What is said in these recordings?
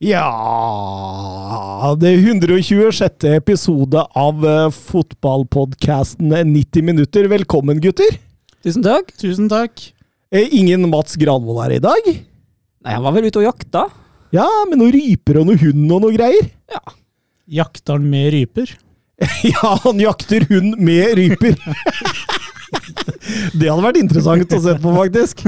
Ja Det 126. episode av uh, fotballpodkasten 90 minutter. Velkommen, gutter. Tusen takk. Tusen takk. Er ingen Mats Granvold her i dag? Nei, han var vel ute og jakta? Ja, med noen ryper og noe hund og noe greier? Ja. Jakter han med ryper? Ja, han jakter hund med ryper! det hadde vært interessant å se på, faktisk.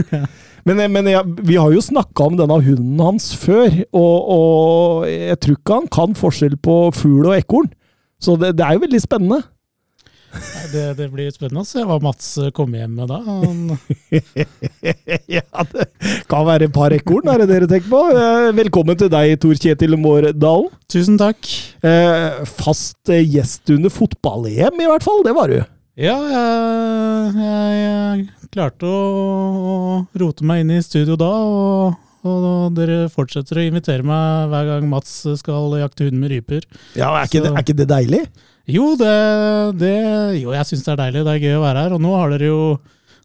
Men, men jeg, vi har jo snakka om denne hunden hans før, og, og jeg tror ikke han kan forskjell på fugl og ekorn. Så det, det er jo veldig spennende. Det, det blir spennende å se hva Mats kommer hjem med da. Ja, det kan være et par ekorn, er det dere tenker på? Eh, Velkommen til deg, Tor Kjetil Mårdalen. tusen takk. Eh, Fast eh, gjest under fotball-EM, i hvert fall. Det var du. Ja, jeg, jeg, jeg klarte å, å rote meg inn i studio da, og, og dere fortsetter å invitere meg hver gang Mats skal jakte hund med ryper. Ja, Er ikke, det, er ikke det deilig? Jo, det, det, jo jeg syns det er deilig. Det er gøy å være her. Og nå har dere jo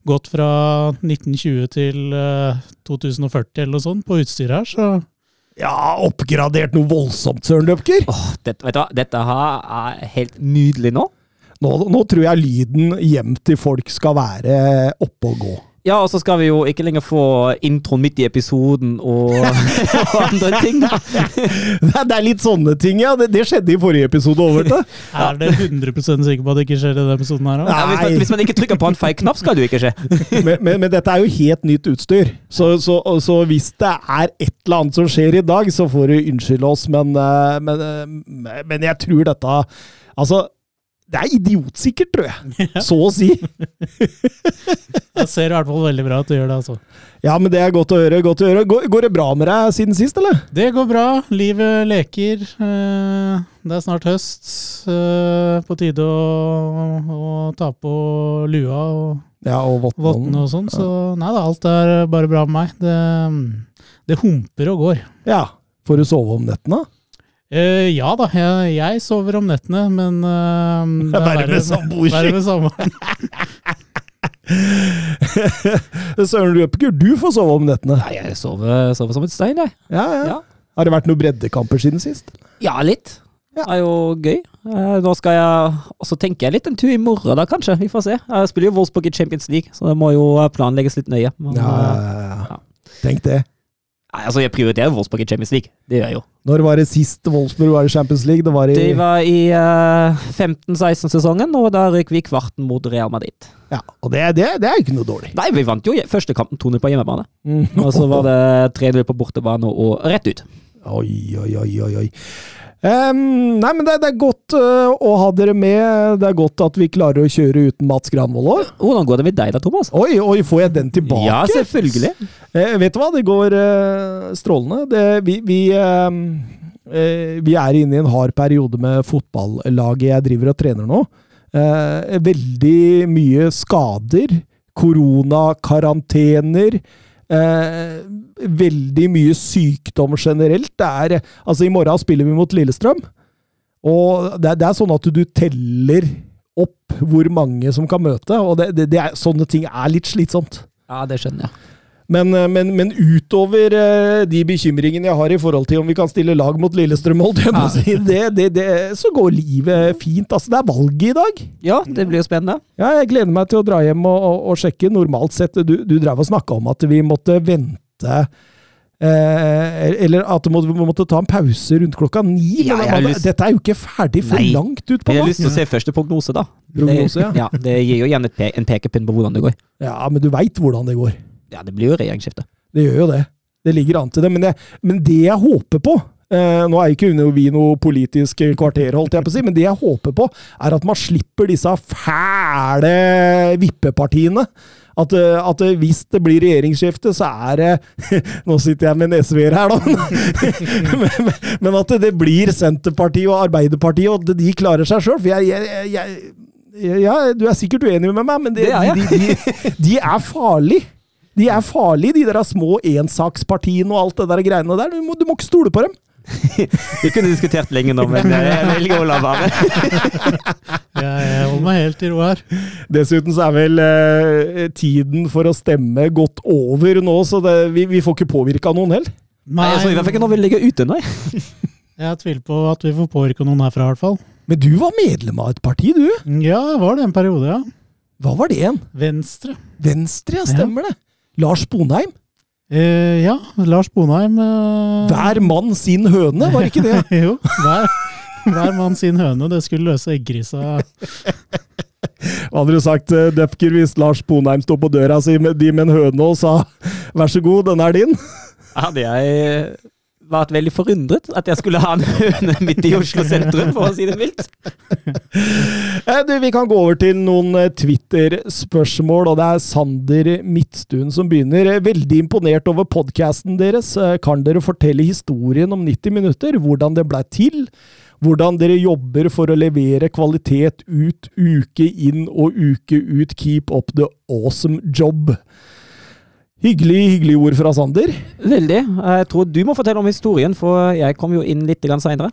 gått fra 1920 til uh, 2040 eller noe sånt på utstyret her, så Ja, oppgradert noe voldsomt, Søren Løpker. Åh, dette, vet du hva? Dette her er helt nydelig nå. Nå, nå tror jeg lyden hjem til folk skal være oppe og gå. Ja, og så skal vi jo ikke lenger få introen midt i episoden og, og andre ting. da. Det er, litt sånne ting, ja. Det, det skjedde i forrige episode over det. er det 100% sikker på at det ikke skjer i denne episoden her Nei. Ja, hvis, man, hvis man ikke trykker på en feil knapp, skal det jo ikke skje. Men, men, men dette er jo helt nytt utstyr. Så, så, så hvis det er et eller annet som skjer i dag, så får du unnskylde oss, men, eh, men, eh, men jeg tror dette Altså, det er idiotsikkert, tror jeg. Så å si. Det ser i hvert fall veldig bra ut å gjøre det, altså. Ja, men det er godt å høre. godt å høre. Går, går det bra med deg siden sist, eller? Det går bra. Livet leker. Eh, Det er snart høst. Eh, På tide å, å ta på lua og Ja, og vottene og sånn. Så nei da, alt er bare bra med meg. Det, det humper og går. Ja. Får du sove om nettene? Eh, ja da, jeg, jeg sover om nettene, men uh, det er Verre med samboer. verre med samboer. Søren Løpeker, du får sove om nettene. Nei, jeg sover, sover som et stein, jeg. Ja, ja. Ja. Har det vært noen breddekamper siden sist? Ja, litt. Det er jo gøy. Eh, Nå skal jeg Og så tenker jeg litt en tur i morgen, da, kanskje. Vi får se. Jeg spiller jo Wolfsburg i Champions League, så det må jo planlegges litt nøye. Men, Ja, ja, ja. Ja. Tenk det. Nei, altså, jeg prioriterer Wolfsburg i Champions League. Det gjør jeg jo. Når var det sist Wolfsburg var i Champions League? Det var i Det var i uh, 15-16-sesongen, og da røk vi kvarten mot Real Madrid. Ja, og det, det, det er jo ikke noe dårlig. Nei, vi vant jo første kampen 2-0 på hjemmebane. Mm. Og så var det 3-0 på bortebane og rett ut. Oi, oi, oi, oi, Em, nei, men det, det er godt uh, å ha dere med. Det er godt at vi klarer å kjøre uten Mats Granvold òg. Hvordan går det med deg da, Thomas? Oi, oi, får jeg den tilbake? Ja, selvfølgelig. Uh, vet du hva, det går uh, strålende. Det, vi, vi, vi er inne i en hard periode med fotballaget jeg driver og trener nå. Veldig mye skader, koronakarantener. Eh, veldig mye sykdom generelt. Det er, altså I morgen spiller vi mot Lillestrøm. Og det, det er sånn at du teller opp hvor mange som kan møte. og det, det er, Sånne ting er litt slitsomt. Ja, det skjønner jeg. Men, eh, men, men utover eh, de bekymringene jeg har i forhold til om vi kan stille lag mot Lillestrøm, å si, det, det, det, så går livet fint. Altså, det er valget i dag. Ja, det blir jo spennende. Ja, jeg gleder meg til å dra hjem og, og, og sjekke. Normalt sett, du, du drev og snakka om at vi måtte vente eh, Eller at vi måtte, måtte ta en pause rundt klokka ni. Ja, lyst- Dette er jo ikke ferdig for Nei. langt utpå Jeg har lyst til å se første prognose, da. Prognose, ja. det, ja. Det gir jo igjen pe en pekepinn på hvordan det går. Ja, men du veit hvordan det går. Ja, det blir jo regjeringsskifte. Det gjør jo det. Det ligger an til det. Men, jeg, men det jeg håper på, Eh, nå er ikke vi noe politisk kvarter, holdt jeg på å si, men det jeg håper på, er at man slipper disse fæle vippepartiene. At, eh, at hvis det blir regjeringsskifte, så er det Nå sitter jeg med en SV-er her, da. men, men, at det blir Senterpartiet og Arbeiderpartiet, og at de klarer seg sjøl. For jeg, jeg, jeg, ja, du er sikkert uenig med meg, men det, det er de, de, de, er farlige. De er farlige, de der små ensakspartiene og alt det der greiene der. Du må, du må ikke stole på dem. Vi kunne diskutert lenge nå, men jeg velger å la være. jeg holder meg helt i ro her. Dessuten så er vel eh, tiden for å stemme gått over nå, så det, vi, vi, får ikke påvirka noen heller. Nei, jeg så i hvert fall ikke når vi ligger ute nei. jeg tviler på at vi får påvirka noen herfra, i hvert fall. Men du var medlem av et parti, du? Ja, jeg var det en periode, ja. Hva var det igjen? Venstre. Venstre, ja, stemmer ja. det. Lars Bonheim? Eh, ja, Lars Bonheim. Eh... Hver mann sin høne, var ikke det? jo, hver, hver, mann sin høne. Det skulle løse egggrisa. Hva hadde du sagt, eh, Depker, hvis Lars Bonheim sto på døra si med de med en høne og sa 'vær så god, den er din'? Hadde jeg vært veldig forundret at jeg skulle ha en høne midt i Oslo sentrum, for å si det mildt. Eh, du, vi kan gå over til noen eh, Twitter-spørsmål, og det er Sander Midtstuen som begynner. Veldig imponert over podkasten deres. Eh, kan dere fortelle historien om 90 minutter? Hvordan det blei til? Hvordan dere jobber for å levere kvalitet ut uke inn og uke ut. Keep up the awesome job. Hyggelig, hyggelig ord fra Sander. Veldig. Jeg tror du må fortelle om historien, for jeg kom jo inn litt seinere.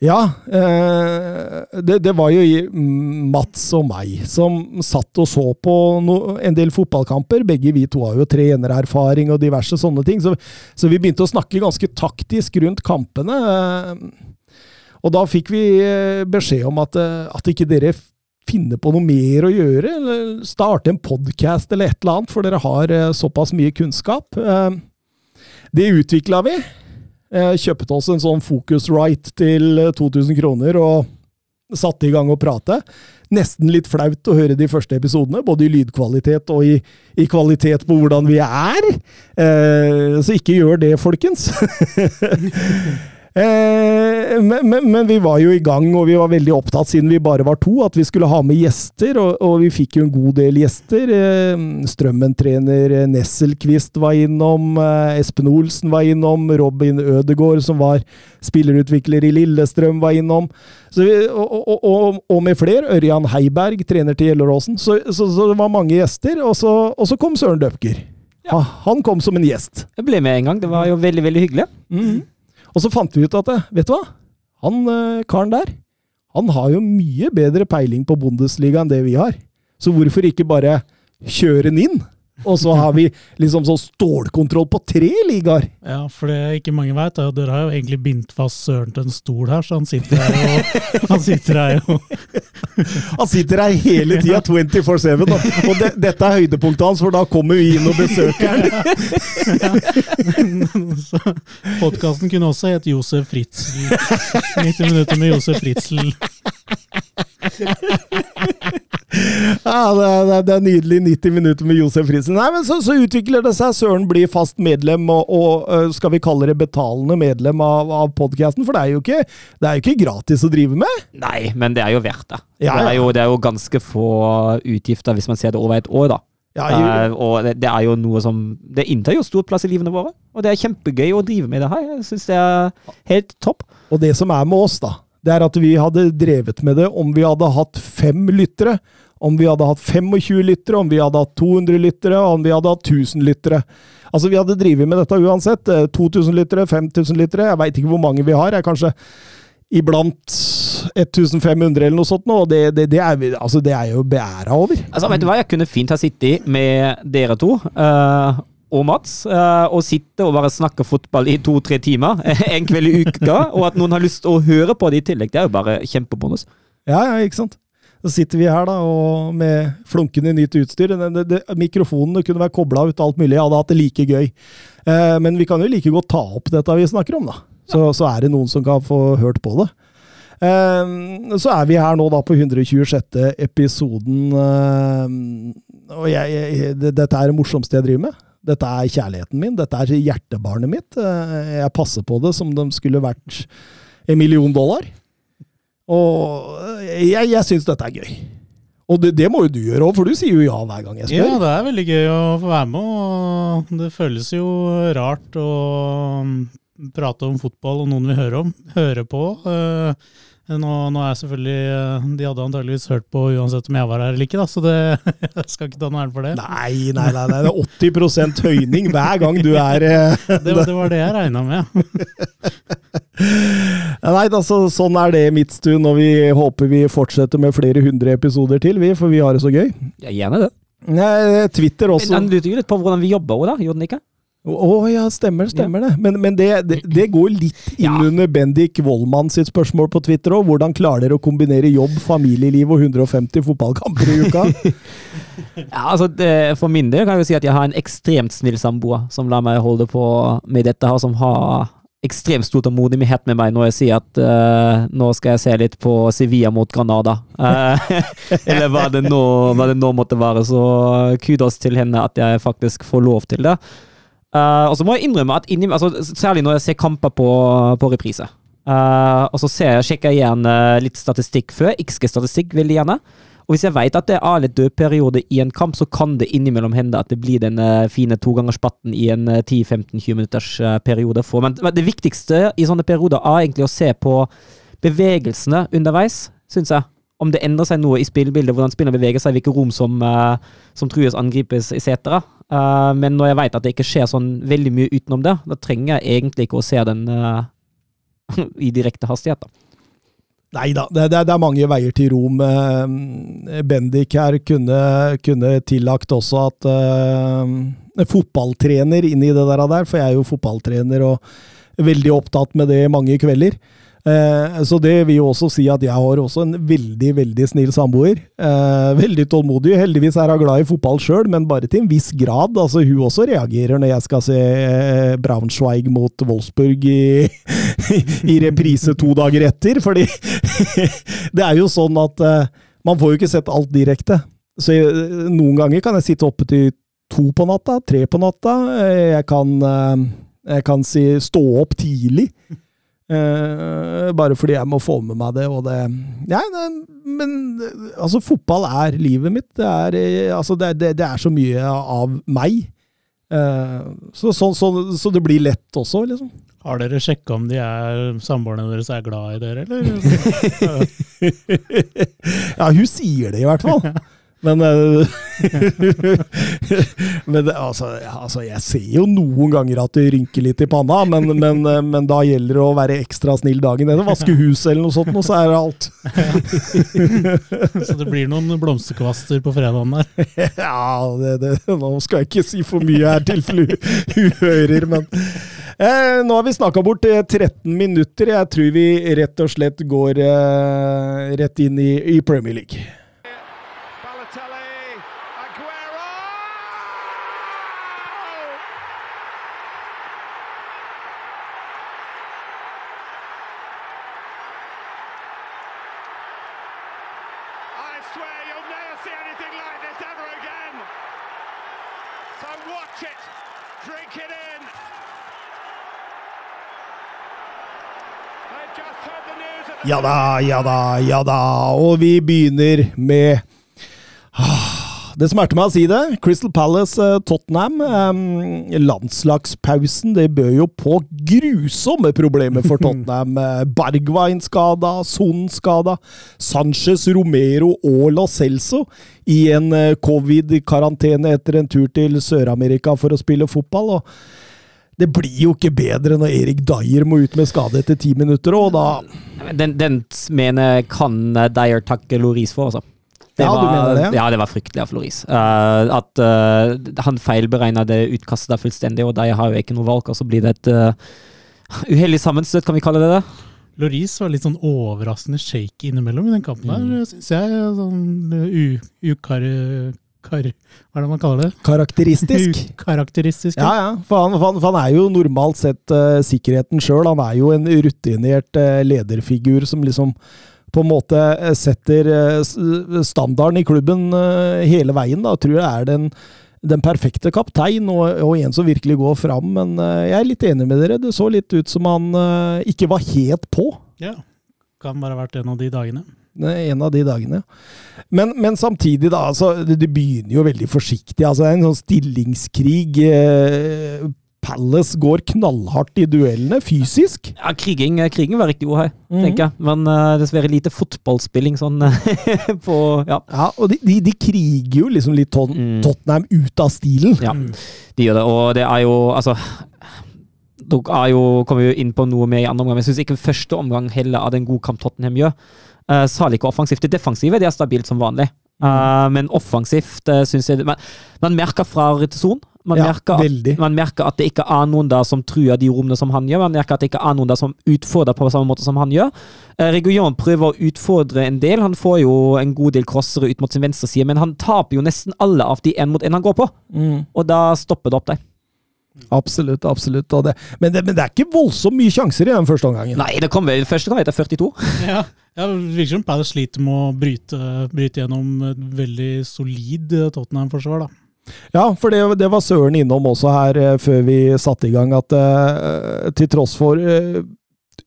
Ja, eh, det, det, var jo Mats og meg som satt og så på no, en del fotballkamper. Begge vi to har jo trenererfaring og diverse sånne ting, så, så, vi begynte å snakke ganske taktisk rundt kampene. Eh, og da fikk vi eh, beskjed om at, at ikke dere finne på noe mer å gjøre, eller starte en podkast eller et eller annet, for dere har eh, såpass mye kunnskap. Eh, det utvikla vi. Kjøpte oss en sånn Focusrite til 2000 kroner og satte i gang å prate. Nesten litt flaut å høre de første episodene, både i lydkvalitet og i, i kvalitet på hvordan vi er. så ikke gjør det, folkens. Eh, men, men, men, vi var jo i gang, og vi var veldig opptatt, siden vi bare var to, at vi skulle ha med gjester. Og, og vi fikk jo en god del gjester. Eh, Strømmen-trener Nesselquist var innom. Eh, Espen Olsen var innom. Robin Ødegård, som var spillerutvikler i Lillestrøm, var innom. Vi, og, og, og, med flere. Ørjan Heiberg, trener til Gjelleråsen. Så, så, så, det var mange gjester. Og så, så kom Søren Døpker. Ja. Han kom som en gjest. Jeg ble med en gang. Det var jo veldig, veldig hyggelig. Mm -hmm. Og så fant vi ut at vet du hva? Han eh, karen der, han har jo mye bedre peiling på Bundesliga enn det vi har. Så hvorfor ikke bare kjøre den inn? Og så har vi liksom sånn stålkontroll på tre ligaer. Ja, for det ikke mange veit, er at dere har jo egentlig bindt fast Søren til en stol her, så han sitter her og Han sitter her jo Han sitter her hele tida, 24-7. Og, og det, dette er høydepunktet hans, for da kommer vi inn og besøker ham! Ja. Podkasten kunne også hett Josef Fritzel. 90 minutter med Josef Fritzel ja, det er, det er, nydelig. 90 minutter med Josef Friesen. Nei, men så, så, utvikler det seg. Søren blir fast medlem, og, og skal vi kalle det betalende medlem av, av podkasten? For det er, ikke, det er jo ikke gratis å drive med. Nei, men det er jo verdt det. Ja, ja. Det, er jo, det, er jo, ganske få utgifter hvis man ser det over et år, da. Ja, uh, og det, det, er jo noe som Det inntar jo stor plass i livene våre. Og det er kjempegøy å drive med det her. Jeg syns det er helt topp. Og det som er med oss, da, det er at vi hadde drevet med det om vi hadde hatt fem lyttere, om vi hadde hatt 25 lyttere, om vi hadde hatt 200 lyttere, om vi hadde hatt 1000 lyttere. Altså, vi hadde drevet med dette uansett. 2000 lyttere, 5000 lyttere, jeg veit ikke hvor mange vi har. Jeg er kanskje iblant 1500 eller noe sånt nå, og det, det, det, er, altså, det er jo beæra over. Altså, vet du hva, jeg kunne fint ha sittet med dere to. Uh, og Mats å sitte og bare snakke fotball i to-tre timer en kveld i uka, og at noen har lyst til å høre på det i tillegg, det er jo bare kjempebonus. Ja, ja, ikke sant. Så sitter vi her da, og med flunkende nytt utstyr. Det, det, mikrofonene kunne vært kobla ut, alt mulig. Jeg hadde hatt det like gøy. Eh, men vi kan jo like godt ta opp dette vi snakker om, da. Så, så er det noen som kan få hørt på det. Eh, så er vi her nå da på 126. episoden. Eh, og jeg, jeg, dette er det morsomste jeg driver med. Dette er kjærligheten min. Dette er hjertebarnet mitt. Eh, jeg passer på det som de skulle vært en million dollar. Og jeg, jeg syns dette er gøy. Og det, det, må jo du gjøre òg, for du sier jo ja hver gang jeg spør. Ja, det er veldig gøy å få være med, og det føles jo rart å prate om fotball og noen vi hører, om, hører på. Uh, nå, nå, er selvfølgelig eh, De hadde antageligvis hørt på uansett om jeg var her eller ikke, da, så det, jeg skal ikke ta noe æren for det. Nei, nei, nei, nei, det er 80% høyning hver gang du er eh, det, det, var det jeg regna med. nei, altså, sånn er det i Midtstuen, og vi håper vi fortsetter med flere hundre episoder til, vi, for vi har det så gøy. Jeg gjerne det. Nei, Twitter også. Den lurer jo litt på hvordan vi jobber òg, da. Gjorde den ikke? Å oh, ja, stemmer, stemmer ja. det. Men, men det, det, det, går litt inn ja. under Bendik Wollmann sitt spørsmål på Twitter òg. Hvordan klarer dere å kombinere jobb, familieliv og 150 fotballkamper i uka? ja, altså det, For min del kan jeg jo si at jeg har en ekstremt snill samboer som lar meg holde på med dette her, som har ekstremt stor tålmodighet med meg når jeg sier at uh, nå skal jeg se litt på Sevilla mot Granada. Uh, eller hva det, nå, hva det nå måtte være. Så kudos til henne at jeg faktisk får lov til det. Uh, og så må jeg innrømme at inni, altså, Særlig når jeg ser kamper på, på reprise. Uh, og så jeg, sjekker jeg igjen uh, litt statistikk før. XG-statistikk veldig gjerne. Og hvis jeg vet at det er litt dødperiode i en kamp, så kan det innimellom hende at det blir den fine togangerspatten i en 10-15-20 minutters periode. For. Men det viktigste i sånne perioder er egentlig å se på bevegelsene underveis, syns jeg om det endrer seg noe i spillbildet, hvordan spillerne beveger seg, hvilke rom som, som trues, angripes etc. Uh, men når jeg vet at det ikke skjer sånn veldig mye utenom det, da trenger jeg egentlig ikke å se den uh, i direkte hastighet. da. Nei da, det, det, er mange veier til rom. Bendik her kunne, kunne tillagt også at uh, fotballtrener inni det der, for jeg er jo fotballtrener og veldig opptatt med det mange kvelder. Eh, så det vil jo også si at jeg har også en veldig, veldig snill samboer. Eh, veldig tålmodig. Heldigvis er hun glad i fotball sjøl, men bare til en viss grad. Altså, hun også reagerer når jeg skal se eh, Braunschweig mot Wolfsburg i, i reprise to dager etter. Fordi det er jo sånn at man får jo ikke sett alt direkte. Så jeg, noen ganger kan jeg sitte oppe til to på natta, tre på natta. Jeg kan, jeg kan si stå opp tidlig. Uh, bare fordi jeg må få med meg det, og det Ja, det, men altså, fotball er livet mitt. Det er, eh, altså, det, det, det er så mye av meg. Uh, så, så, så, så, det blir lett også, liksom. Har dere sjekka om de er samboerne deres er glad i dere, eller? ja, hun sier det i hvert fall. Men, men det, altså, altså, jeg ser jo noen ganger at det rynker litt i panna, men, men, eh, men da gjelder det å være ekstra snill dagen etter. Vaske huset eller noe sånt, og så er det alt. så det blir noen blomsterkvaster på fredagen der? ja, det, det, nå skal jeg ikke si for mye her til hun hører, men eh, nå har vi snakka bort 13 eh, minutter. Jeg tror vi rett og slett går eh, rett inn i, i Premier League. Ja da, ja da, ja da. Og vi begynner med ah, Det smerter meg å si det. Crystal Palace, uh, Tottenham. Um, landslagspausen det bød jo på grusomme problemer for Tottenham. Uh, Bergwijn skada, Son skada, Sanchez, Romero og Lo Celso i en covid-karantene etter en tur til Sør-Amerika for å spille fotball. og det blir jo ikke bedre når Erik Dyer må ut med skade etter ti minutter, og da Den, den mener kan Dyer takke Loris for, altså. Det ja, var, du mener det? Ja, det var fryktelig av Floris. Uh, at uh, han feilberegna det utkastet fullstendig, og Dyer har jo ikke noe valg, og så blir det et uh, uheldig sammenstøt, kan vi kalle det det? Loris var litt sånn overraskende shaky innimellom i den kampen der, mm. syns jeg. Sånn ukar kar, hva er det man kaller det? Karakteristisk. Karakteristisk, ja. ja, For han, for han, for han er jo normalt sett uh, sikkerheten sjøl. Han er jo en rutinert uh, lederfigur som liksom på en måte eh, setter uh, standarden i klubben hele veien. da, tror jeg er den den perfekte kaptein og, og, en som virkelig går fram. Men jeg er litt enig med dere. Det så litt ut som han ikke var helt på. Ja, kan bare ha vært en av de dagene. En av de dagene. Men, men samtidig, da. Altså, det, det, begynner jo veldig forsiktig. Altså, det er en sånn stillingskrig. Eh, Palace går knallhardt i duellene, fysisk. Ja, kriging, kriging var riktig ord her, mm. tenker jeg. Men uh, dessverre lite fotballspilling sånn på Ja, ja og de, de, de, kriger jo liksom litt ton, mm. Tottenham ut av stilen. Ja, de gjør det. Og det er jo Altså Dere er kommer jo inn på noe mer i andre omgang, jeg syns ikke første omgang heller av den gode kamp Tottenham gjør. Uh, Særlig ikke offensivt. Det defensive det er stabilt som vanlig. Uh, men offensivt uh, syns jeg man, man merker fra retisjon man, ja, merker at, man, merker at, det ikke er noen der som truer de rommene som han gjør. Man merker at det ikke er noen der som utfordrer på samme måte som han gjør. Uh, Reguillon prøver å utfordre en del. Han får jo en god del crossere ut mot sin venstre side, men han taper jo nesten alle av de én mot én han går på. Mm. Og da stopper det opp der. Absolutt, absolutt. Det. Men, det, men, det, er ikke voldsomt mye sjanser i den første omgangen. Nei, det kom vel første gang etter 42. ja, ja det virker som Palace sliter med å bryte, bryte gjennom et veldig solid Tottenham-forsvar. da. Ja, for det, det, var Søren innom også her uh, før vi satte i gang, at uh, til tross for uh,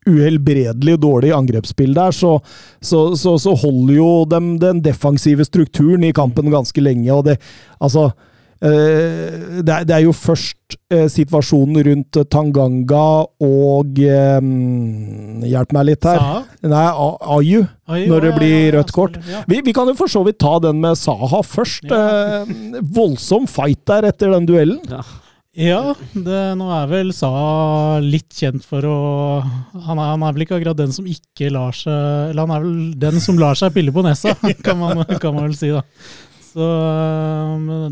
uhelbredelig dårlig angrepsspill der, så, så, så, så holder jo dem den defensive strukturen i kampen ganske lenge. og det, altså Eh, det er, det er jo først eh, situasjonen rundt Tanganga og um, Hjelp meg litt her. Saha? Nei, Ayu, når det blir rødt kort. Vi, vi, kan jo for så vidt ta den med Saha først. Ja. voldsom fight der etter den duellen. Ja. Ja, det, nå er vel Saha litt kjent for å han er, han er, vel ikke akkurat den som ikke lar seg Eller han er vel den som lar seg pille på nesa, kan man, kan man vel si, da. Så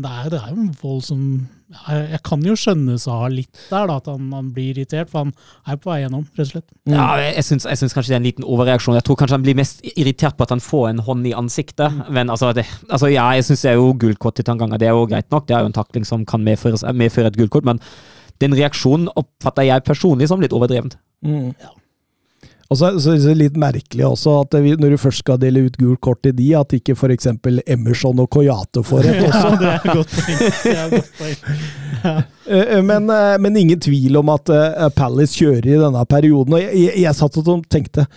det er, det er jo en voldsom jeg, jeg kan jo skjønne Saha litt der, da, at han, han, blir irritert, for han er på vei gjennom, rett og slett. Mm. Ja, jeg syns, jeg syns, kanskje det er en liten overreaksjon. Jeg tror kanskje han blir mest irritert på at han får en hånd i ansiktet. Mm. Men altså, det, altså ja, jeg syns det er jo gullkort til Tanganga, det er jo greit nok. Det er jo en takling som kan medføre, medføre et gullkort, men den reaksjonen oppfatter jeg personlig som litt overdrevent. Mm. Ja. Og så, er det litt merkelig også at vi, når du først skal dele ut gult kort til de, at ikke f.eks. Emerson og Coyote får et også. Ja, det er godt poeng. Ja. Eh, eh, men, eh, men, ingen tvil om at Palace kjører i denne perioden. og Jeg, jeg, jeg satt og tenkte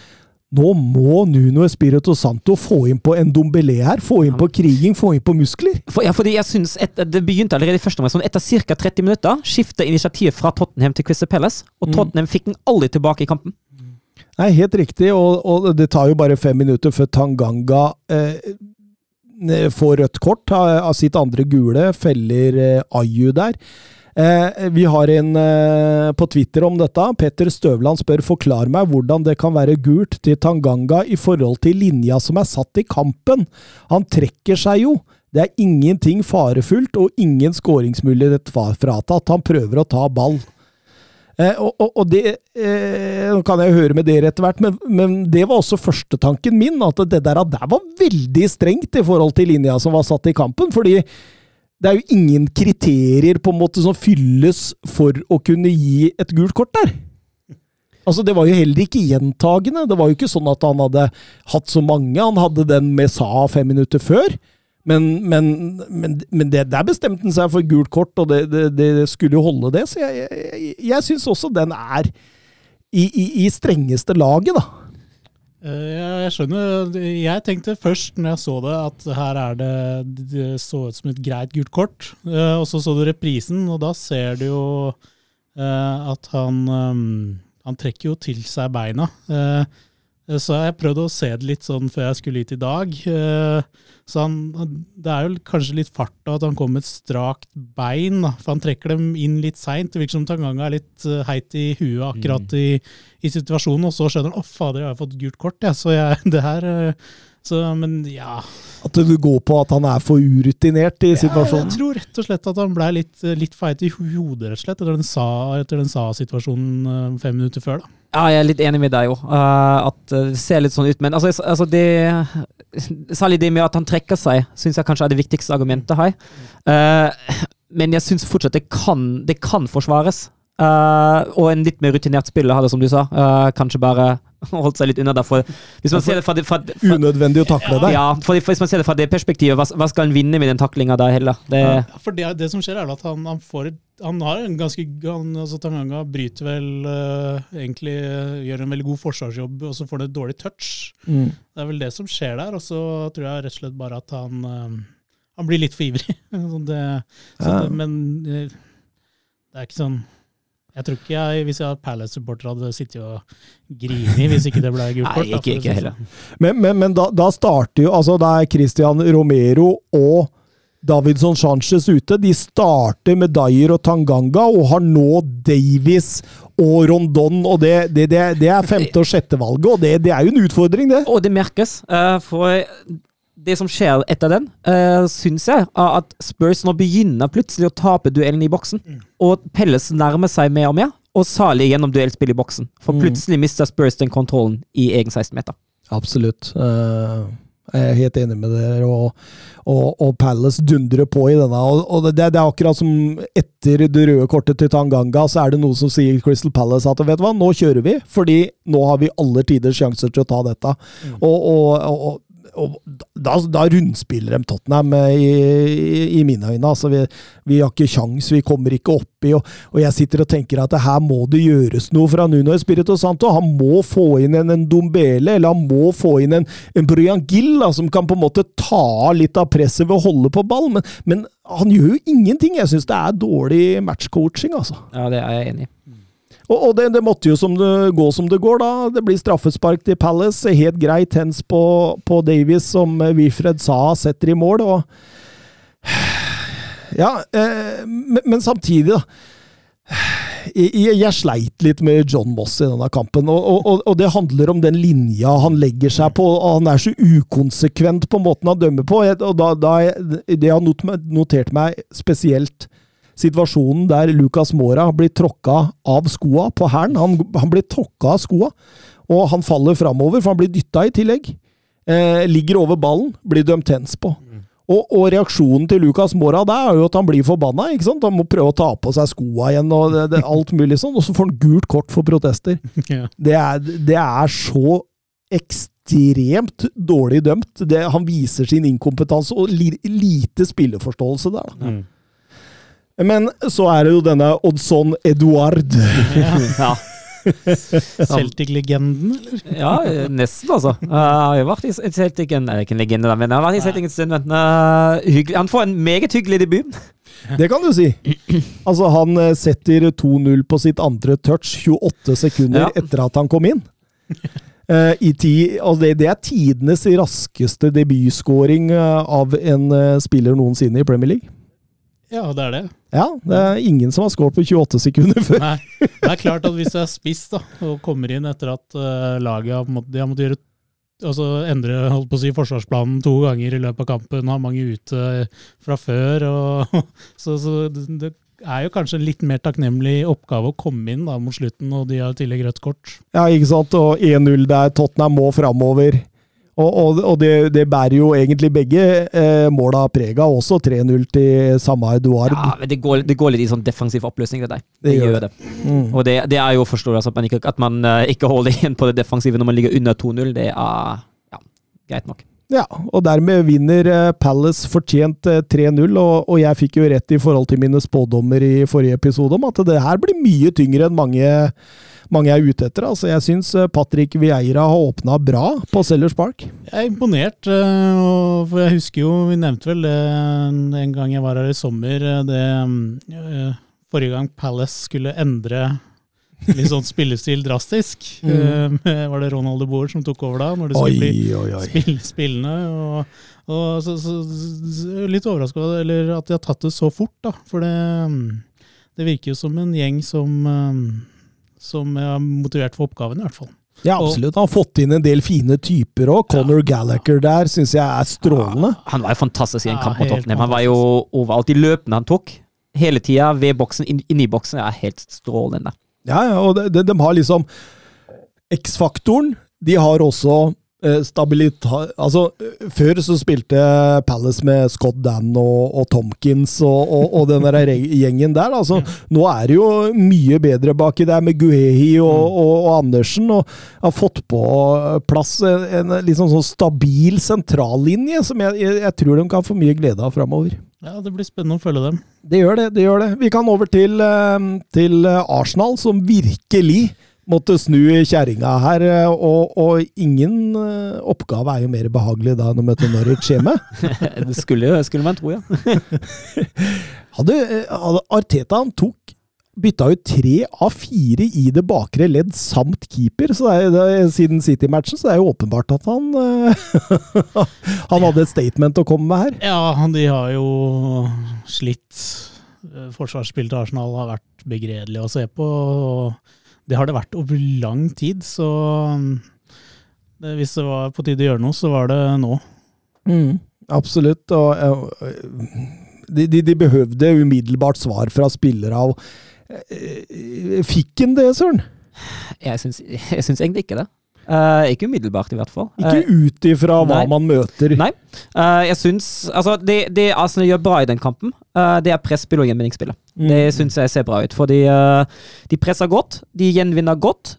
nå må Nuno Espirito Santo få inn på en dombelé her. Få inn på kriging, få inn på muskler. For, ja, fordi jeg synes et, Det begynte allerede i første omgang. Sånn etter ca. 30 minutter skiftet initiativet fra Tottenham til Christer Palace, og mm. Tottenham fikk den aldri tilbake i kampen. Nei, helt riktig, og, og, det tar jo bare fem minutter før Tanganga eh, får rødt kort av, sitt andre gule, feller eh, Ayu der. Eh, vi har en eh, på Twitter om dette. Petter Støvland spør forklar meg hvordan det kan være gult til Tanganga i forhold til linja som er satt i kampen. Han trekker seg jo. Det er ingenting farefullt og ingen skåringsmulighet fratatt. Han prøver å ta ball. Eh, og, og, og, det eh, kan jeg høre med dere etter hvert, men, men, det var også førstetanken min. At det der, der var veldig strengt i forhold til linja som var satt i kampen. fordi det er jo ingen kriterier på en måte som fylles for å kunne gi et gult kort der. Altså, Det var jo heller ikke gjentagende. Det var jo ikke sånn at han hadde hatt så mange. Han hadde den med Sa fem minutter før. Men, men, men, men det, der bestemte han seg for gult kort, og det, det, det, skulle jo holde det. Så jeg, jeg, jeg syns også den er i, i, i strengeste laget, da. Eh, jeg skjønner. Jeg tenkte først når jeg så det, at her er det Det så ut som et greit gult kort. Eh, og så så du reprisen, og da ser du jo eh, at han Han trekker jo til seg beina. Så jeg prøvde å se det litt sånn før jeg skulle hit i dag. Så han, det er jo kanskje litt fart at han kom med et strakt bein, for han trekker dem inn litt seint. Det virker som Tanganga er litt uh, heit i huet akkurat mm. i, i, situasjonen, og så skjønner han 'å, fader, jeg har fått gult kort', ja. så jeg, det her så, men ja At du går på at han er for urutinert i situasjonen? Jeg tror rett og slett at han ble litt, litt feit i hodet, rett og slett, etter den sa-situasjonen sa uh, fem minutter før. da. Ja, jeg er litt enig med deg òg. Uh, at det ser litt sånn ut. Men altså, altså det Særlig det med at han trekker seg, syns jeg kanskje er det viktigste argumentet her. Uh, men jeg syns fortsatt det kan, det kan forsvares. Uh, og en litt mer rutinert spiller hadde, som du sa, kanskje bare holdt seg litt unna derfor. Hvis man ser det fra det, fra, fra, Unødvendig å takle deg. Ja, for, hvis man ser det fra det perspektivet, hva, hva skal han vinne med den taklinga da heller? Det, ja, for det, det, som skjer, er at han, han får han har en ganske han, altså Tanganga bryter vel uh, egentlig uh, Gjør en veldig god forsvarsjobb, og så får han et dårlig touch. Mm. Det er vel det som skjer der. Og så tror jeg rett og slett bare at han uh, Han blir litt for ivrig. det, ja. det, men det er ikke sånn jeg tror ikke jeg, hvis jeg hadde Palace-supporter, hadde sittet og grinet hvis ikke det ble gult kort. Nei, ikke, ikke heller. Sånn. Men, men, men da, da, starter jo altså Det er Christian Romero og Davidson Sanchez ute. De starter med Dyer og Tanganga, og har nå Davies og Rondon. og Det, det, det, det er femte- og sjette valget, og det, er jo en utfordring, det. Og det merkes. Uh, for det som skjer etter den, uh, syns jeg, er at Spurs nå begynner plutselig å tape duellen i boksen. Mm. Og Pelles nærmer seg mer og mer, og salig gjennom duellspill i boksen. For mm. plutselig mister Spurs den kontrollen i egen 16-meter. Absolutt. Uh, jeg er helt enig med dere. Og, og, og Palace dundrer på i denne. Og, og det, det, er akkurat som etter det røde kortet til Tanganga, så er det noe som sier Crystal Palace at vet du hva, nå kjører vi, fordi nå har vi aller tiders sjanser til å ta dette. Mm. og, og da, da, rundspiller de Tottenham eh, i, i, i mine øyne. Altså, vi, vi, har ikke kjangs, vi kommer ikke oppi. Og, og jeg sitter og tenker at her må det gjøres noe fra Nuno Espirito Santo. Han må få inn en, en Dombele, eller han må få inn en, en Brian Gill, da, som kan på en måte ta litt av presset ved å holde på ball. Men, men han gjør jo ingenting. Jeg syns det er dårlig matchcoaching, altså. Ja, det er jeg enig i. Og, og det, det, måtte jo som det, gå som det går, da. Det blir straffespark til Palace. Helt greit hens på, på Davies, som Wilfred sa setter i mål. og Ja, eh, men, men, samtidig, da. Jeg, jeg, sleit litt med John Moss i denne kampen, og, og, og, det handler om den linja han legger seg på. Han er så ukonsekvent på måten han dømmer på. og da, da Det har notert meg spesielt situasjonen der Lucas Mora blir tråkka av skoa på hælen. Han, han, blir tråkka av skoa, og han faller framover, for han blir dytta i tillegg. Eh, ligger over ballen, blir dømt hens på. Og, og, reaksjonen til Lucas Mora der er jo at han blir forbanna. ikke sant? Han må prøve å ta på seg skoa igjen, og det, det, alt mulig sånn. Og så får han gult kort for protester. Ja. Det, er, det, er, så ekstremt dårlig dømt. Det, han viser sin inkompetanse og li, lite spilleforståelse der. da. Mm. Men så er det jo denne Oddson Eduard. Ja. Celtic-legenden, eller? Ja, nesten, altså. Jeg har vært i Celtic en, Ikke en legende, men jeg har vært i Celtic en stund. Men, uh, han får en meget hyggelig debut. Det kan du si. Altså, han eh, setter 2-0 på sitt andre touch 28 sekunder ja. etter at han kom inn. Uh, ti, altså det, det, er tidenes raskeste debutskåring av en spiller noensinne i Premier League. Ja, det er det. Ja, det er ingen som har skåret på 28 sekunder før. Nei, Det er klart at hvis du er spiss da, og kommer inn etter at uh, laget har måttet, har måttet gjøre altså endre holdt på å si, forsvarsplanen to ganger i løpet av kampen, har mange ute fra før. Og, så, så det er jo kanskje en litt mer takknemlig oppgave å komme inn da mot slutten, og de har i tillegg rødt kort. Ja, ikke sant. Og 1-0 der. Tottenham må framover. Og, og, og det, det, bærer jo egentlig begge eh, måla preg av, også 3-0 til samme Eduard. Ja, men det går, det går, litt i sånn defensiv oppløsning, det der. Det, det gjør det. Mm. Og det, det, er jo forståelig altså, at man, ikke, at man uh, ikke holder igjen på det defensive når man ligger under 2-0. Det er ja, greit nok. Ja, og dermed vinner uh, Palace fortjent uh, 3-0, og, og, jeg fikk jo rett i forhold til mine spådommer i forrige episode om at det her blir mye tyngre enn mange mange er ute etter. Altså, jeg syns eh, Patrick Vieira har åpna bra på Sellers Park. Jeg er imponert. Eh, for jeg husker jo, vi nevnte vel det en gang jeg var her i sommer. Eh, det Forrige gang Palace skulle endre litt sånn spillestil drastisk. Mm. var det Ronald de Boer som tok over da, når det skulle bli oi, oi. Spill, spillende? Og, og så, så, litt overraska over at de har tatt det så fort, da. For det, det virker jo som en gjeng som som er motivert for oppgaven, i hvert fall. Ja, absolutt. Han har fått inn en del fine typer òg. Conor ja. Gallagher der syns jeg er strålende. Ja, han var jo fantastisk i en kamp mot Tottenham. Han var jo overalt. i løpene han tok, hele tida ved boksen, inni boksen, er helt strålende. Ja, ja, og de, de, de har liksom X-faktoren. De har også stabilitet Altså, før så spilte Palace med Scott Dan og, og Tomkins og, og, og den der gjengen der. Altså. Nå er det jo mye bedre baki der med Guehi og, og, Andersen, og har fått på plass en, en liksom sånn stabil sentrallinje som jeg, jeg, jeg, tror de kan få mye glede av framover. Ja, det blir spennende å følge dem. Det gjør det. det gjør det. Vi kan over til, eh, til Arsenal, som virkelig måtte snu kjerringa her, eh, og, og, ingen eh, oppgave er jo mer behagelig da enn å møte Norwich hjemme. det skulle, skulle, man tro, ja. hadde, hadde Arteta han tok bytta ut tre av fire i det bakre ledd samt keeper så det er, det er, siden City-matchen, så det er jo åpenbart at han eh, Han hadde et statement å komme med her. Ja, de har jo slitt. Forsvarsspillet til Arsenal har vært begredelig å se på. og det har det vært over lang tid, så det, hvis det var på tide å gjøre noe, så var det nå. Mm, absolutt. Og, de, de, de, behøvde umiddelbart svar fra spillere. Og, eh, fikk en det, Søren? Jeg syns egentlig ikke det. Uh, ikke umiddelbart, i hvert fall. Ikke uh, ut ifra hva nei. man møter. Nei. Uh, jeg syns Altså, det, det Arsenal gjør bra i den kampen, det er presspill og gjenvinningsspillet. Mm. Det syns jeg ser bra ut. Fordi de presser godt, de gjenvinner godt.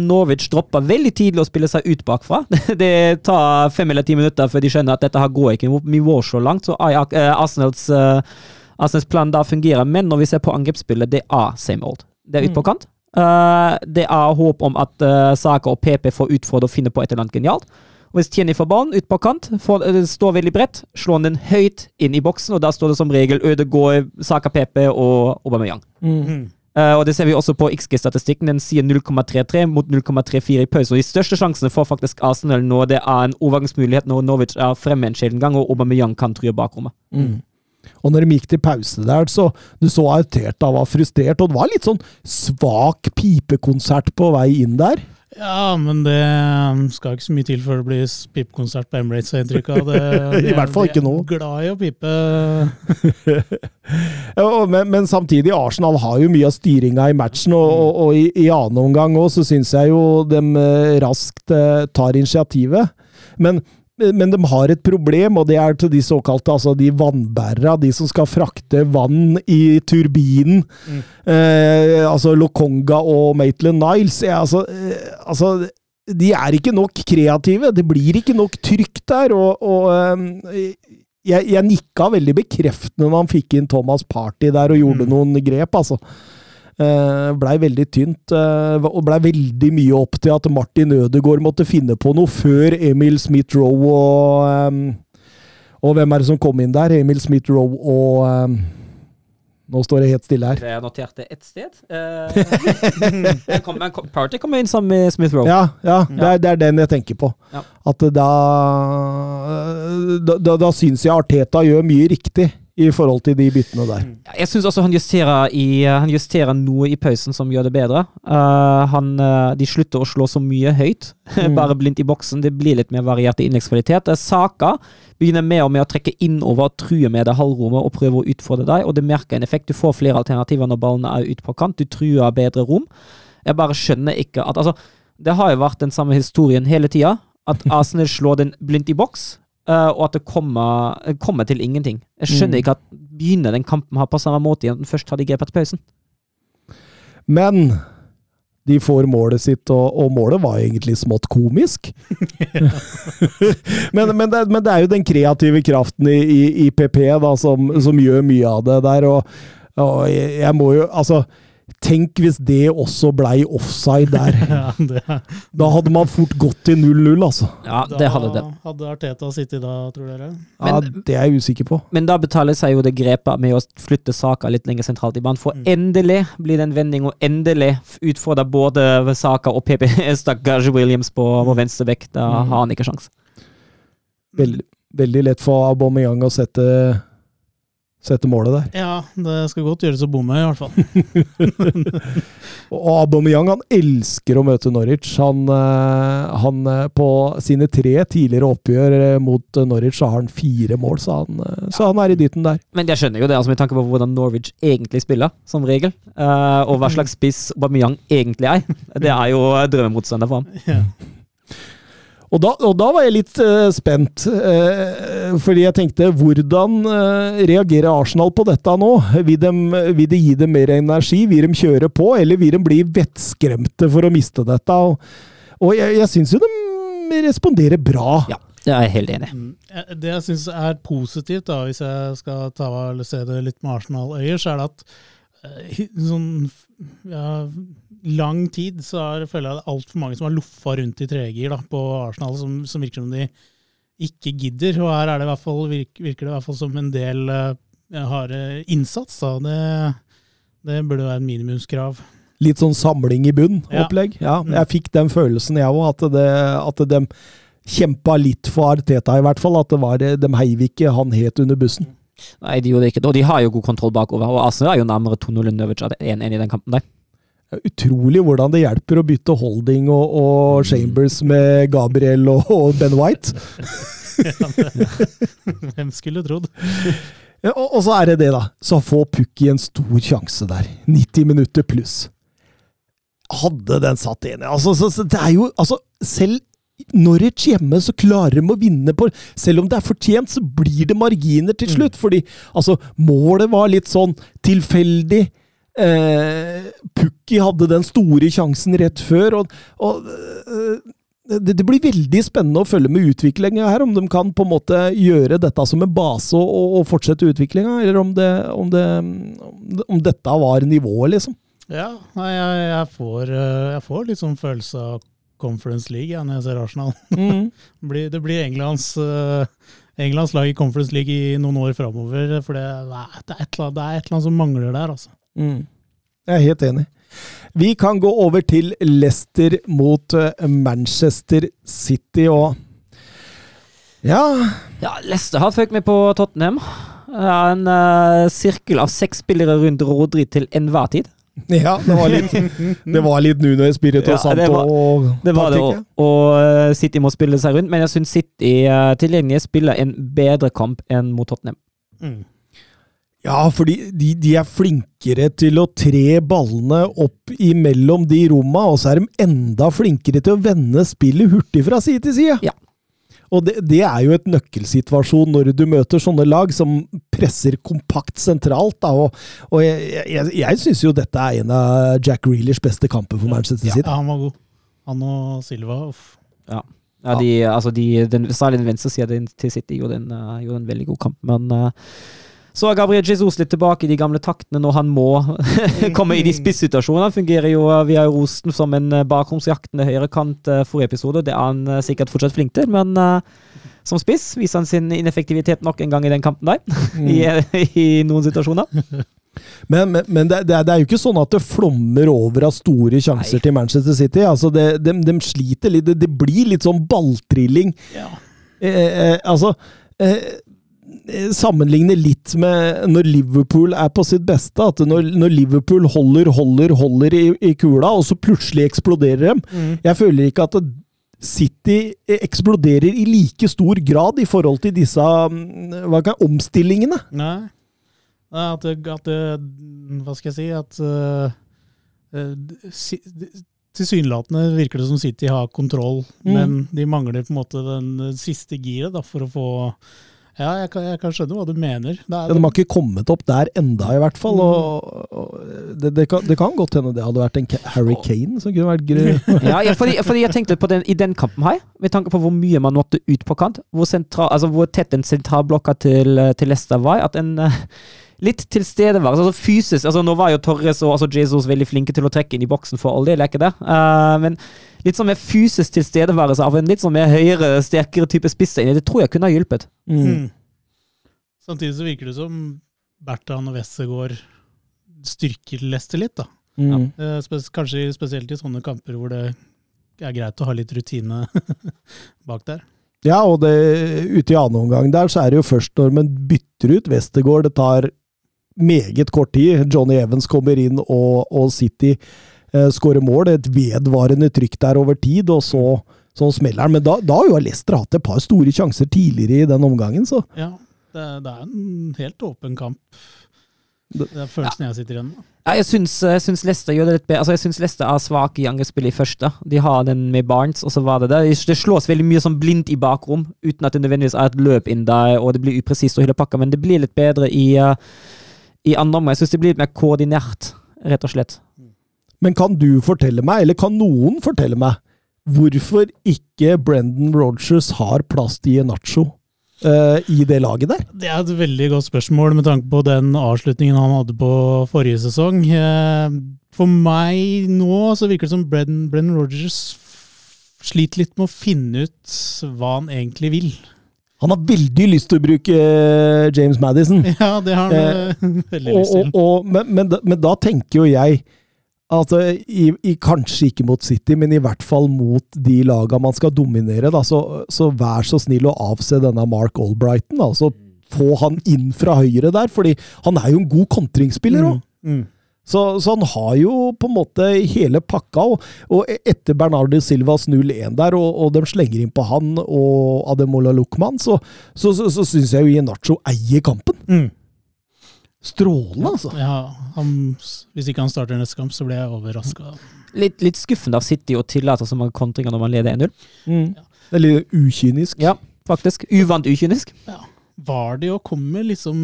Norwich dropper veldig tidlig å spille seg ut bakfra. det tar fem eller ti minutter før de skjønner at dette her går ikke nivå så langt. Så Arsenals, Arsenals plan da fungerer. Men når vi ser på angrepsspillet, det er same old. Det er ut på mm. kant. Uh, det er håp om at uh, Saka og PP får utfordre og finne på et eller annet genialt. Og Hvis Tierney får ballen ut på kant, får, uh, står veldig bredt, slår den høyt inn i boksen, og da står det som regel Ødegaard, Saka PP og Aubameyang. Mm -hmm. og Det ser vi også på XG-statistikken. Den sier 0,33 mot 0,34 i pause. Og De største sjansene får faktisk Arsenal når det er en overgangsmulighet når Norwich er fremme en sjelden gang, og Aubameyang kan true bakrommet. Mm. Og når de gikk til pause der, så du så Arteta var frustrert, og det var litt sånn svak pipekonsert på vei inn der. Ja, men det skal ikke så mye til før det blir pipekonsert på Emirates, har jeg inntrykk av. Det, I hvert fall ikke nå. Glad i å pipe. ja, men, men, samtidig, Arsenal har jo mye av styringa i matchen, og, og, og i, i, annen omgang òg så syns jeg jo de eh, raskt eh, tar initiativet. Men men de har et problem, og det er til de såkalte altså de vannbærere, de som skal frakte vann i turbinen. Mm. Eh, altså Lokonga og Maitland Niles. Ja, altså, eh, altså, de er ikke nok kreative. Det blir ikke nok trykk der. Og, og eh, jeg, jeg, nikka veldig bekreftende når han fikk inn Thomas Party der og gjorde mm. noen grep, altså. Uh, blei veldig tynt, uh, og blei veldig mye opp til at Martin Ødegaard måtte finne på noe før Emil Smith-Roe og um, Og hvem er det som kom inn der? Emil Smith-Roe og nå står det helt stille her. Jeg noterte ett sted. Kom, Party kom inn sammen med Smith Rowe. Ja, ja det, er, det, er, den jeg tenker på. Ja. At da Da, da, da syns jeg Arteta gjør mye riktig i forhold til de byttene der. Mm. Jeg syns også han justerer, i, han justerer, noe i pausen som gjør det bedre. Uh, han, uh, de slutter å slå så mye høyt, mm. bare blindt i boksen. Det blir litt mer variert i innleggskvalitet. Saka begynner mer og mer å trekke innover, true med det halvrommet og prøve å utfordre deg, og det merker en effekt. Du får flere alternativer når ballene er ute på kant. Du truer bedre rom. Jeg bare skjønner ikke at Altså, det har jo vært den samme historien hele tida. At Arsenal slår den blindt i boks, Uh, og at det kommer, kommer, til ingenting. Jeg skjønner mm. ikke at begynner den kampen her på samme måte igjen at den først hadde grepet pausen. Men de får målet sitt, og, og målet var egentlig smått komisk. men, men, det, men, det, er jo den kreative kraften i, i, i PP da, som, som, gjør mye av det der, og, og jeg, jeg må jo Altså Tenk hvis det også blei offside der. ja, det, da hadde man fort gått til 0-0, altså. Ja, det hadde det. Hadde Arteta sittet da, tror dere? Men, ja, Det er jeg usikker på. Men da betaler seg jo det grepet med å flytte saka litt lenger sentralt i banen. For mm. endelig blir det en vending, og endelig utfordre både Saka og PP Stakkars Williams på, på mm. venstre bekk. Da mm. har han ikke sjans. Veldig, veldig lett for Aubameyang å sette sette målet der. Ja, det skal godt gjøres å bomme, i hvert fall. og Aubameyang han elsker å møte Norwich. Han, eh, han, eh, På sine tre tidligere oppgjør eh, mot Norwich så har han fire mål, så han, så han er i dytten der. Men jeg skjønner jo det, altså med tanke på hvordan Norwich egentlig spiller, som regel. og hva slags spiss Aubameyang egentlig er. Det er jo drømmemotstander for ham. Ja. Og da, og da, var jeg litt uh, spent, uh, fordi jeg tenkte hvordan uh, reagerer Arsenal på dette nå? Vil de, vil de, gi dem mer energi? Vil de kjøre på, eller vil de bli vettskremte for å miste dette? Og, og jeg, jeg syns jo de responderer bra. Ja, det er jeg helt enig i. Mm, det jeg syns er positivt, da, hvis jeg skal ta, se det litt med Arsenal-øyer, så er det at sånn ja, lang tid så er, føler jeg det er altfor mange som har loffa rundt i tregir på Arsenal, som, som, virker som de ikke gidder. Og her er det i hvert fall, virker, virker det i hvert fall som en del uh, har innsats. Da. Det, det burde være en minimumskrav. Litt sånn samling i bunn-opplegg? Ja. ja. Mm. Jeg fikk den følelsen, jeg òg. At, det, at de kjempa litt for Arteta, i hvert fall. At det var, de heiv ikke han het under bussen. Nei, de gjorde det ikke. Og de har jo god kontroll bakover. Og Arsenal er jo nærmere 2-0 enn Nøvic 1-1 i den kampen der. Utrolig hvordan det hjelper å bytte Holding og, og Chambers med Gabriel og, og Ben White. Hvem skulle trodd? Ja, og, og, så er det det, da. Så få Pukki en stor sjanse der. 90 minutter pluss. Hadde den satt inn altså, så, så, det er jo Altså, selv Norwich hjemme så klarer de å vinne på Selv om det er fortjent, så blir det marginer til slutt. Mm. Fordi altså, målet var litt sånn tilfeldig. Eh, Pukki hadde den store sjansen rett før. og, og eh, det, det, blir veldig spennende å følge med utviklinga her, om de kan på en måte gjøre dette som en base og, og, fortsette utviklinga, eller om, det, om, det, om, dette var nivået, liksom. Ja, nei, jeg, jeg, får, eh, jeg, får, litt sånn følelse av Conference League ja, når jeg ser Arsenal. Mm. det blir Englands, uh, Englands, lag i Conference League i noen år framover. For det, det, er et eller annet som mangler der, altså. Mm. Jeg er helt enig. Vi kan gå over til Leicester mot eh, Manchester City og Ja Ja, Leicester har fulgt med på Tottenham. En uh, sirkel av seks spillere rundt Rodri til enhver tid. Ja, det var litt, det var litt Nuno Espirito ja, Santo var, og Det var det, og, og City må spille seg rundt, men jeg syns City uh, tilgjengelig spiller en bedre kamp enn mot Tottenham. Mm. Ja, fordi de, de, er flinkere til å tre ballene opp imellom de romma, og så er de enda flinkere til å vende spillet hurtig fra side til side. Ja. Og det, det, er jo et nøkkelsituasjon når du møter sånne lag som presser kompakt sentralt. Da, og, og jeg, jeg, jeg syns jo dette er en av Jack Reelers beste kamper for Manchester City. Ja, han var god. Han og Silva. Uff. Ja. Ja, de, altså de, den, særlig den venstre sida til City gjorde en, uh, gjorde en, veldig god kamp. Men uh, så er Gabriel Jesus litt tilbake i de gamle taktene når han må komme i de spissituasjonene. Han fungerer jo via rosten som en eh, bakromsjaktende høyrekant uh, forrige episode. Det er han sikkert fortsatt flink til, men som spiss viser han sin ineffektivitet nok en gang i den kampen der. Mm. I, I, noen situasjoner. Men, men, men det, det, er, jo ikke sånn at det flommer over av store sjanser Nei. til Manchester City. Altså det, de, de, sliter litt. Det, blir litt sånn balltrilling. Ja. Eh, altså eh, Eh, sammenligne litt med når Liverpool er på sitt beste. At når, når Liverpool holder, holder, holder i, i, kula, og så plutselig eksploderer dem. Mm. Jeg føler ikke at City eksploderer i like stor grad i forhold til disse mm, kan, omstillingene. Nei. At det, at det, Hva skal jeg si At uh, si, Tilsynelatende virker det som City har kontroll, mm. men de mangler på en måte den siste giret da, for å få ja, jeg kan, jeg kan, skjønne hva du mener. Det er, ja, de har ikke kommet opp der enda, i hvert fall. Og, og det, det, kan, det, kan, godt hende det hadde vært en Harry Kane som kunne vært grei. ja, jeg, fordi, fordi, jeg tenkte på den, i den kampen her, med tanke på hvor mye man måtte ut på kant, hvor, sentral, altså hvor tett den sentralblokka til, til Leicester var, at en uh, litt tilstedeværelse. Altså fysisk. altså Nå var jo Torres og altså Jesus veldig flinke til å trekke inn i boksen for all del, er ikke det? Uh, men litt sånn mer fysisk tilstedeværelse av en litt sånn mer høyere, sterkere type spisse det tror jeg kunne ha hjulpet. Mm. mm. Samtidig så virker det som Bertrand og Westergård styrker Leicester litt, da. Mm. Uh, spes kanskje spesielt i sånne kamper hvor det er greit å ha litt rutine bak der. Ja, og det, ute i annen omgang der, så er det jo først når man bytter ut Westergård Det tar meget kort tid. Johnny Evans kommer inn, og, og City eh, skårer mål. Et vedvarende trykk der over tid, og så, så smeller han. Men da, da har jo Leicester hatt et par store sjanser tidligere i den omgangen, så. Ja, det, det er en helt åpen kamp. Det er følelsen jeg sitter igjen med. Ja, jeg syns, jeg syns Leicester gjør det litt bedre. Altså, jeg syns Leicester er svake i angrepsspillet i første. De har den med Barnes, og så var det der. Det slås veldig mye sånn blindt i bakrom, uten at det nødvendigvis er et løp inn der, og det blir upresist og hele pakka, men det blir litt bedre i, uh, i andre omgang. Jeg syns det blir litt mer koordinert, rett og slett. Men kan du fortelle meg, eller kan noen fortelle meg, hvorfor ikke Brendan Rogers har plass til Nacho uh, i det laget der? Det er et veldig godt spørsmål med tanke på den avslutningen han hadde på forrige sesong. Uh, for meg nå så virker det som Brendan, Brendan Rogers sliter litt med å finne ut hva han egentlig vil. Han har veldig lyst til å bruke uh, James Madison. Ja, det har han veldig lyst til. Og, og, men, men, da, men da tenker jo jeg Altså, i, i, kanskje ikke mot City, men i hvert fall mot de laga man skal dominere. Da, så, så, vær så snill å avse denne Mark Albrighton. så få han inn fra høyre der, fordi han er jo en god kontringsspiller òg. Mm. Mm. Så, så, han har jo på en måte hele pakka. Og, og etter Bernardo Silvas 0-1 der, og, og, de slenger inn på han og Ademola Luchman, så, så, så, så syns jeg jo Inacho eier kampen. Mm. Strålende, altså. Ja, han, hvis ikke han starter neste kamp, så blir jeg overraska. Litt, litt, skuffende av City å tillate så mange kontringer når man leder 1-0. Mm. Ja. Det er litt ukynisk. Ja, faktisk. Uvant ukynisk. Ja. Var det å komme liksom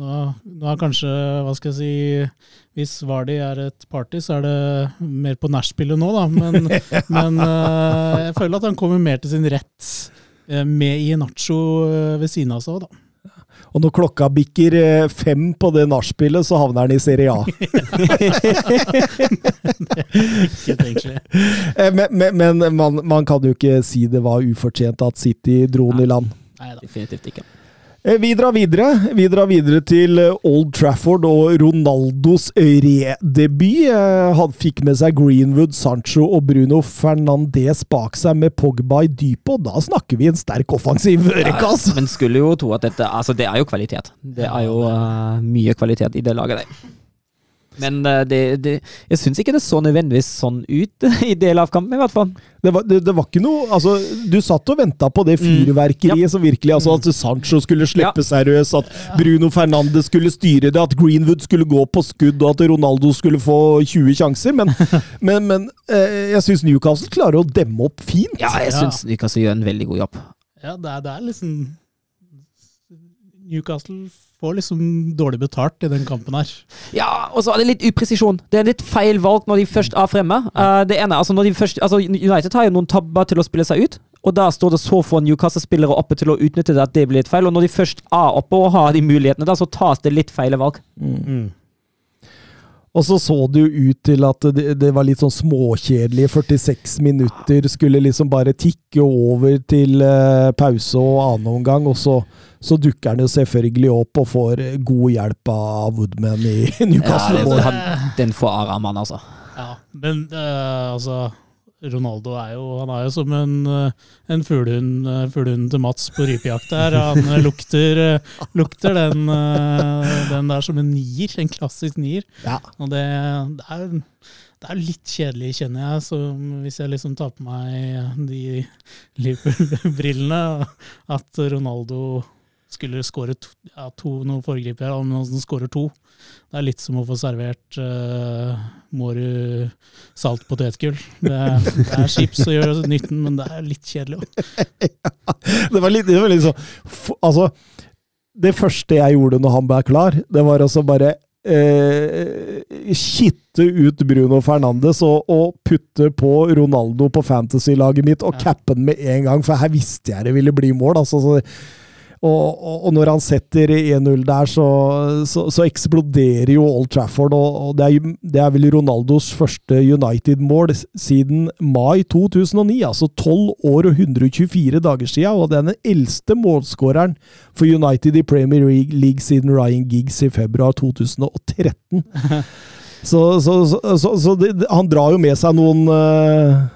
nå, nå, er kanskje, hva skal jeg si Hvis Vardi er et party, så er det mer på nachspielet nå, da. Men, men uh, jeg føler at han kommer mer til sin rett uh, med Ienacho uh, ved siden av seg òg, da. Og når klokka bikker eh, fem på det nachspielet, så havner han i Serie A. Eh, men, men, men man, man, kan jo ikke si det var ufortjent at City dro den i land. Nei, definitivt ikke. Eh, vi drar videre. Vi drar videre til eh, Old Trafford og Ronaldos redebut. Eh, han fikk med seg Greenwood, Sancho og Bruno Fernandez bak seg med Pogba i dypet, og da snakker vi en sterk offensiv ørekass! Ja, men skulle jo tro at dette Altså, det er jo kvalitet. Det er jo uh, mye kvalitet i det laget der. Men uh, det, det, jeg syns ikke det så nødvendigvis sånn ut i del av kampen, i hvert fall. Det var, det, det var ikke noe altså, Du satt og venta på det mm. fyrverkeriet mm. ja. som virkelig altså At Sancho skulle slippe ja. seriøs, at Bruno Fernandes skulle styre det, at Greenwood skulle gå på skudd, og at Ronaldo skulle få 20 sjanser. Men, men, men eh, jeg syns Newcastle klarer å demme opp fint. Ja, jeg syns Newcastle gjør en veldig god jobb. Ja, det er, det er liksom Newcastle får liksom dårlig betalt i den kampen her. Ja, og så er det litt upresisjon. Det er litt feil valg når de først er fremme. Uh, det ene, altså når de først, altså United har jo noen tabber til å spille seg ut, og da står det så få Newcastle-spillere oppe til å utnytte det at det blir litt feil. Og når de først er oppe og har de mulighetene, da så tas det litt feile valg. Mm. mm. Og så så det jo ut til at det, det var litt sånn småkjedelige 46 minutter skulle liksom bare tikke over til uh, pause og annen omgang, og så så dukker han jo selvfølgelig opp og får god hjelp av Woodman i Newcastle. Ja, den, den får Araman, altså. Ja, men uh, altså Ronaldo er jo, han er jo som en, eh, en fuglehund, eh, fuglehund til Mats på rypejakt her. Han lukter, lukter den, den, der som en nier, en klassisk nier. Ja. Og det, det, er, det, er, litt kjedelig, kjenner jeg, så hvis jeg liksom tar på meg de Liverpool-brillene, at Ronaldo skulle skåre to, ja, to Nå foregriper jeg, men han skårer to. Det er litt som å få servert uh, Mårud salt potetgull. Det, det, er chips som gjør nytten, men det er litt kjedelig òg. ja, det var litt, det var litt sånn Altså, det første jeg gjorde når han ble klar, det var altså bare eh, kitte ut Bruno Fernandes og, og, putte på Ronaldo på fantasy-laget mitt og ja. cappe den med en gang, for her visste jeg det ville bli mål. altså så og, og, og, når han setter 1-0 der, så, så, så, eksploderer jo Old Trafford. Og, det er, det, er, vel Ronaldos første United-mål siden mai 2009. Altså 12 år og 124 dager siden. Og det er den eldste målskåreren for United i Premier League siden Ryan Giggs i februar 2013. så, så det, han drar jo med seg noen uh,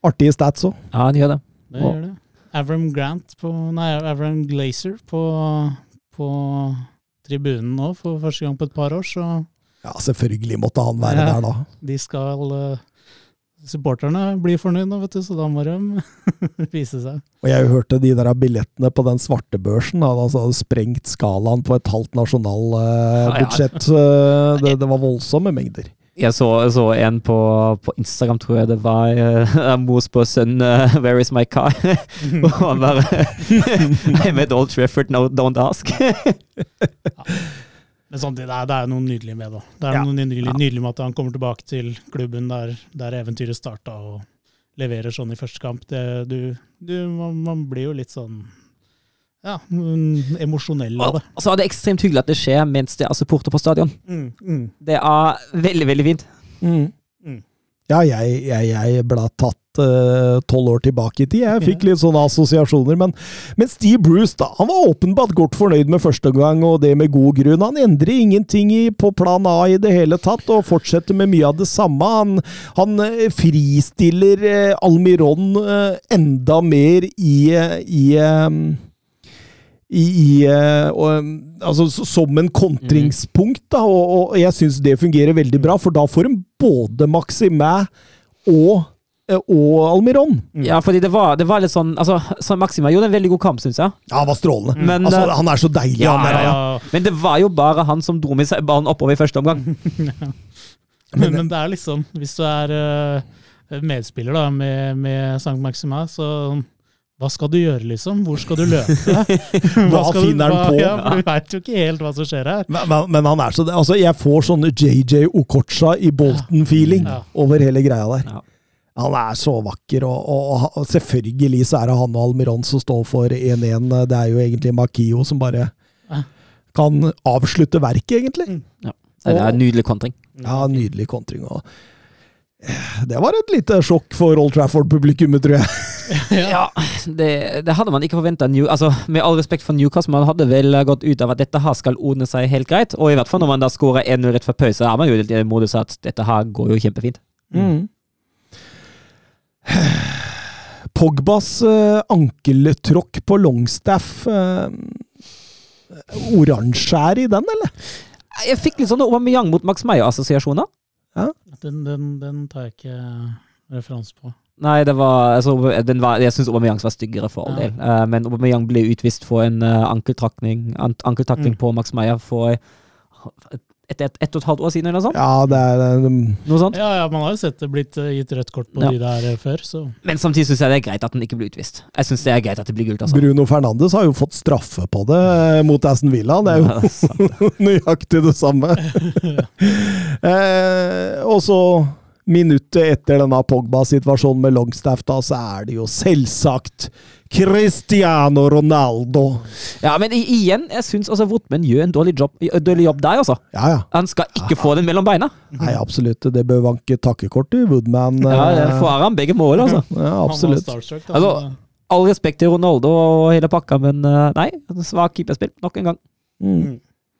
artige stats òg. Ja, han gjør det. Det gjør det. Avram Grant på Nei, Avram Glazer på, på tribunen nå for første gang på et par år, så Ja, selvfølgelig måtte han være ja, der da. De skal uh, supporterne blir fornøyd nå, vet du, så da må de vise seg. Og jeg hørte de der billettene på den svarte børsen altså, hadde sprengt skalaen på et halvt nasjonalbudsjett. Uh, ja. det, det var voldsomme mengder. Jeg så, så, en på, på, Instagram, tror jeg det var. Uh, mos på sønnen uh, 'Where is my car?' og han bare 'I'm at Old Trafford, no, don't ask'. ja. Men samtidig, det er, det er noe nydelig med det. Det er ja. noe nydelig, nydelig, med at han kommer tilbake til klubben der, der eventyret starta, og leverer sånn i første kamp. Det, du, du, man, man, blir jo litt sånn ja, emosjonell av det. Og så er det ekstremt hyggelig at det skjer mens det er supporter på stadion. Mm, mm. Det er veldig, veldig fint. Mm. mm. Ja, jeg, jeg, jeg ble tatt eh, tolv uh, år tilbake i tid. Jeg fikk litt sånne assosiasjoner. Men, men, Steve Bruce da, han var åpenbart godt fornøyd med første gang, og det med god grunn. Han endrer ingenting i, på plan A i det hele tatt, og fortsetter med mye av det samme. Han, han uh, fristiller uh, Almiron enda mer i, i i, i og, altså, som en kontringspunkt, da, og, og jeg syns det fungerer veldig bra, for da får en både Maximæ og og Almiron. Mm. Ja, fordi det var, det var litt sånn altså, så Maxima gjorde en veldig god kamp, syns jeg. Ja, han var strålende. Men, altså, eh, han er så deilig, ja, han der. Ja, ja. Men det var jo bare han som dro med seg ballen oppover i første omgang. men, men, det er liksom Hvis du er uh, medspiller da, med, med Sankt Maxima, så hva skal du gjøre, liksom? Hvor skal du løpe? hva, hva finner han på? Ja, du veit jo ikke helt hva som skjer her. Men, men, men han er så, altså, jeg får sånne JJ Okocha i Bolton-feeling ja. over hele greia der. Ja. Han er så vakker, og, og, og, selvfølgelig så er det han og Almiron som står for 1-1. Det er jo egentlig Makio som bare kan avslutte verket, egentlig. Mm. Ja. Det er en nydelig kontring. Ja, nydelig kontring. og det var et lite sjokk for Old Trafford-publikummet, tror jeg. ja, det, det, hadde man ikke forventa. Altså, med all respekt for Newcastle, man hadde vel gått ut av at dette her skal ordne seg helt greit. Og i hvert fall når man da skårer 1-0 rett før pause, er man jo litt i modus at dette her går jo kjempefint. Mm. Pogbas uh, ankeltråkk på Longstaff uh, Oransje er i den, eller? Jeg fikk litt sånn Aubameyang mot Max Meyer-assosiasjoner. Ja. Den, den, den, tar jeg ikke referanse på. Nei, det var, altså, var jeg syns Aubameyang var styggere for all del. Uh, men Aubameyang ble utvist for en uh, ankeltakning, ankeltakning mm. på Max Meyer for et, et, et, og et halvt år siden, eller noe sånt? Ja, det er det, noe sånt? Ja, ja, man har jo sett det blitt uh, gitt rødt kort på ja. de der før, så Men samtidig syns jeg det er greit at den ikke blir utvist. Jeg synes det er greit at det blir gult, altså. Bruno Fernandes har jo fått straffe på det mot Aston Villa. Det er jo ja, nøyaktig det samme. eh, og så minuttet etter denne Pogba-situasjonen med Longstaff, da, så er det jo selvsagt Cristiano Ronaldo. Ja, men igjen, jeg syns altså Votmen gjør en dårlig jobb, dårlig jobb der, altså. Ja, ja. Han skal ikke ja. få den mellom beina. Nei, absolutt. Det bør vanke takkekort til Woodman. Ja, det eh, får han begge mål, altså. Ja, absolutt. Altså, all respekt til Ronaldo og hele pakka, men eh, nei, svak keeperspill nok en gang. Mm.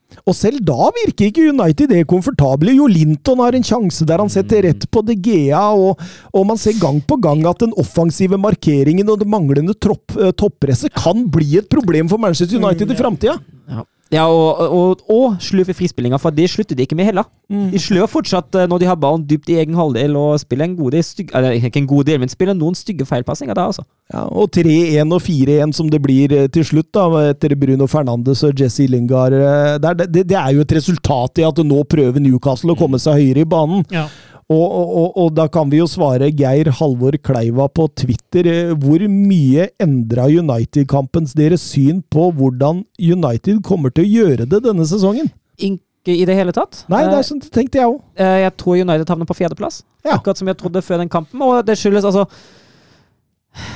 Mm. Og selv da virker ikke United det komfortable. Jo Linton har en sjanse der han setter rett på De Gea, og, og man ser gang på gang at den offensive markeringen og det manglende eh, toppresset kan bli et problem for Manchester United i framtida. Ja. Ja, og, og, og sløve frispillinga, for det slutter de ikke med heller. Mm. De slør fortsatt eh, når de har ballen dypt i egen halvdel og spiller en god del stygge Eller ikke en god del, men spiller noen stygge feilpassinger da, altså. Ja, og 3-1 og 4-1 som det blir eh, til slutt, da, etter Bruno Fernandes og Jesse Lingard. Eh, det, det, det, er jo et resultat i at nå prøver Newcastle å komme seg høyere i banen. Ja. Og, og, og, da kan vi jo svare Geir Halvor Kleiva på Twitter. Eh, hvor mye endra United-kampens deres syn på hvordan United kommer til å gjøre det denne sesongen? Ikke i det hele tatt. Nei, det er sånn tenkte jeg òg. Eh, jeg tror United havner på fjerdeplass. Ja. Akkurat som jeg trodde før den kampen. Og det skyldes altså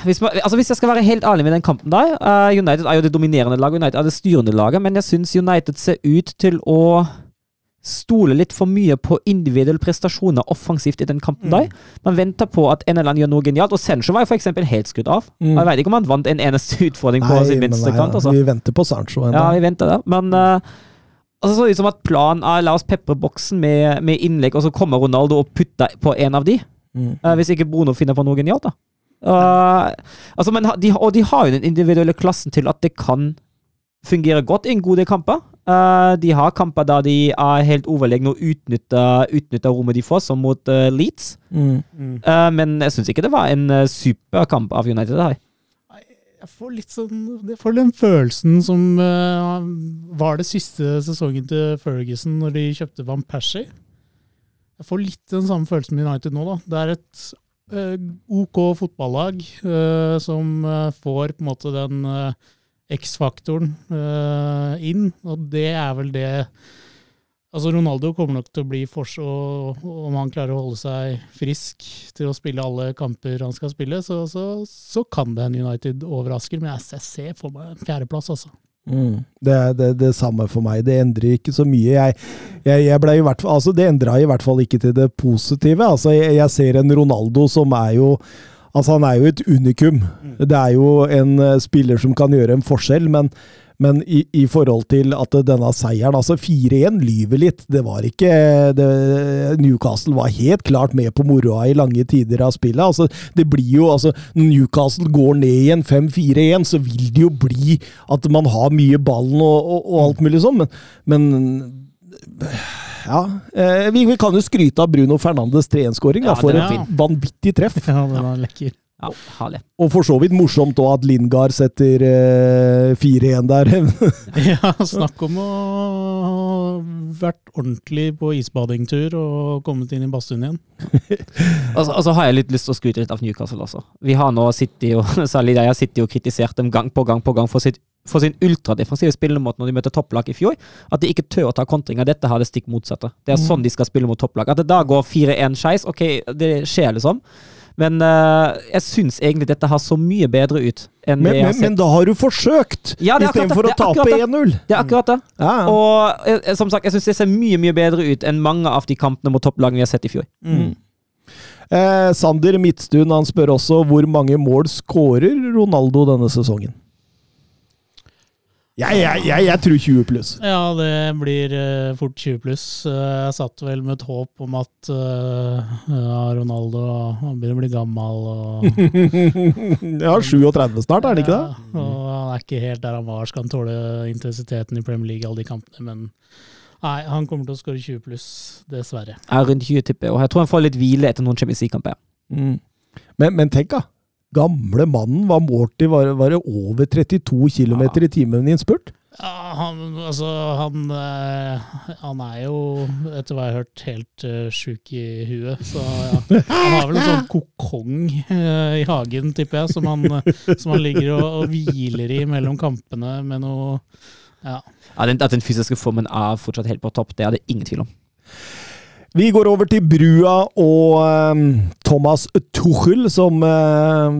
hvis, man, altså hvis, jeg skal være helt ærlig med den kampen der United er jo det dominerende laget, United er det styrende laget, men jeg syns United ser ut til å stoler litt for mye på individuelle prestasjoner offensivt i den kampen mm. der. Man venter på at en eller annen gjør noe genialt, og Sancho var jo f.eks. helt skutt av. Mm. Jeg vet ikke om han vant en eneste utfordring på nei, sin minste kant. Altså. Vi venter på Sancho ennå. Ja, vi venter det. Men uh, altså, så ut som at planen er la oss pepre boksen med, med, innlegg, og så kommer Ronaldo og putter på en av de. Mm. Uh, hvis ikke Bruno finner på noe genialt, da. Uh, altså, men de, og de har jo den individuelle klassen til at det kan fungere godt i en god del kamper. Uh, de har kamper der de er helt overlegne og utnytter, utnytter rommet de får, som mot uh, Leeds. Mm. Mm. Uh, men jeg syns ikke det var en superkamp av United. her. Jeg får litt sånn Jeg får den følelsen som var det siste sesongen til Ferguson, når de kjøpte Van Persie. Jeg får litt den samme følelsen med United nå. da. Det er et OK fotballag som får på en måte den X-faktoren uh, inn, og det er vel det Altså Ronaldo kommer nok til å bli forso, om han klarer å holde seg frisk til å spille alle kamper han skal spille, så, så, så kan det hende United overrasker. Men jeg ser for meg en fjerdeplass, altså. Mm. Det er det, det, samme for meg. Det endrer ikke så mye. Jeg, jeg, jeg ble i hvert fall, altså det endra i hvert fall ikke til det positive. Altså jeg, jeg ser en Ronaldo som er jo Altså, han er jo et unikum. Mm. Det er jo en uh, spiller som kan gjøre en forskjell, men, men i, i, forhold til at denne seieren Altså, 4-1 lyver litt. Det var ikke det, Newcastle var helt klart med på moroa i lange tider av spillet. Altså, det blir jo altså, Når Newcastle går ned igjen 5-4-1, så vil det jo bli at man har mye ballen og, og, og alt mulig sånn, men, men ja. Eh, vi, vi, kan jo skryte av Bruno Fernandes 3-1-skåring ja, for et vanvittig treff. Ja, den var lekker. Ja, herlig. Og for så vidt morsomt òg at Lindgard setter eh, 4-1 der. ja, snakk om å ha vært ordentlig på isbadingtur og kommet inn i badstuen igjen. Og så har jeg litt lyst til å skryte litt av Newcastle også. Vi har nå sittet og, særlig jeg har sittet og kritisert dem gang på gang på gang for sitt for sin ultradefensive spillemåte når de møter topplag i fjor, at de ikke tør å ta kontringer. Dette har det stikk motsatte. Det er mm. sånn de skal spille mot topplag. At det da går 4-1 skeis, ok, det skjer liksom. Men uh, jeg syns egentlig dette har så mye bedre ut enn men, det jeg har sett. Men da har du forsøkt, ja, istedenfor å tape 1-0. Det er akkurat det. Ja. Og jeg, eh, som sagt, jeg syns det ser mye mye bedre ut enn mange av de kampene mot topplagene vi har sett i fjor. Mm. Eh, Sander Midtstuen han spør også hvor mange mål skårer Ronaldo denne sesongen? Jeg, jeg, jeg, jeg, tror 20 pluss. Ja, det blir uh, fort 20 pluss. Uh, jeg satt vel med et håp om at uh, ja, Ronaldo han begynner å bli gammel. Og, ja, 37 snart, er det ikke det? Ja, og Han er ikke helt der han var, skal han tåle intensiteten i Premier League, alle de kampene. Men nei, han kommer til å skåre 20 pluss, dessverre. Jeg er rundt 20, tipper jeg. Og jeg tror han får litt hvile etter noen Champions League-kamper. Mm. Men, men tenk, da gamle mannen var målt til var, var det over 32 km ja. i timen i en spurt? Ja, han, altså, han, øh, han er jo, etter hva jeg har hørt, helt øh, sjuk i huet. Så ja. Han har vel en sånn kokong øh, i hagen, tipper jeg, som han, som han ligger og, og, hviler i mellom kampene med noe Ja. ja den, at den fysiske formen er fortsatt helt på topp, det er det ingen tvil om. Vi går over til Brua og um, Thomas Tuchel, som uh,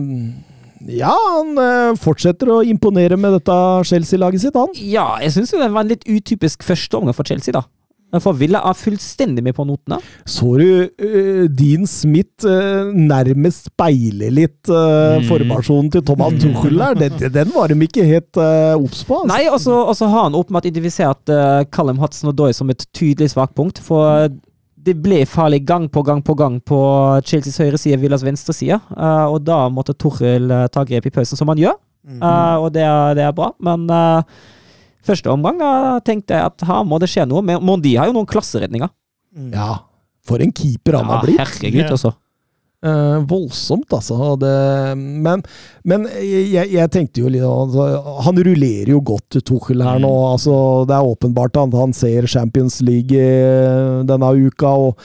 ja, han uh, fortsetter å imponere med dette Chelsea-laget sitt, han. Ja, jeg syns det var en litt utypisk første omgang for Chelsea, da. For Villa er fullstendig med på notene. Så du uh, Dean Smith uh, nærmest speile litt uh, mm. formasjonen til Thomas Tuchel der? Den, den var de ikke helt obs på. Altså. Nei, og så har han åpenbart identifisert Callum Hudson og Doy som et tydelig svakpunkt. For det ble farlig gang på gang på gang på Chelseas høyre side, Villas venstre side. Uh, og da måtte Torhild uh, ta grep i pausen, som han gjør. Mm -hmm. uh, og det er, det er, bra. Men første omgang tenkte jeg at her må det skje noe. Men Mondi har jo noen klasseredninger. Mm. Ja, for en keeper han ja, har blitt. Herregud, altså. Uh, voldsomt, altså. Det, men, men jeg, jeg, tenkte jo litt altså, Han rullerer jo godt, Tuchel, her nå. Mm. Altså, det er åpenbart at han ser Champions League uh, denne uka. og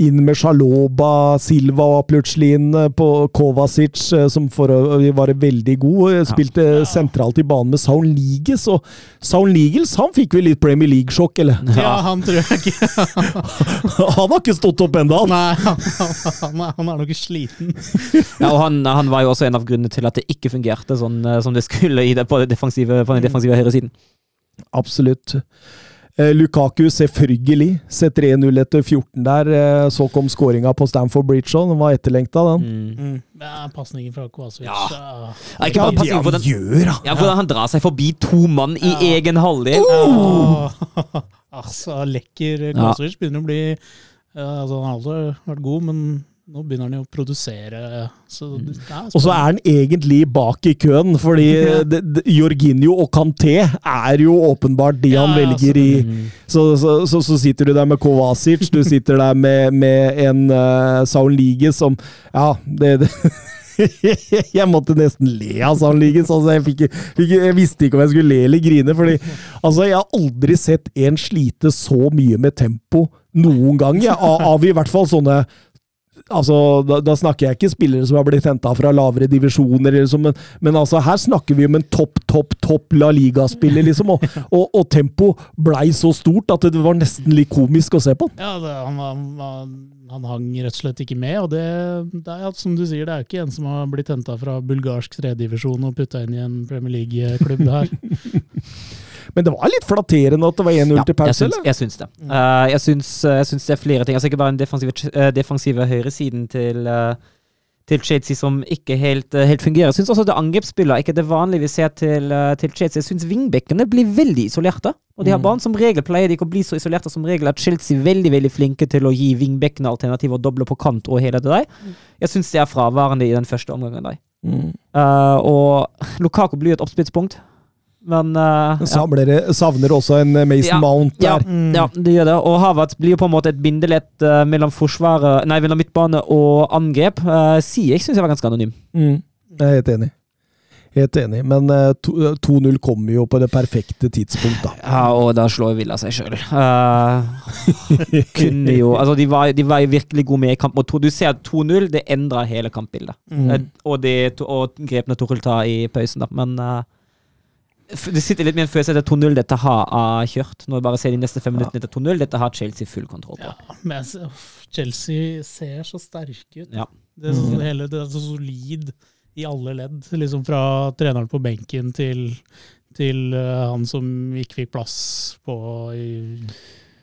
inn med Sjaloba, Silva og plutselig inn eh, på Kovacic, eh, som for å være veldig god. Eh, spilte ja. sentralt i banen med Saul Nigels, og Saul Nigels han fikk vel litt Premier League-sjokk, eller? Ja, han tror jeg ikke. han har ikke stått opp ennå! Nei, han, han, han, er nok sliten. ja, og han, han, var jo også en av grunnene til at det ikke fungerte sånn som det skulle det, på, det defensive, på den defensive høyresiden. Absolutt. Eh, Lukaku, selvfølgelig. Setter 1-0 etter 14 der. Eh, så kom skåringa på Stamford Bridge òg. Den var etterlengta, den. Mm. Mm. Ja, Pasningen fra Kovacic. Ja. Ja, ikke han for den, gjør, da. Ja, hvordan han drar seg forbi to mann i egen halvdel. altså, lekker Kovacic begynner å bli Altså, han har alltid vært god, men nå begynner han jo å produsere. Så og så er han egentlig bak i køen, fordi det, det, Jorginho og Kanté er jo åpenbart de han velger i så, så, så, så, sitter du der med Kovacic, du sitter der med, med en uh, Saul Lige som Ja, det, jeg måtte nesten le av Sandligen. Altså, jeg, fikk, fikk, jeg, visste ikke om jeg skulle le eller grine. fordi altså, Jeg har aldri sett en slite så mye med tempo noen gang. Ja, av, av i hvert fall sånne altså, da, da, snakker jeg ikke spillere som har blitt henta fra lavere divisjoner, liksom, men, men, altså, her snakker vi om en topp, topp, topp La Liga-spiller, liksom. Og, og, og tempo blei så stort at det var nesten litt komisk å se på. Ja, det, han, han, han, hang rett og slett ikke med, og det, det er som du sier, det er jo ikke en som har blitt henta fra bulgarsk tredjedivisjon og putta inn i en Premier League-klubb, det her. Men det var litt flatterende at det var 1-0 ja, til pause? eller? jeg syns det. Uh, jeg, syns, jeg, syns, det er flere ting. Altså Ikke bare den defensive, uh, defensive høyresiden til, uh, til Chelsea som ikke helt, helt fungerer. Jeg syns også det angrepsspillet ikke det vanlige vi ser til, til Chelsea. Jeg syns vingbekkene blir veldig isolerte. Og de har barn som regel pleier de ikke å bli så isolerte som regel at Chelsea er veldig veldig flinke til å gi vingbekkene alternativer og doble på kant og hele det der. Mm. Jeg syns det er fraværende i den første omgangen. der. Mm. og Lukaku blir et oppspillspunkt. Men uh, ja. savner også en eh, Mason ja, Mount der. Ja, mm. ja, det gjør det. Og Havertz blir på en måte et bindelett uh, mellom forsvaret Nei, mellom midtbane og angrep. Uh, jeg, syns jeg var ganske anonym. Mm. Jeg er helt enig. Helt enig, men 2-0 kommer jo på det perfekte tidspunkt, da. Ja, og da slår Villa seg sjøl. kunne jo Altså, de var, de var virkelig gode med i kamp mot 2. Du ser at 2-0, det endrer hele kampbildet. Mm. og, de, og grepene Torhild tar i pausen, da. Men det sitter litt med en følelse at 2-0 dette har kjørt. Når jeg bare ser de neste fem minuttene etter 2-0, dette har Chelsea full kontroll på. Ja, men Chelsea ser så sterke ut. Ja. Det, er så, mm. hele, det er så solid i alle ledd. Liksom fra treneren på benken til, til uh, han som ikke fikk plass på i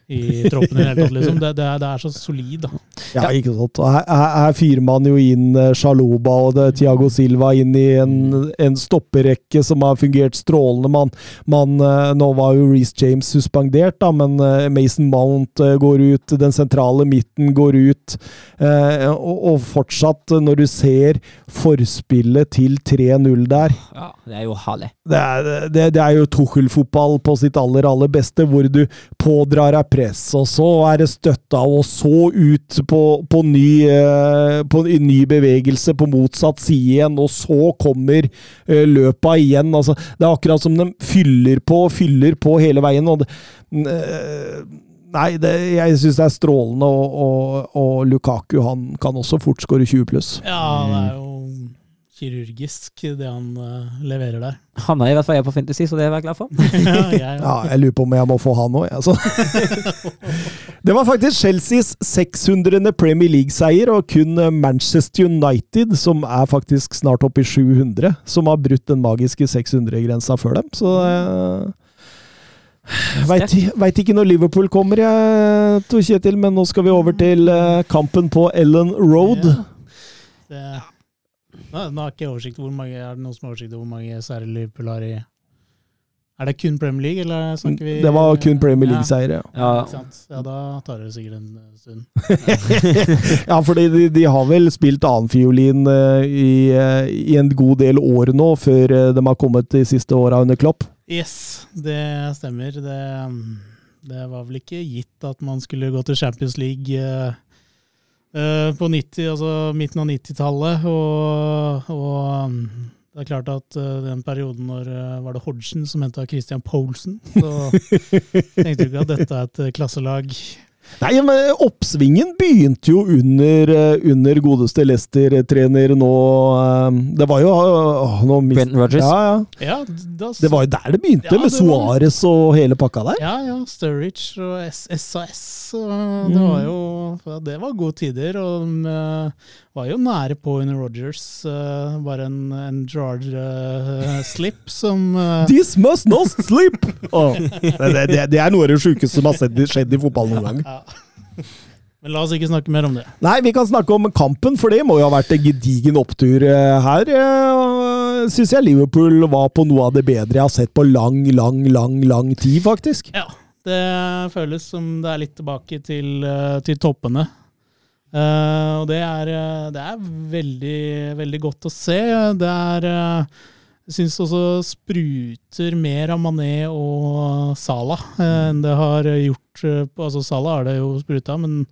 i troppen i det hele tatt. Liksom. Det, det, det, er så solid. Da. Ja, ikke sant. Her, her fyrer man jo inn Sjaloba eh, og det, Thiago Silva inn i en, en stopperekke som har fungert strålende. Man, man, eh, nå var jo Reece James suspendert, da, men eh, Mason Mount går ut, den sentrale midten går ut. Og, og fortsatt, når du ser forspillet til 3-0 der Ja, det er jo herlig. Det er, det, det er jo Tuchel-fotball på sitt aller, aller beste, hvor du pådrar deg press, og så er det støtta, og så ut på, på, ny, eh, på ny, bevegelse på motsatt side igjen, og så kommer eh, løpa igjen. Altså, det er akkurat som de fyller på og fyller på hele veien. og det, eh, Nei, det, jeg syns det er strålende, og, og, og, Lukaku han kan også fort skåre 20 pluss. Ja, det er jo kirurgisk, det han uh, leverer der. Han er i hvert fall jeg på Fantasy, så det er jeg glad for. ja, jeg, ja, jeg lurer på om jeg må få han òg, jeg. Altså. det var faktisk Chelseas 600. Premier League-seier, og kun Manchester United, som er faktisk snart oppe i 700, som har brutt den magiske 600-grensa før dem. Så uh, Veit ikke når Liverpool kommer, jeg, Tor Kjetil, men nå skal vi over til uh, kampen på Ellen Road. Ja. Det nå, nå har jeg ikke oversikt hvor mange, Er det noen som har oversikt over hvor mange seire Liverpool har i Er det kun Premier League, eller snakker vi Det var kun Premier League-seiere, ja. Ja. ja. Da tar det sikkert en eh, stund. ja, for de, de, har vel spilt annenfiolin uh, i, uh, i en god del år nå, før de har kommet de siste åra under Klopp? Yes, det stemmer. Det, det, var vel ikke gitt at man skulle gå til Champions League Eh, på 90, altså midten av 90-tallet. Og, og, um, det er klart at uh, den perioden når uh, var det Hodgson som henta Christian Poulsen, så tenkte du ikke at dette er et klasselag Nei, men Oppsvingen begynte jo under, eh, under godeste Leicester-trener nå eh, Det var jo nå Brenton Rogers. Ja, ja. ja da, det var jo der det begynte, ja, med Suárez og hele pakka der. Ja, ja. Sturridge og SAS. Og det var jo Det var gode tider. Og de var jo nære på under Rogers. bare en, en Gerard uh, slip som uh, This must not slip! Oh, det, det, det, er noe av det sjukeste som har skjedd i fotball noen gang. Ja. Men la oss ikke snakke mer om det. Nei, vi kan snakke om kampen, for det må jo ha vært en gedigen opptur eh, her. Eh, Syns jeg Liverpool var på noe av det bedre jeg har sett på lang, lang, lang, lang tid, faktisk. Ja, det føles som det er litt tilbake til, eh, til toppene. Og det er, det er, veldig, veldig godt å se. Det er Jeg syns også spruter mer av Mané og Salah enn det har gjort Altså Salah er det jo spruta, men,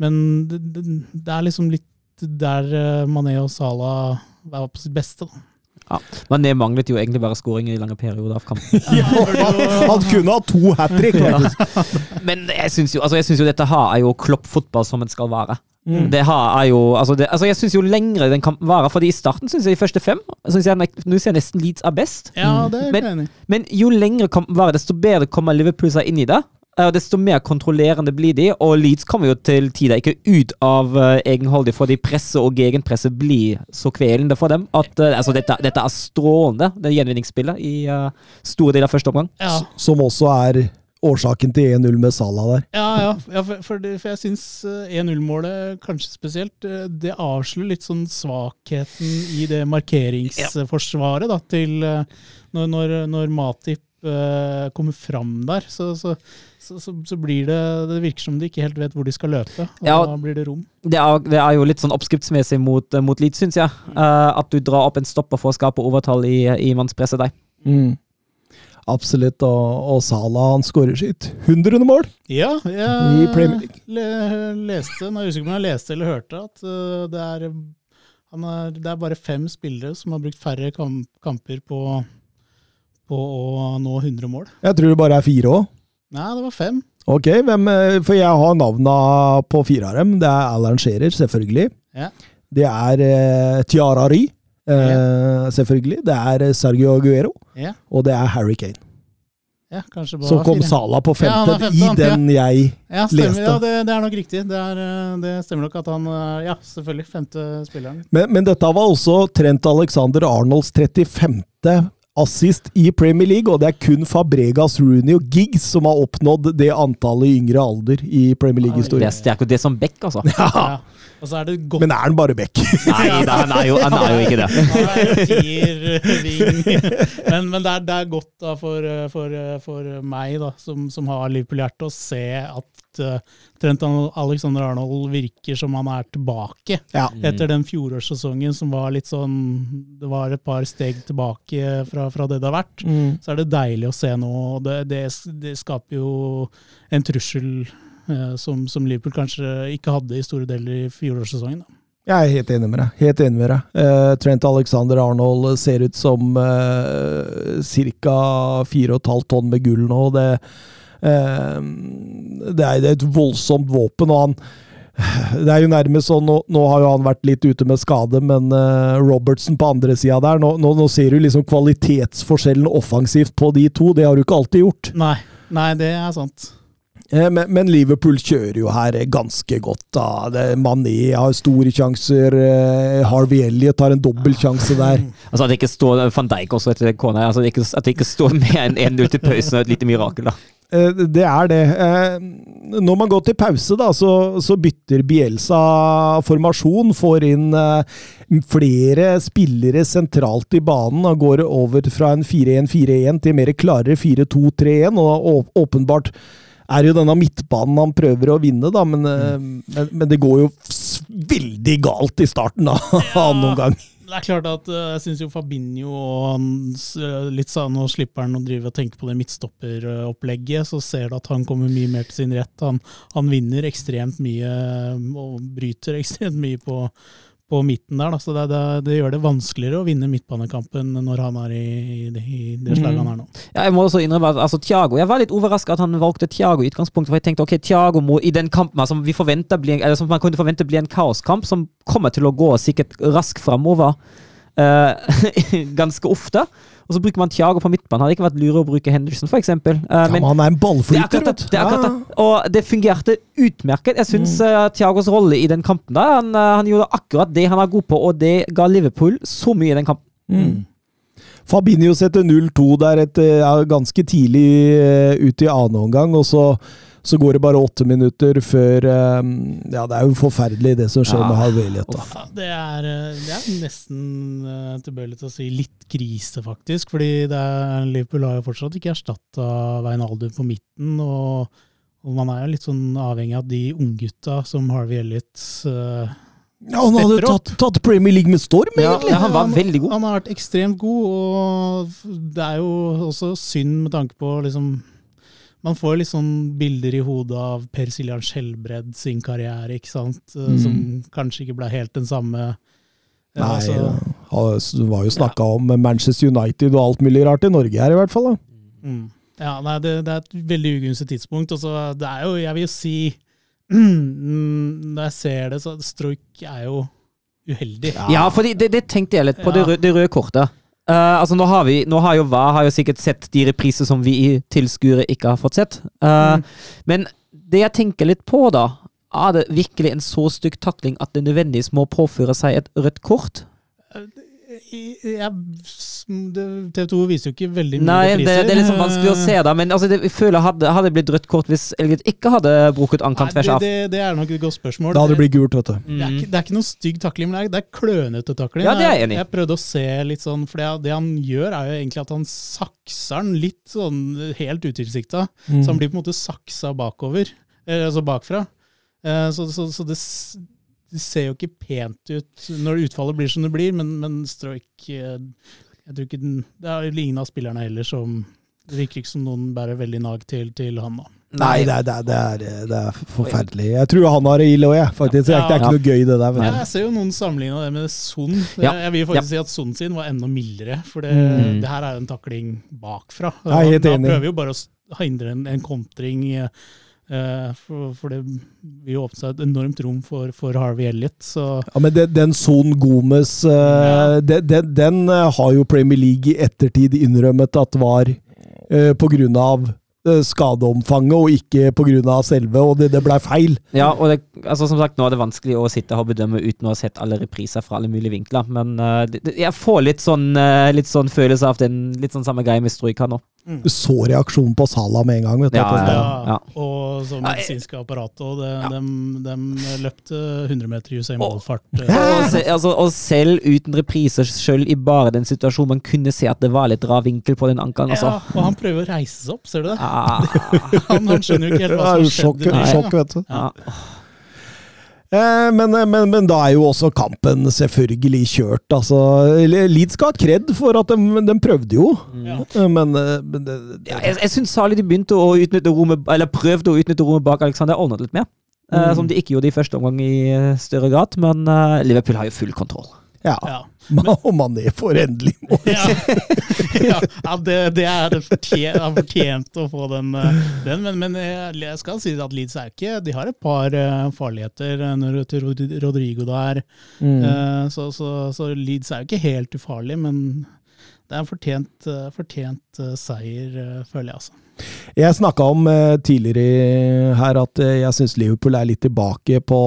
men det, det, er liksom litt der Mané og Salah var på sitt beste. da. Ja, Men det manglet jo egentlig bare skåring i lange perioder av kampen. ja, han kunne ha to hat trick! Ja. Men jeg syns jo, altså jo, dette her er jo kloppfotball som det skal være. Mm. Det har jeg jo altså, det, altså Jeg syns jo lengre den kan vare, fordi i starten syns jeg de første fem synes jeg, Nå ser jeg nesten Leeds er best. Ja, det er men, men jo lengre kampen varer, desto bedre kommer Liverpool seg inn i det. Og desto mer kontrollerende blir de, og Leeds kommer jo til tider ikke ut av uh, egenholdig, fordi presset og gegenpresset blir så kvelende for dem at uh, altså dette, dette, er strålende, det gjenvinningsspillet, i uh, store deler av første omgang. Ja. Som også er årsaken til 1-0 med Salah der. Ja, ja, ja for, for, det, for, jeg syns 1-0-målet, kanskje spesielt, det avslører litt sånn svakheten i det markeringsforsvaret da, til når, når, når Matip kommer fram der. Så, så, så, så, blir det Det virker som de ikke helt vet hvor de skal løpe. og ja, Da blir det rom. Det er, det er jo litt sånn oppskriftsmessig mot, eh, mot Leeds, syns jeg. Mm. Uh, at du drar opp en stopper for å skape overtall i, i mannspresset der. Mm. Absolutt. Og, og Salah han skårer sitt hundrede mål ja, jeg le, leste, jeg husker ikke om jeg leste eller hørte, at uh, det, er, er, det er bare fem spillere som har brukt færre kamp, kamper på, på å nå 100 mål. Jeg tror det bare er fire òg. Nei, det var fem. Ok, hvem, eh, for jeg har navna på fire av dem. Det er Alan Shearer, selvfølgelig. Ja. Det er uh, Tiara Ry, uh, selvfølgelig. Det er Sergio Aguero. yeah. Og det er Harry Kane. Ja, Så kom Sala på femte, femte i den jeg leste. Ja, det, det, er nok riktig. Det, er, det, stemmer nok at han Ja, selvfølgelig. Femte spilleren. Men, men dette var også Trent Alexander Arnolds 35 assist i Premier League, og det er kun Fabregas, Rooney og Giggs som har oppnådd det antallet i yngre alder i Premier League-historien. Det er ikke det som Beck, altså. Ja. Ja. Er Men er han bare Beck? Nei, han er, jo, han er jo ikke det. men, men det, er, det, er, godt da, for, for, for meg, da, som, som har Liverpool-hjerte, å se at uh, Trent Alexander Arnold virker som han er tilbake ja. etter den fjorårssesongen som var litt sånn Det var et par steg tilbake fra, fra det det har vært. Mm. Så er det deilig å se nå. Det, det, det skaper jo en trussel eh, som, som, Liverpool kanskje ikke hadde i store deler i fjorårssesongen. Jeg er helt enig med deg. Helt enig med deg. Uh, Trent Alexander Arnold ser ut som uh, ca. 4,5 tonn med gull nå. Det Eh, det er, det er et voldsomt våpen, og han det er jo nærmest sånn, nå, nå, har jo han vært litt ute med skade, men uh, Robertson på andre sida der nå, nå, nå, ser du liksom kvalitetsforskjellen offensivt på de to. Det har du ikke alltid gjort. Nei, Nei det er sant. Eh, men, men, Liverpool kjører jo her ganske godt. da. Det, Mané har store sjanser. Eh, Harvey Elliot har en dobbeltsjanse der. Altså At det ikke står Van Dijk også etter kona, altså at det ikke står med en 1-0 til pausen, er et lite mirakel. da. Eh, det er det. Når man går til pause, da, så, så bytter Bielsa formasjon. Får inn flere spillere sentralt i banen. og Går over fra en 4-1-4-1 til mer klarere 4-2-3-1. og åpenbart er jo denne midtbanen han prøver å vinne, da, men, mm. men, men det går jo veldig galt i starten, ja, noen gang. Det er klart at uh, jeg syns jo Fabinho og uh, litt sånn, Nå slipper han å drive og tenke på det midtstopperopplegget. Så ser du at han kommer mye mer til sin rett. Han, han vinner ekstremt mye og bryter ekstremt mye på, på midten der. Da. Så det, det, det, gjør det vanskeligere å vinne midtbanekampen når han er i, i, det slaget mm. han er nå. Ja, jeg må også innrømme at altså, Thiago, Jeg var litt overraska at han valgte Thiago i utgangspunktet. For jeg tenkte ok, Thiago må i den kampen som, vi bli, eller som man kunne forvente bli en kaoskamp, som kommer til å gå sikkert raskt framover uh, ganske ofte. Og så bruker man Thiago på midtbanen. Hadde ikke vært lurere å bruke Henderson, f.eks. Uh, ja, men han er en ballflyter, vet du. Ja. Og det fungerte utmerket. Jeg syns mm. uh, Thiagos rolle i den kampen da, han, uh, han, gjorde akkurat det han er god på, og det ga Liverpool så mye i den kampen. Mm. Fabinho setter 0-2 der et, ganske tidlig ut i annen omgang, og så så går det bare åtte minutter før um, Ja, det er jo forferdelig det som skjer ja. med Harvey Elliot. Ja, det, eh, det er nesten uh, tilbøyelig til å si litt krise, faktisk. Fordi er, Liverpool har jo fortsatt ikke erstatta Wijnaldum på midten. og og man er jo litt sånn avhengig av de unggutta som Harvey Elliot uh, ja, Han hadde tatt, tatt, Premier League med storm, egentlig. Ja, han var veldig god. Han har vært ekstremt god, og det er jo også synd med tanke på liksom man får litt sånn bilder i hodet av Per Siljan Skjelbred sin karriere, ikke sant? Mm. som kanskje ikke ble helt den samme. Nei, altså, det var jo snakka ja. om Manchester United og alt mulig rart i Norge her, i hvert fall. Mm. Ja, nei, det, det, er et veldig ugunstig tidspunkt. Også, det er jo, jeg vil jo si Når jeg ser det, så Stroik er jo uheldig. Ja, ja for det, det, tenkte jeg litt på, ja. det, røde, det røde kortet. Uh, altså nå har vi, nå har jo hva har jo sikkert sett de repriser som vi tilskuere ikke har fått sett. Uh, mm. Men det jeg tenker litt på, da, er det virkelig en så stygg takling at det nødvendigvis må påføre seg et rødt kort? TV 2 viser jo ikke veldig mye Nei, det, det, er litt sånn vanskelig å se, da. Men altså, det, jeg føler hadde, hadde blitt rødt kort hvis Elgit ikke hadde brukt ankelen tvers av. Det, det, er nok et godt spørsmål. Da hadde det blitt gult, vet du. Mm. Det, er ikke, det er ikke noe stygg takling, men det er, klønete takling. Ja, det er jeg enig i. Jeg prøvde å se litt sånn, for det, han gjør, er jo egentlig at han sakser den litt sånn helt utilsikta. Mm. Så han blir på en måte saksa bakover, altså bakfra. Eh, så, så, så det det ser jo ikke pent ut når utfallet blir som det blir, men, men Stroik eh, jeg tror ikke den, Det er ingen av spillerne heller som Det virker ikke som noen bærer veldig nag til, til han, da. Nei, det er, det, er, det er, forferdelig. Jeg tror han har det ille òg, jeg. faktisk. Ja, det er ikke noe gøy, det der. Jeg ser jo noen sammenligne det med Son. Ja. Jeg vil faktisk ja. si at Son sin var enda mildere. For det, mm. det her er jo en takling bakfra. Da, da prøver vi jo bare å hindre en, en kontring. Uh, for, for, det vil åpne seg et enormt rom for, for Harvey Elliot. Så. Ja, men den, den Son Gomez, uh, ja. den, den, den, eh, har jo Premier League i ettertid innrømmet at var på grunn av skadeomfanget, og ikke pga. selve, og det, det blei feil. Ja, og det, altså, som sagt, nå er det vanskelig å sitte og bedømme uten å ha sett alle repriser fra alle mulige vinkler, men uh, det, jeg får litt sånn, uh, litt sånn følelse av den litt sånn samme greia med Struika nå. Mm. Du så reaksjonen på Sala med en gang. vet du. Ja, ja, ja. Og så medisinske apparatet. Og det, ja. de, de, løpte 100 meter i Usain Bolt-fart. Og, Og, se, altså, og, selv uten repriser, selv i bare den situasjonen, man kunne se at det var litt rar vinkel på den ankelen. Altså. Ja, og han prøver å reise seg opp, ser du det? han, han, skjønner jo ikke helt hva som skjedde. Sjokk, vet du. Ja. Eh, men, eh, men, men, da er jo også kampen selvfølgelig kjørt. Altså, Leeds skal ha kred for at de, de prøvde jo, ja. Eh, men, men det, det. Ja, Jeg, jeg syns særlig de begynte å utnytte rommet, eller prøvde å utnytte rommet bak Alexander Arnold litt mer. Mm. som de ikke gjorde i første omgang i større grad, men Liverpool har jo full kontroll. Ja. ja. og Mané får endelig mål. ja, ja det, det, er fortjent, fortjent å få den. Eh, den men, men, jeg skal si at Leeds er ikke De har et par eh, farligheter eh, når til Rodrigo der. Mm. Så, så, så, Leeds er jo ikke helt ufarlig, men det er en fortjent, fortjent seier, føler jeg, altså. Jeg snakka om uh, tidligere her at uh, jeg syns Liverpool er litt tilbake på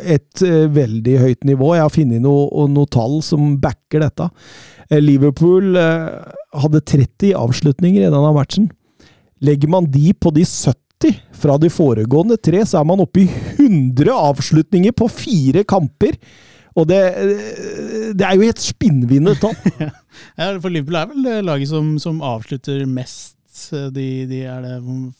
et uh, veldig høyt nivå. Jeg har funnet noen noe tall som backer dette. Liverpool hadde 30 avslutninger i denne matchen. Legger man de på de 70 fra de foregående tre, så er man oppe i 100 avslutninger på fire kamper. Og det, det er jo et spinnvinnet. tall. ja, for Liverpool er vel laget som, som avslutter mest de, de er det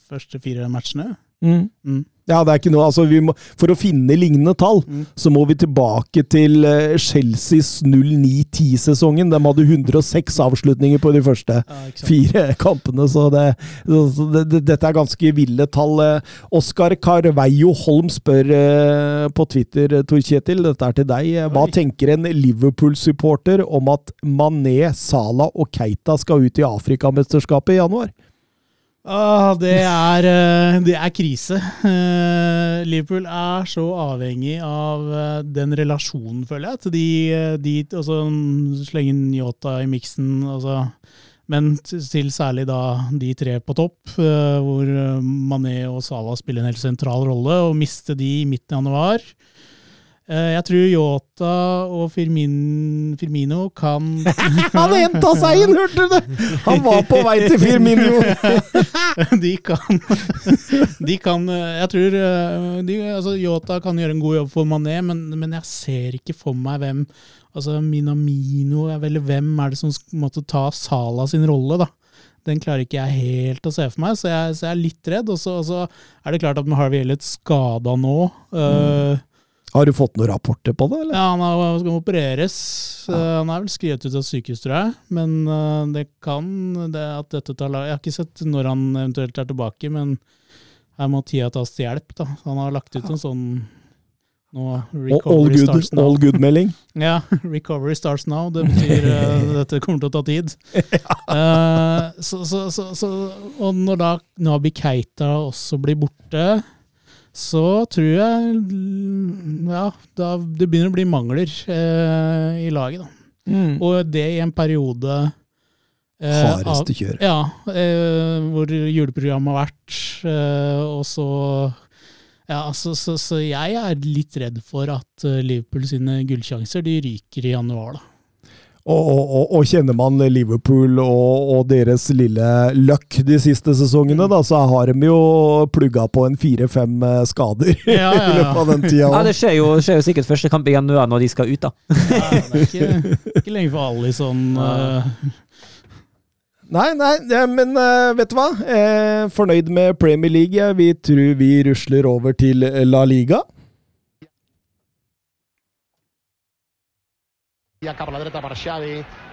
første fire matchene. Mm. Mm. Ja, det er ikke noe, altså må, For å finne lignende tall, mm. så må vi tilbake til uh, Chelseas 09-10-sesongen. De hadde 106 avslutninger på de første ja, fire kampene, så, det, så det, det, dette er ganske ville tall. Uh, Oskar Carveio Holm spør på Twitter, Tor Kjetil, dette er til deg. Hva Oi. tenker en Liverpool-supporter om at Mané, Salah og Keita skal ut i Afrikamesterskapet i januar? Ah, det, er, eh, det er krise. Uh, Liverpool er så avhengig av uh, den relasjonen, føler jeg. Til de, de altså, Slenge inn Yota i miksen. Altså. Men til særlig da de tre på topp, hvor Mané og Salah spiller en helt sentral rolle. Og miste de i midten av januar Eh, jeg tror Yota og Firmin, Firmino kan Han henta seg inn, hørte du det?! Han var på vei til Firmino! de kan De kan eh, Jeg tror eh, de, altså, Yota kan gjøre en god jobb for Mané, men, men, jeg ser ikke for meg hvem Altså Minamino, eller hvem er det som måtte ta Sala sin rolle, da? Den klarer ikke jeg helt å se for meg, så jeg, så jeg er litt redd. Og så, er det klart at med Harvey Elliot skada nå uh, Har du fått noen rapporter på det? eller? Ja, Han er, skal opereres. Ja. Han er vel skrevet ut av sykehus, tror jeg. Men uh, det kan det at dette tar Jeg har ikke sett når han eventuelt er tilbake, men her må tida tas til hjelp. da. Han har lagt ut en sånn nå, all good, all good-melding. ja, recovery starts now. Det betyr uh, dette kommer til å ta tid. uh, så, så, så, og når da Nabi Keita også blir borte, så tror jeg ja, da, det begynner å bli mangler eh, i laget. da. Mm. Og det i en periode Hardeste kjør. Ja, hvor juleprogrammet har vært, og så ja, så, så, så, jeg er litt redd for at eh, Liverpool sine gullsjanser de ryker i januar. da. Og, og, og, kjenner man Liverpool og, og, deres lille luck de siste sesongene, da, så har de jo plugga på en fire-fem eh, skader ja, ja, ja. i løpet av den tida. Ja, det skjer jo, skjer jo, sikkert første kamp i januar når de skal ut, da. ja, det er ikke, ikke lenge for alle i sånn uh, Nei, nei, ja, men uh, vet du hva? Eh, fornøyd med Premier League. Vi tror vi rusler over til La Liga. Ja, cap a la dreta per Xavi,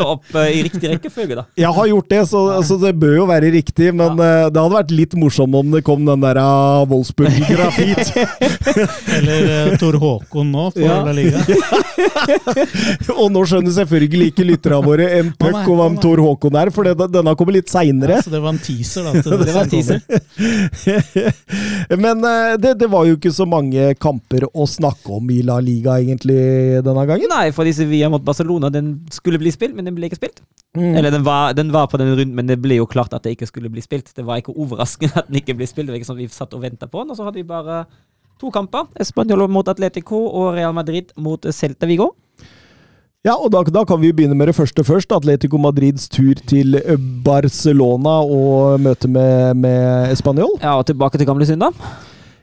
det opp i riktig rekkefølge, da. Jeg har gjort det, så, så, det bør jo være riktig. Men ja. det hadde vært litt morsomt om det kom den der uh, Wolfsburg-grafit. Eller uh, Tor Håkon nå, for ja. La Liga. og nå skjønner selvfølgelig ikke lytterne våre en puck om hvem Tor Håkon er, for denne kommer litt seinere. Ja, så det var en teaser, da. det, det var en teaser. Men uh, det, det, var jo ikke så mange kamper å snakke om i La Liga egentlig denne gangen. Nei, for disse Sevilla mot Barcelona den skulle bli spilt, men den ble ikke spilt. Mm. Eller den var, den var, på den runden, men det ble jo klart at det ikke skulle bli spilt. Det var ikke overraskende at den ikke ble spilt. Det var ikke sånn vi satt og venta på den. Og så hadde vi bare to kamper. Español mot Atletico og Real Madrid mot Celta Vigo. Ja, og da, da, kan vi begynne med det første først. Atletico Madrids tur til Barcelona og møte med, med Español. Ja, og tilbake til gamle synder.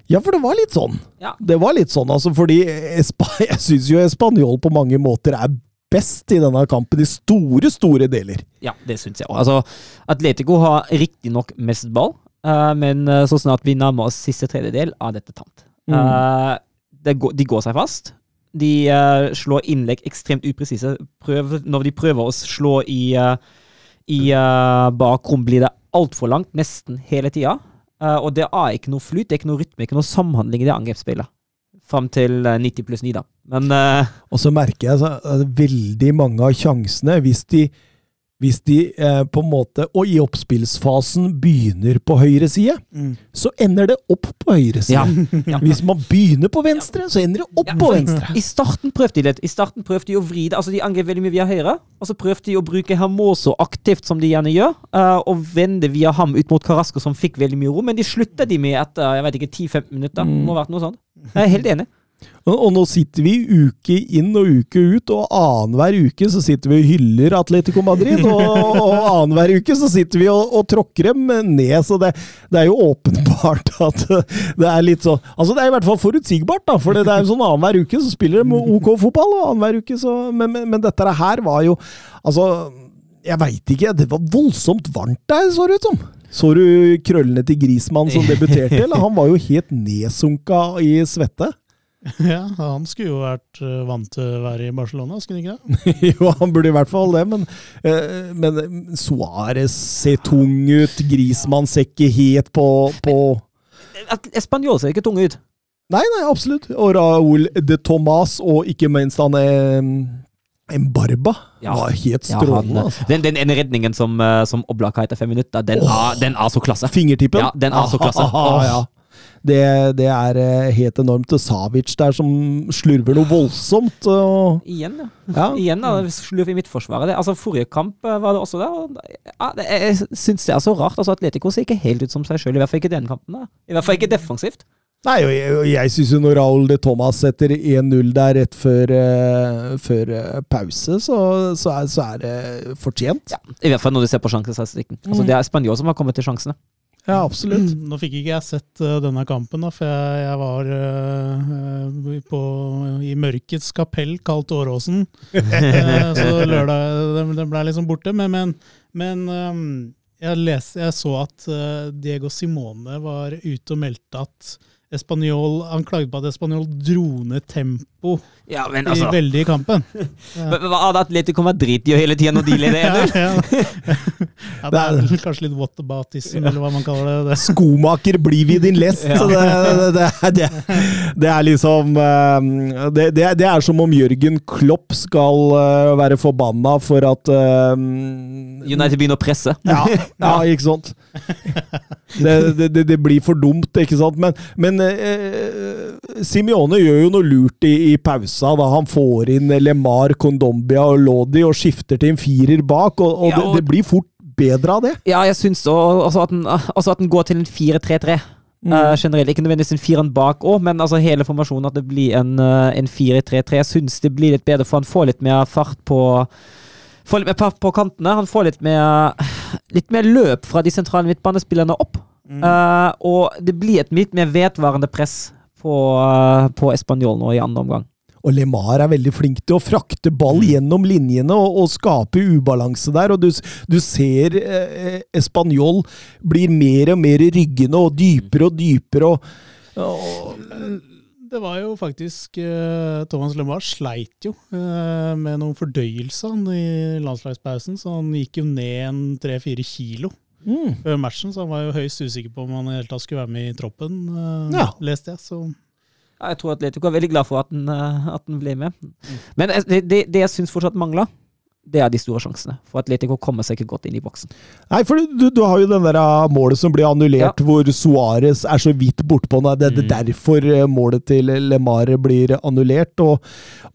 Ja, for det var litt sånn. Ja. Det var litt sånn, altså, fordi Espa jeg syns jo Español på mange måter er best i denne kampen, i store, store deler. Ja, det syns jeg òg. Altså, Atletico har riktignok mest ball, uh, men uh, så snart vi nærmer oss siste tredjedel, er dette tamt. Mm. Uh, det går, de går seg fast. De uh, slår innlegg ekstremt upresise. Prøv, når de prøver å slå i, uh, i uh, bakrom, blir det altfor langt, nesten hele tida. og det er ikke noe flyt, det er ikke noe rytme, ikke noe samhandling i det angrepsspillet. Fram til 90 pluss 9, da. Men Og så merker jeg at veldig mange av sjansene, hvis de hvis de eh, på en måte, og i oppspillsfasen, begynner på høyre side, mm. så ender det opp på høyre side. Ja. Ja. Hvis man begynner på venstre, så ender det opp ja, på venstre. I starten prøvde de litt. I starten prøvde de å vri det. altså De angrep veldig mye via høyre, og så prøvde de å bruke Hermoso aktivt, som de gjerne gjør, uh, og vende via ham ut mot Carasco, som fikk veldig mye ro. Men de slutta de med etter jeg vet ikke, 10-15 minutter. Mm. Må ha vært noe sånt. Jeg er helt enig. Og nå sitter vi uke inn og uke ut, og annenhver uke så sitter vi og hyller Atletico Madrid. Og, og annenhver uke så sitter vi og, og tråkker dem ned. Så det, det, er jo åpenbart at det er litt sånn Altså det er i hvert fall forutsigbart, da. For det er jo sånn annenhver uke så spiller de OK fotball, og annenhver uke så men, men, men, dette her var jo Altså, jeg veit ikke. Det var voldsomt varmt der, så det ut som. Så du krøllene til Grismann som debuterte, eller? Han var jo helt nedsunka i svette. Ja, han skulle jo vært eh, vant til å være i Barcelona, skulle han ikke det? jo, han burde i hvert fall det, men, eh, men Suárez ser tung ut. Grismann ser ikke helt på, på Español ser ikke tung ut. Nei, nei, absolutt. Og Raúl de Tomàs, og ikke minst han Embarba ja. var helt strålende. Ja, altså. den, den, ene redningen som, eh, som Oblak har etter fem minutter, den, oh. er, den er, så klasse. Fingertippen? Ja, den er så klasse. Oh. ja. Det, det er eh, helt enormt. Og Savic der som slurver noe voldsomt. Og, Igjen, ja. ja. Igjen da, slurv i midtforsvaret. Det, altså, forrige kamp eh, var det også der. Og, ja, det, jeg syns det er så rart. Altså, Atletico ser ikke helt ut som seg sjøl, i hvert fall ikke den kampen. da. I hvert fall ikke defensivt. Nei, og jeg, jeg syns jo når Raúl de Thomas setter 1-0 der rett før, uh, før uh, pause, så, så, er, så, er, det fortjent. Ja, I hvert fall når du ser på sjansestatistikken. Altså, mm. Det er Spanjol som har kommet til sjansene. Ja, absolutt. Mm, nå fikk ikke jeg sett uh, denne kampen, da, for jeg, jeg var uh, på, i mørkets kapell, kalt Åråsen. uh, så lørdag den, den ble liksom borte. Men, men, men um, jeg, les, jeg, så at Diego Simone var ute og meldte at Espanol, han klagde på at Espanol dro ned tempo ja, men, altså, i, veldig i kampen. Ja. Hadde Atletico vært gjør hele tida når de leder 1-0? ja, ja. det er kanskje litt whataboutism, eller hva man kaller det. Skomaker, blir vi din lest! det, det, det, det, er liksom eh, det, er som om Jørgen Klopp skal eh, være forbanna for at um, United begynner å presse. Ja, ja ikke sant? Det, blir for dumt, ikke sant? Men, men eh, Simione gjør jo noe lurt i, i pausa da han får inn Lemar, Kondombia og Lodi og skifter til en firer bak, og, og ja, og, det, blir fort bedre av det. Ja, jeg syns også at, den, at den går til en 4-3-3. Mm. Uh, generelt, Ikke nødvendigvis en fireren bak òg, men altså hele formasjonen at det blir en, uh, en 4-3-3. Jeg syns det blir litt bedre, for han får litt mer fart på Får litt mer fart på kantene. Han får litt mer, litt mer løp fra de sentrale midtbanespillerne opp. Mm. Uh, og det blir et litt mer vedvarende press på, på Español nå i andre omgang. Og Lemar er veldig flink til å frakte ball mm. gjennom linjene og, og skape ubalanse der. og Du, du ser eh, Español blir mer og mer ryggende og dypere og dypere. og, og det var jo faktisk eh, Thomas Lemar sleit jo eh, med noen fordøyelser i landslagspausen, så han gikk jo ned en tre-fire kilo mm. før matchen. Så han var jo høyst usikker på om han i hele tatt skulle være med i troppen, uh, ja. leste jeg. så... Ja, jeg tror Atletico er veldig glad for at den, at den ble med. Mm. Men det, det, det jeg syns fortsatt mangler, det er de store sjansene. For Atletico kommer seg ikke godt inn i boksen. Nei, for du, du har jo den der ah, målet som blir annullert, ja. hvor Suárez er så vidt bortpå. Det er mm. derfor eh, målet til LeMar blir annullert. Og,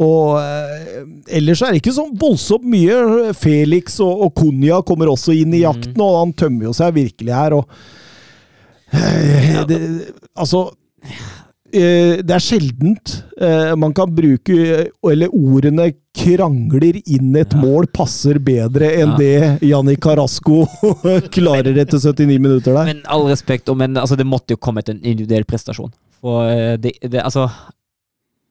og eh, ellers er det ikke sånn voldsomt mye. Felix og, og Konya kommer også inn i mm. jakten, mm. og han tømmer jo seg virkelig her. og eh, det, Altså det er sjeldent eh, man kan bruke Eller ordene 'krangler inn et mål' passer bedre enn ja. det Janni Carasco klarer etter 79 minutter der. Men all respekt, men altså, det måtte jo komme til en individuell prestasjon. For eh, det, det altså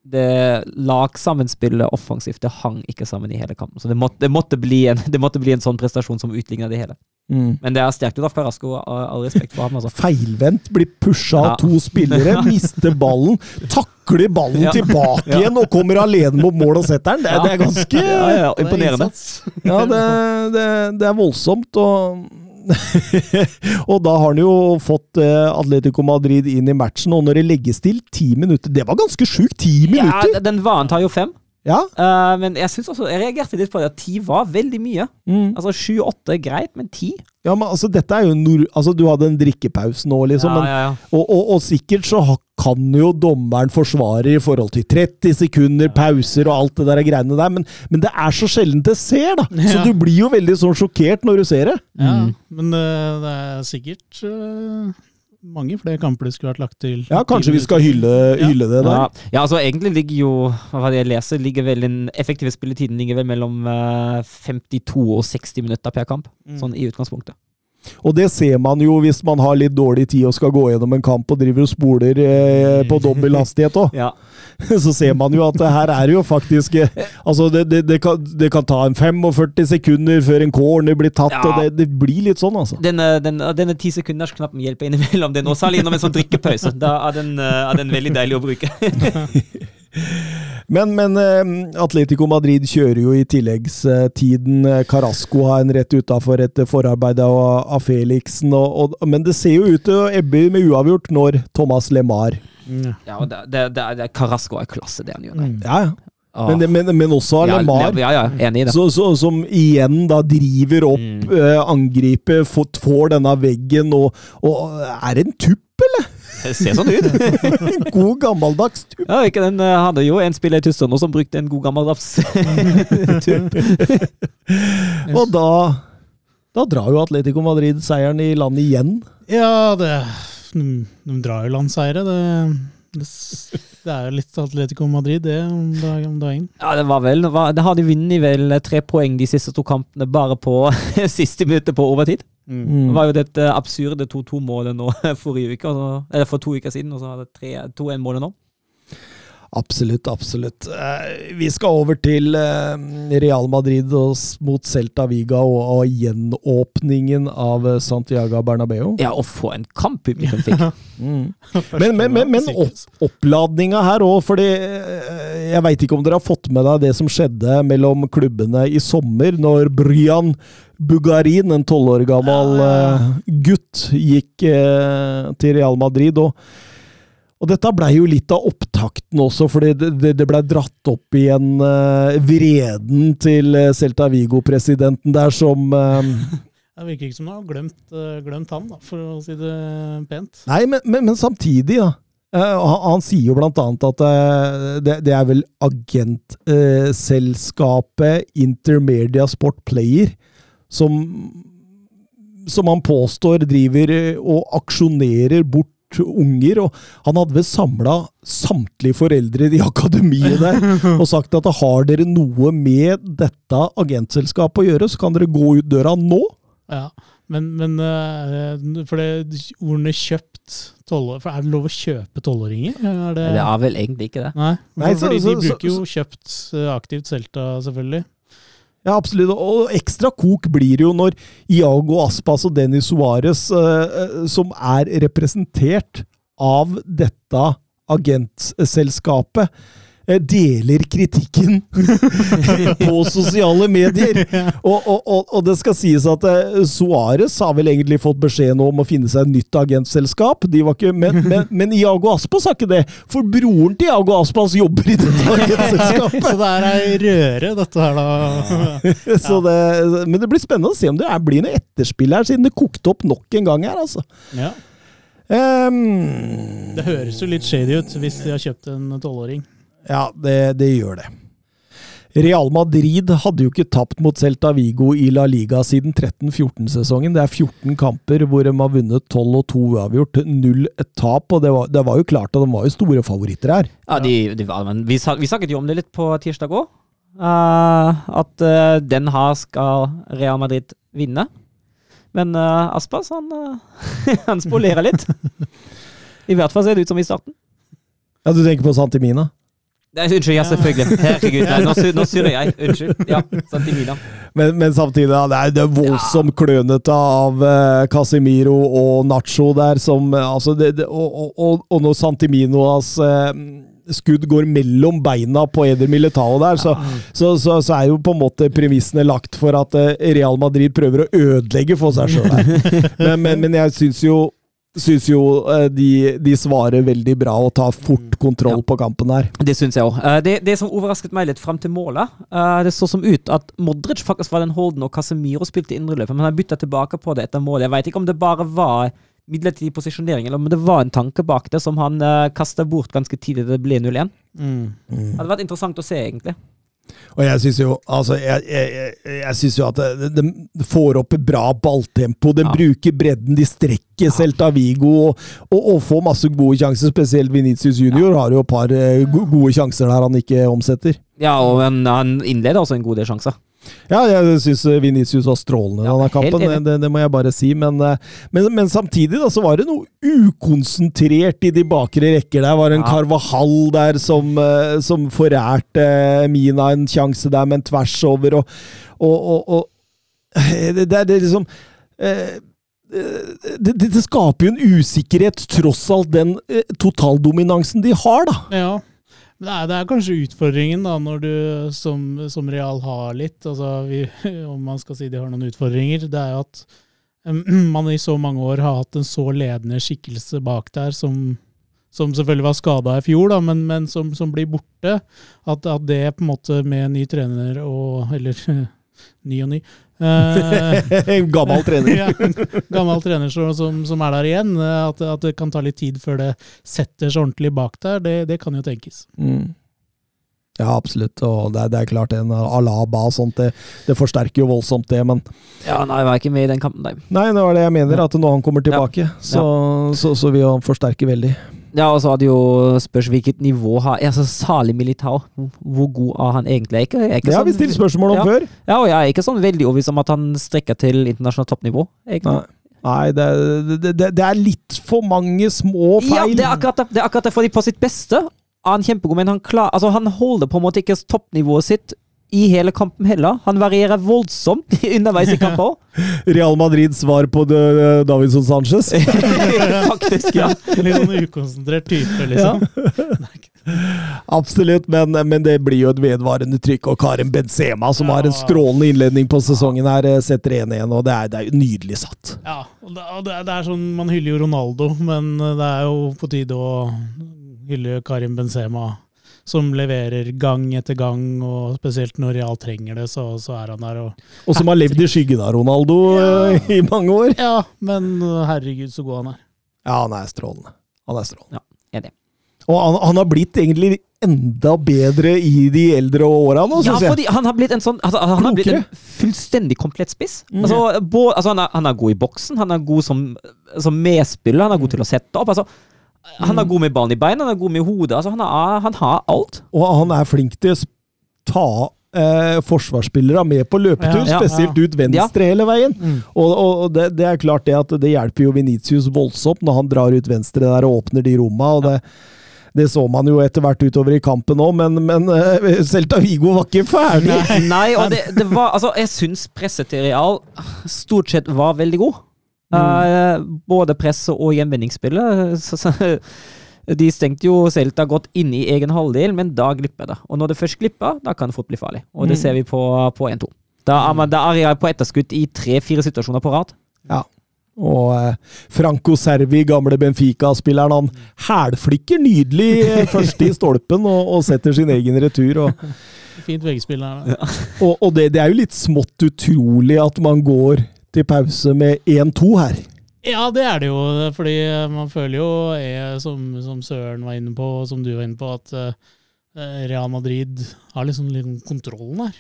det lagsammenspillet offensivt det hang ikke sammen i hele kampen. Så det måtte, det måtte, bli, en, det måtte bli en sånn prestasjon som utligna det hele. Mm. Men det er sterkt av Carasco. All respekt for ham. Altså. Feilvendt, blir pusha av ja. to spillere, mister ballen, takler ballen ja. tilbake ja. igjen og kommer alene mot mål og setter den. Det, det er ganske Imponerende. Ja, det, det, er voldsomt. og og da har han jo fått uh, Atletico Madrid inn i matchen, og når det legges til ti minutter Det var ganske sjukt! Ti minutter! Ja, den vanen tar jo fem. Ja. Uh, men jeg synes også, jeg reagerte litt på det at ti var veldig mye. Mm. Altså Sju-åtte er greit, men ti Ja, men altså, dette er jo nord... Altså, du hadde en drikkepause nå, liksom. Ja, men, ja, og, og, og, sikkert så kan jo dommeren forsvare i forhold til 30 sekunder, pauser og alt det der greiene der, men, men det er så sjelden det ser, da! Så du blir jo veldig sånn sjokkert når du ser det. Ja, mm. men uh, det er sikkert uh mange flere kamper det skulle vært lagt til. Ja, kanskje vi skal hylle, hylle det der. Ja. ja. altså egentlig ligger jo hva jeg leser, ligger vel den effektive spilletiden ligger vel mellom 52 eh, og 60 minutter per kamp. Mm. Sånn i utgangspunktet. Og det ser man jo hvis man har litt dårlig tid og skal gå gjennom en kamp og driver og spoler eh, på dobbel hastighet òg. ja. Så ser man jo at her er det jo faktisk eh, Altså, det, det, det, kan, det, kan, ta en 45 sekunder før en corner blir tatt, ja. og det, blir litt sånn, altså. Denne, den, denne ti sekunders-knappen hjelper innimellom det nå, særlig gjennom en sånn drikkepause. Da er den, eh, er den veldig deilig å bruke. Men, men eh, Atletico Madrid kjører jo i tilleggstiden. Carasco har en rett utafor et forarbeid av, Felixen. Og, og, men det ser jo ut til å ebbe med uavgjort når Thomas LeMar mm. Ja, og det, det, det, det, Carasco er klasse, det han gjør. Mm. Ja, ja. Men, men, men, også Lemar, ja, ja, enig i det. Så, så, som igjen da driver opp mm. eh, angripet, får, får, denne veggen og, og Er det en tupp, eller? Det ser sånn ut. god gammeldags tupp. Ja, ikke den eh, hadde jo en spiller i Tyskland som brukte en god gammeldags tupp. Og da da drar jo Atletico Madrid seieren i land igjen. Ja, det, de, de drar jo landseiere. Det, det, det, er jo litt Atletico Madrid, det, om, dag, om dagen. Ja, det var vel Det har de vunnet vel tre poeng de siste to kampene, bare på siste minuttet på overtid. Mm. Det var jo dette absurde 2-2-målet nå forrige uke, altså, eller for to uker siden, og så hadde det 2-1-målet nå. Absolutt, absolutt. Eh, vi skal over til eh, Real Madrid mot Celta Viga og, gjenåpningen av eh, Santiago Bernabeu. Ja, og få en kamp publikum fikk. mm. Men, men, men, men opp, oppladninga her òg, fordi jeg veit ikke om dere har fått med deg det som skjedde mellom klubbene i sommer, når Bryan Bugarin, en tolv år gammel gutt, gikk til Real Madrid. og og dette blei jo litt av opptakten også, fordi det, det blei dratt opp igjen uh, vreden til eh, Celta Vigo-presidenten der som uh, Det virker ikke som han har glemt, uh, glemt han, da, for å si det pent. Nei, men, men, men samtidig, da. Han, han, sier jo blant annet at det, det, er vel agentselskapet Intermedia Sport Player som som han påstår driver og aksjonerer bort unger, og han hadde vel samla samtlige foreldre i akademiet der og sagt at har dere noe med dette agentselskapet å gjøre, så kan dere gå ut døra nå. Ja, men, men eh, for det ordene 'kjøpt' for Er det lov å kjøpe tolvåringer? Det... det er vel egentlig ikke det. Nei, Nei så, fordi de bruker jo kjøpt eh, aktivt Selta, selvfølgelig. Ja, absolutt. Og ekstra kok blir det jo når Iago Aspas og Dennis Suárez, uh, som er representert av dette agentselskapet, Eh, deler kritikken på sosiale medier. Og, og, og, og, det skal sies at uh, Suárez har vel egentlig fått beskjed nå om å finne seg et nytt agentselskap. De ikke, men, men, men, Iago Aspas har ikke det, for broren til Iago Aspas jobber i dette agentselskapet. Så det er ei røre, dette her, da. Ja. Det, men det blir spennende å se om det blir noe etterspill her, siden det kokte opp nok en gang her, altså. Ja. Um, det høres jo litt shady ut hvis de har kjøpt en tolvåring. Ja, det, det, gjør det. Real Madrid hadde jo ikke tapt mot Celta Vigo i La Liga siden 13-14-sesongen. Det er 14 kamper hvor de har vunnet 12 og 2 uavgjort, null tap. og det var, det var, jo klart at de var jo store favoritter her. Ja, de, de var, men vi, vi, snakket jo om det litt på tirsdag òg. Uh, eh, at uh, den her skal Real Madrid vinne. Men uh, Aspas, han, han spolerer litt. I hvert fall ser det ut som i starten. Ja, Du tenker på Santimina? Nei, unnskyld, ja, selvfølgelig. Herregud, nei, nå, nå surrer jeg. Unnskyld. Ja, Santimina. Men, men samtidig, ja, det er, det er voldsomt klønete av eh, Casemiro og Nacho der, som uh, altså det, det, og, og, og, når Santiminos eh, skudd går mellom beina på Eder Militao der, så, så, så, så, er jo på en måte premissene lagt for at Real Madrid prøver å ødelegge for seg sjøl. Men, men, men jeg syns jo syns jo eh, de, de, svarer veldig bra og tar fort kontroll ja. på kampen her. Det syns jeg òg. Eh, det, det, som overrasket meg litt fram til målet, eh, det så som ut at Modric faktisk var den holden, og Casemiro spilte indreløpet, men han bytta tilbake på det etter målet. Jeg veit ikke om det bare var midlertidig posisjonering, eller om det var en tanke bak det som han uh, kasta bort ganske tidlig da det ble 0-1. Mm. Mm. Det hadde vært interessant å se, egentlig. Og jeg syns jo, altså, jeg, jeg, jeg synes jo at de, får opp et bra balltempo. De ja. bruker bredden, de strekker ja. Celta Vigo og, og, og, får masse gode sjanser. Spesielt Venitius Junior ja. har jo et par uh, gode sjanser der han ikke omsetter. Ja, og han, han innleder også en god del sjanser. Ja, jeg syns Vinicius var strålende i ja, denne kampen, det, det, må jeg bare si. Men, eh, men, men, samtidig da, så var det noe ukonsentrert i de bakre rekker. Der var en ja. Carvahall der som, eh, som forærte Mina en sjanse der med en tvers over, og, og, og, og eh, det, det, er liksom det, det, det, skaper jo en usikkerhet, tross alt den totaldominansen de har, da. Ja. Det er, det er, kanskje utfordringen da, når du som, som Real har litt, altså vi, om man skal si de har noen utfordringer, det er jo at um, man i så mange år har hatt en så ledende skikkelse bak der som, som selvfølgelig var skada i fjor, da, men, men som, som, blir borte. At, at, det på en måte med ny trener og eller ny og ny. Uh, gammel trener. ja, gammel trener som, som, er der igjen. At, at, det kan ta litt tid før det setter seg ordentlig bak der, det, det kan jo tenkes. Mm. Ja, absolutt. Og det, det, er klart, en Alaba og sånt, det, det, forsterker jo voldsomt, det, men Ja, nei, jeg var ikke med i den kampen, nei. Nei, det var det jeg mener, at når han kommer tilbake, ja. så, ja. så, så, vil han forsterke veldig. Ja, og så hadde jo spørs hvilket nivå har Altså, Salig Militao, hvor god er han egentlig? Ikke, ikke det har vi sånn- stilt spørsmål om ja. før. Ja, og jeg er ikke sånn veldig overbevist om at han strekker til internasjonalt toppnivå. Nei. Nei, det, det, det, er litt for mange små feil. Ja, det er akkurat det. det, er akkurat det fordi på sitt beste er han kjempegod, men han, klar, altså han holder på en måte ikke toppnivået sitt i hele kampen heller. Han varierer voldsomt underveis i kamper. Real Madrids svar på Davidson Sanchez? Faktisk, ja. Litt sånn ukonsentrert type, liksom. Ja. Absolutt, men, men, det blir jo et vedvarende trykk. Og Karim Benzema, som ja. har en strålende innledning på sesongen, her, eh, setter 1-1, og det er, det er, nydelig satt. Ja, og det, og det, er, det er sånn, Man hyller jo Ronaldo, men det er jo på tide å hylle Karim Benzema, som leverer gang etter gang, og spesielt når Real trenger det, så, så er han der. Og, og som har levd i skyggen av Ronaldo ja, eh, i mange år. Ja, men herregud, så god han er. Ja, han er strålende. Han er strålende. Ja, enig. Og han, han, har blitt egentlig enda bedre i de eldre åra nå, syns jeg. Ja, fordi han har blitt en sånn altså, Han har blitt en fullstendig komplett spiss. Mm. Altså, bo, altså, han, er, han, er, god i boksen, han er god som, som medspiller, han er god til å sette opp. altså han er god med ballen i beina, han er god med hodet. Altså, han, er, han, har alt. Og han er flink til å ta eh, forsvarsspillere med på løpetur, ja, ja, spesielt ja. ut venstre hele veien. Mm. Og, og det, det, er klart det at det hjelper jo Venitius voldsomt når han drar ut venstre der og åpner de romma. og det det så man jo etter hvert utover i kampen òg, men, men uh, Celta Vigo var ikke ferdig. Nei, Nei og det, det, var Altså, jeg syns presset til Real stort sett var veldig god. Mm. Uh, både presse og gjenvinningsspillet. de stengte jo Celta godt inn i egen halvdel, men da glipper det. Og når det først glipper, da kan det fort bli farlig. Og det mm. ser vi på, på 1-2. Da er man da er jeg på etterskudd i tre-fire situasjoner på rad. Ja. Og eh, Franco Servi, gamle Benfica-spilleren, han hælflikker nydelig eh, først i stolpen og, og, setter sin egen retur. Og, Fint veggspill her, da. Ja. Og, og det, det, er jo litt smått utrolig at man går til pause med 1-2 her. Ja, det er det jo. Fordi man føler jo, er, som, som, Søren var inne på, og som du var inne på, at uh, Real Madrid har liksom, liksom kontrollen her.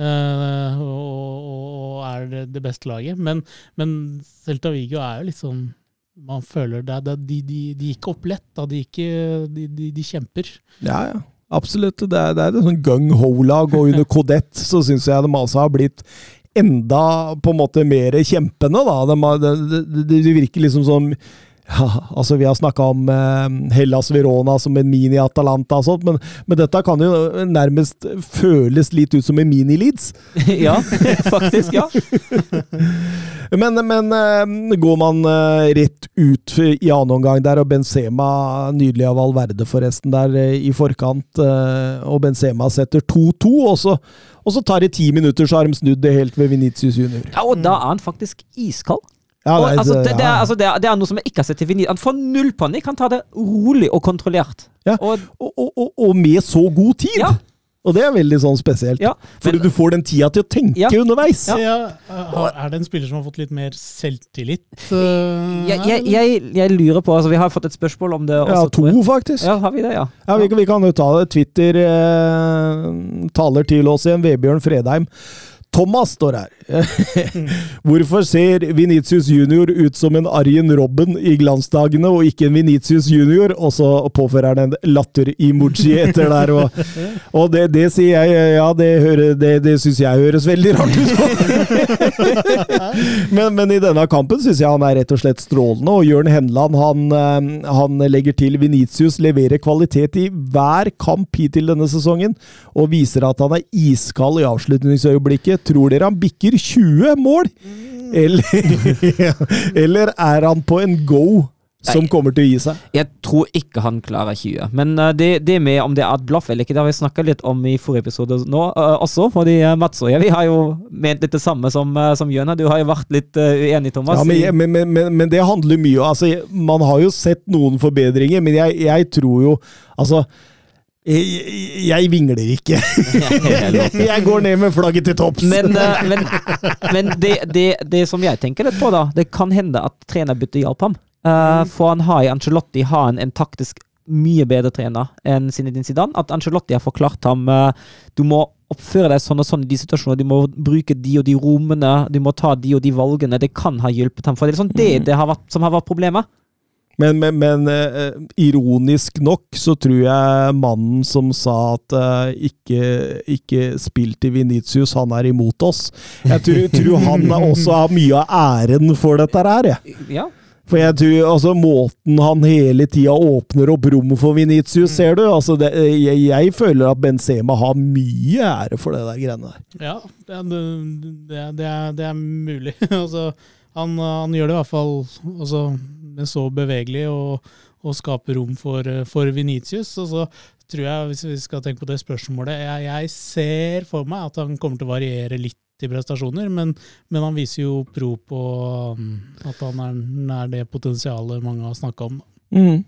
Uh, og, og, er det, det beste laget. Men, men, Celta Vigo er jo litt sånn Man føler det, det de, de, de, gikk opp lett. Da. De, de, de, kjemper. Ja, ja. Absolutt. Det er, det er et sånn gung-ho-lag, og under Kodett så syns jeg de altså har blitt enda på en måte mer kjempende. da. Det, de, de virker liksom som ja, altså Vi har snakka om eh, Hellas Verona som en mini-Atalanta, og sånt, men, men, dette kan jo nærmest føles litt ut som en mini-Leeds. ja, faktisk. ja. men, men eh, går man eh, rett ut i annen omgang der, og Benzema Nydelig av Valverde, forresten, der eh, i forkant, eh, og Benzema setter 2-2, og så og så tar det ti minutter, så har de snudd det helt ved Venitius junior. Ja, Og da er han faktisk iskald. Ja, det, altså, det, det, er, altså, det, er, noe som jeg ikke har sett i Vinicius. Han får null panikk. Han tar det rolig og kontrollert. Ja, og, og, og, og med så god tid! Ja. Og det er veldig sånn spesielt. Ja, Fordi du får den tida til å tenke ja. underveis. Ja. Er det en spiller som har fått litt mer selvtillit? Uh, jeg, jeg, jeg, jeg, lurer på altså Vi har fått et spørsmål om det. Også, ja, to, faktisk. Ja, har Vi det, ja. ja vi, vi, kan jo ta det. Twitter eh, taler til oss igjen. Vebjørn Fredheim. Thomas står her. Hvorfor ser Venitius junior ut som en Arjen Robben i glansdagene, og ikke en Venitius junior? Og så påfører han en latter-emoji etter der. Og, og det, det, sier jeg Ja, det, hører, det, det syns jeg høres veldig rart ut. men, men, i denne kampen syns jeg han er rett og slett strålende. Og Jørn Henland han, eh, han legger til Venitius leverer kvalitet i hver kamp hittil denne sesongen, og viser at han er iskald i avslutningsøyeblikket Tror dere han bikker 20 mål? Eller, eller er han på en go som kommer til å gi seg? Jeg tror ikke han klarer 20. Men uh, det, det, med om det er et blaff eller ikke, det har vi snakka litt om i forrige episode nå uh, også. fordi uh, Mats og jeg vi har jo ment litt det samme som, uh, som Jøna. Du har jo vært litt uenig, Thomas. Ja, men, men, men, men, det handler mye altså, Man har jo sett noen forbedringer, men jeg, jeg tror jo Altså Jeg, jeg vingler ikke. jeg går ned med flagget til topps. Men, uh, men, men det, det, det, som jeg tenker litt på, da, det kan hende at trenerbyttet hjalp ham. Uh, for han har i Angelotti har en, en, taktisk mye bedre trener enn Zinedine Zidane. At Angelotti har forklart ham uh, du må oppføre deg sånn og sånn i de situasjonene, du må bruke de og de rommene, du må ta de og de valgene. Det kan ha hjulpet ham. For det er sånn det, mm. det har vært, som har vært problemet. Men, men, men uh, ironisk nok så tror jeg mannen som sa at uh, ikke, ikke spill til Venitius, han er imot oss. Jeg tror, tror han også har mye av æren for dette her, jeg. Ja. For jeg tror, altså, Måten han hele tida åpner opp rommet for Venitius, ser du altså, det, jeg, jeg, føler at Benzema har mye ære for det der greiene der. Ja, det, det, det er, er, mulig. altså, han, han, gjør det i hvert fall altså, så bevegelig og, og skape rom for, for Venitius. Og så tror jeg, hvis vi skal tenke på det spørsmålet, jeg, jeg ser for meg at han kommer til å variere litt i prestasjoner, men, men han viser jo pro på um, at han er nær det potensialet mange har snakka om. Mm.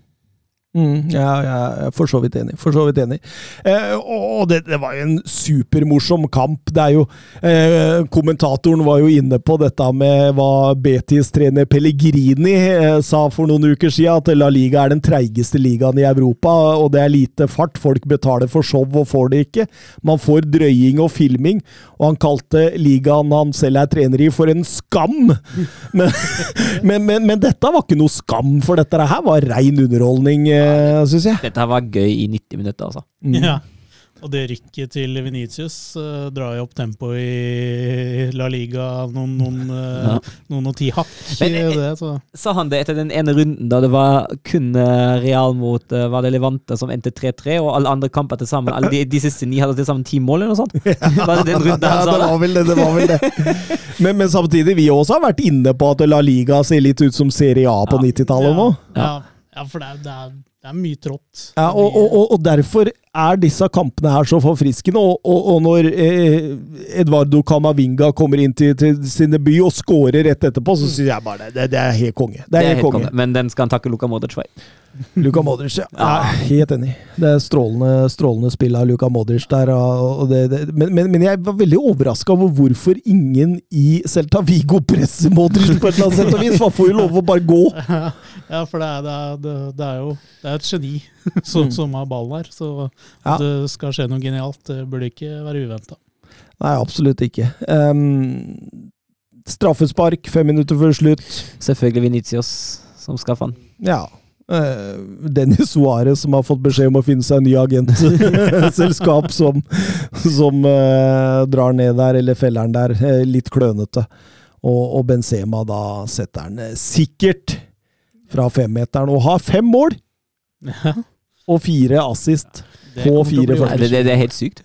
Mm, ja, jeg er for så vidt enig. For så vidt enig. Eh, og det, det, var jo en supermorsom kamp. Det er jo eh, Kommentatoren var jo inne på dette med hva Betis trener Pellegrini eh, sa for noen uker siden, at La Liga er den treigeste ligaen i Europa, og det er lite fart. Folk betaler for show og får det ikke. Man får drøying og filming, og han kalte ligaen han selv er trener i, for en skam! Men, men, men, men dette var ikke noe skam, for dette her var rein underholdning. Eh, Eh, syns jeg. Dette var gøy i 90 minutter, altså. Mm. Ja. Og det rykket til Venitius uh, drar jo opp tempoet i La Liga noen, noen, uh, ja. noen og ti hakk. Men, det, Sa han det etter den ene runden da det var kun Real mot uh, var det Levante som endte 3-3, og alle andre kamper til sammen alle de, de, siste ni hadde til sammen ti mål, eller noe sånt? Var det den runden han sa det? Var vel det, det var vel det. men, men, samtidig, vi også har vært inne på at La Liga ser litt ut som Serie A på ja. 90-tallet nå. Ja. ja, for det er, det er mye trått. Ja, og, og, og, derfor er disse kampene her så forfriskende. Og, og når eh, Eduardo Camavinga kommer inn til, til sin debut og scorer rett etterpå, så syns jeg bare det, det, er helt konge. Det er, det er helt konge. konge. Men den skal han takke Luka Modric for. Luka Modric, ja. ja. Helt enig. Det er strålende, strålende spill av Luka Modric der. Det, det, men, men, men, jeg var veldig overraska over hvorfor ingen i Celta Vigo presser Modric på et eller annet sett og vis. Man får jo lov å bare gå. Ja, for det er, det er jo det er et geni som, mm. som har ballen her. Så at ja. det skal skje noe genialt, det burde ikke være uventa. Nei, absolutt ikke. Um, straffespark fem minutter før slutt. Selvfølgelig Venitios som skaffer han. Ja. Uh, Dennis Suárez som har fått beskjed om å finne seg en ny agentselskap som, som uh, drar ned der, eller feller den der. Uh, litt klønete. Og, og, Benzema da setter han sikkert fra femmeteren og har fem mål! Og fire assist på fire første. Det, det, det, er helt sykt.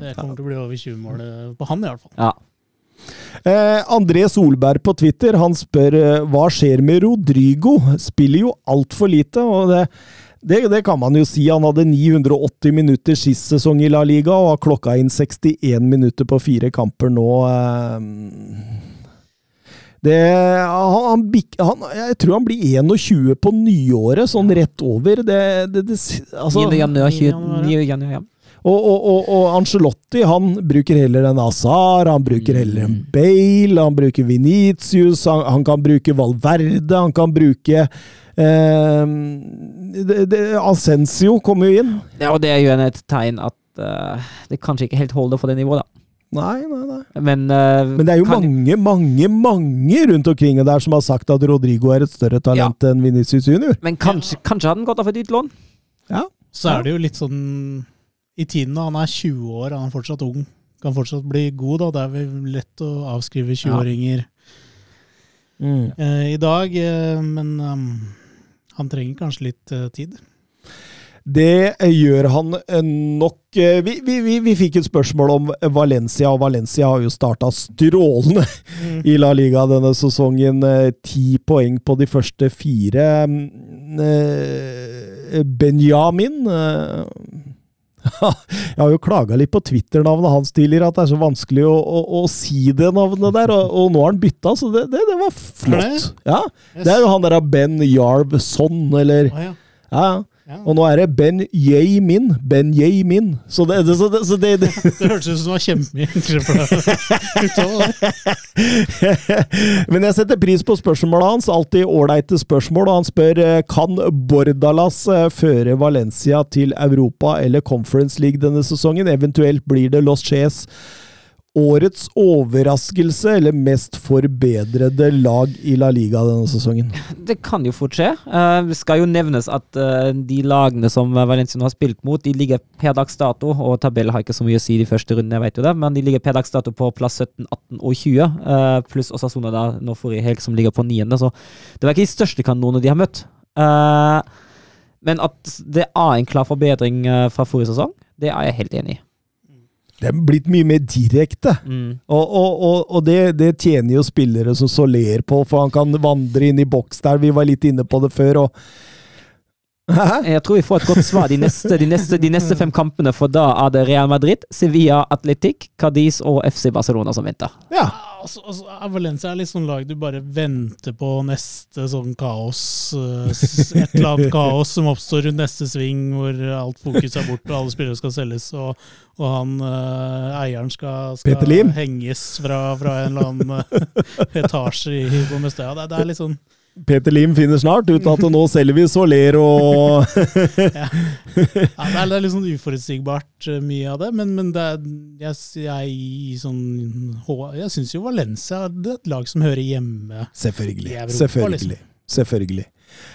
Det kommer til å bli over 20 mål på han, i hvert fall. Ja. Eh, André Solberg på Twitter han spør eh, hva skjer med Rodrigo? Spiller jo altfor lite. og det, det, det, kan man jo si. Han hadde 980 minutter sist sesong i La Liga og har klokka inn 61 minutter på fire kamper nå. Eh, det, han, han, jeg tror han blir 21 på nyåret, sånn rett over. Det, det, det altså, 9. januar, 29. januar, ja. Og, og, og, og, Angelotti han bruker heller en Azar, han bruker heller en mm. Bale, han bruker Venitius, han, han kan bruke Valverde, han kan bruke eh, Ascensio kommer jo inn. Ja, og det er jo et tegn at uh, det kanskje ikke helt holder for det nivået, da. Nei, nei, nei. Men, uh, Men det er jo mange, mange mange rundt omkring der som har sagt at Rodrigo er et større talent ja. enn Vinicius Junior. Men kanskje, kanskje hadde han gått av et utlån? Ja. Så er det jo litt sånn i tiden da han er 20 år, han er fortsatt ung. Kan fortsatt bli god, da. Det er vel lett å avskrive 20-åringer mm. uh, i dag. Uh, men um, han trenger kanskje litt uh, tid. Det gjør han nok. Vi, vi, vi, vi, fikk et spørsmål om Valencia, og Valencia har jo starta strålende mm. i La Liga denne sesongen. Ti poeng på de første fire. Benjamin Jeg har jo klaga litt på Twitter-navnet hans tidligere, at det er så vanskelig å, å, å si det navnet der. Og, og, nå har han bytta, så det, det, det var flott. Ja, Det er jo han der Ben Jarvson, eller Ja. Ja. Og nå er det Ben Yemin. Ben Yemin. Så det, det, så det, så det, det. det hørtes ut som det var kjempemye enklere Men jeg setter pris på spørsmålet hans. Alltid ålreite spørsmål. Og han spør eh, kan Bordalas eh, føre Valencia til Europa eller Conference League denne sesongen. Eventuelt blir det Los Ches årets overraskelse eller mest forbedrede lag i La Liga denne sesongen? Det kan jo fort skje. Uh, det skal jo nevnes at uh, de lagene som Valencia nå har spilt mot, de ligger per dags dato, og tabellen har ikke så mye å si de første rundene, jeg vet jo det, men de ligger per dags dato på plass 17, 18 og 20, uh, eh, pluss Osasona da nå forrige helg som ligger på niende, så det var ikke de største kanonene de har møtt. men at det er en klar forbedring fra forrige sesong, det er jeg helt enig i det er blitt mye mer direkte. Mm. Og, og, og, og det, det, tjener jo spillere som Soler på, for han kan vandre inn i boks der. Vi var litt inne på det før. og Hæ? Jeg tror vi får et godt svar de neste, de, neste, de neste, fem kampene, for da er det Real Madrid, Sevilla, Atletic, Cadiz og FC Barcelona som venter. Ja. Altså, altså, Valencia er litt sånn lag du bare venter på neste sånn kaos. Eh, et eller annet kaos som oppstår rundt neste sving, hvor alt fokus er borte og alle spillere skal selges. Og, og han uh, eieren skal, skal henges fra, fra, en eller annen uh, etasje i, på Mestøya. Det, det er litt sånn Peter Lim finner snart ut at nå selger vi Soler og ja. ja. det er litt sånn uforutsigbart eh, mye av det, men, men det er, jeg, jeg, sånn, jeg syns jo Valencia er et lag som hører hjemme Selvfølgelig. i Europa. Selvfølgelig. Liksom. Selvfølgelig.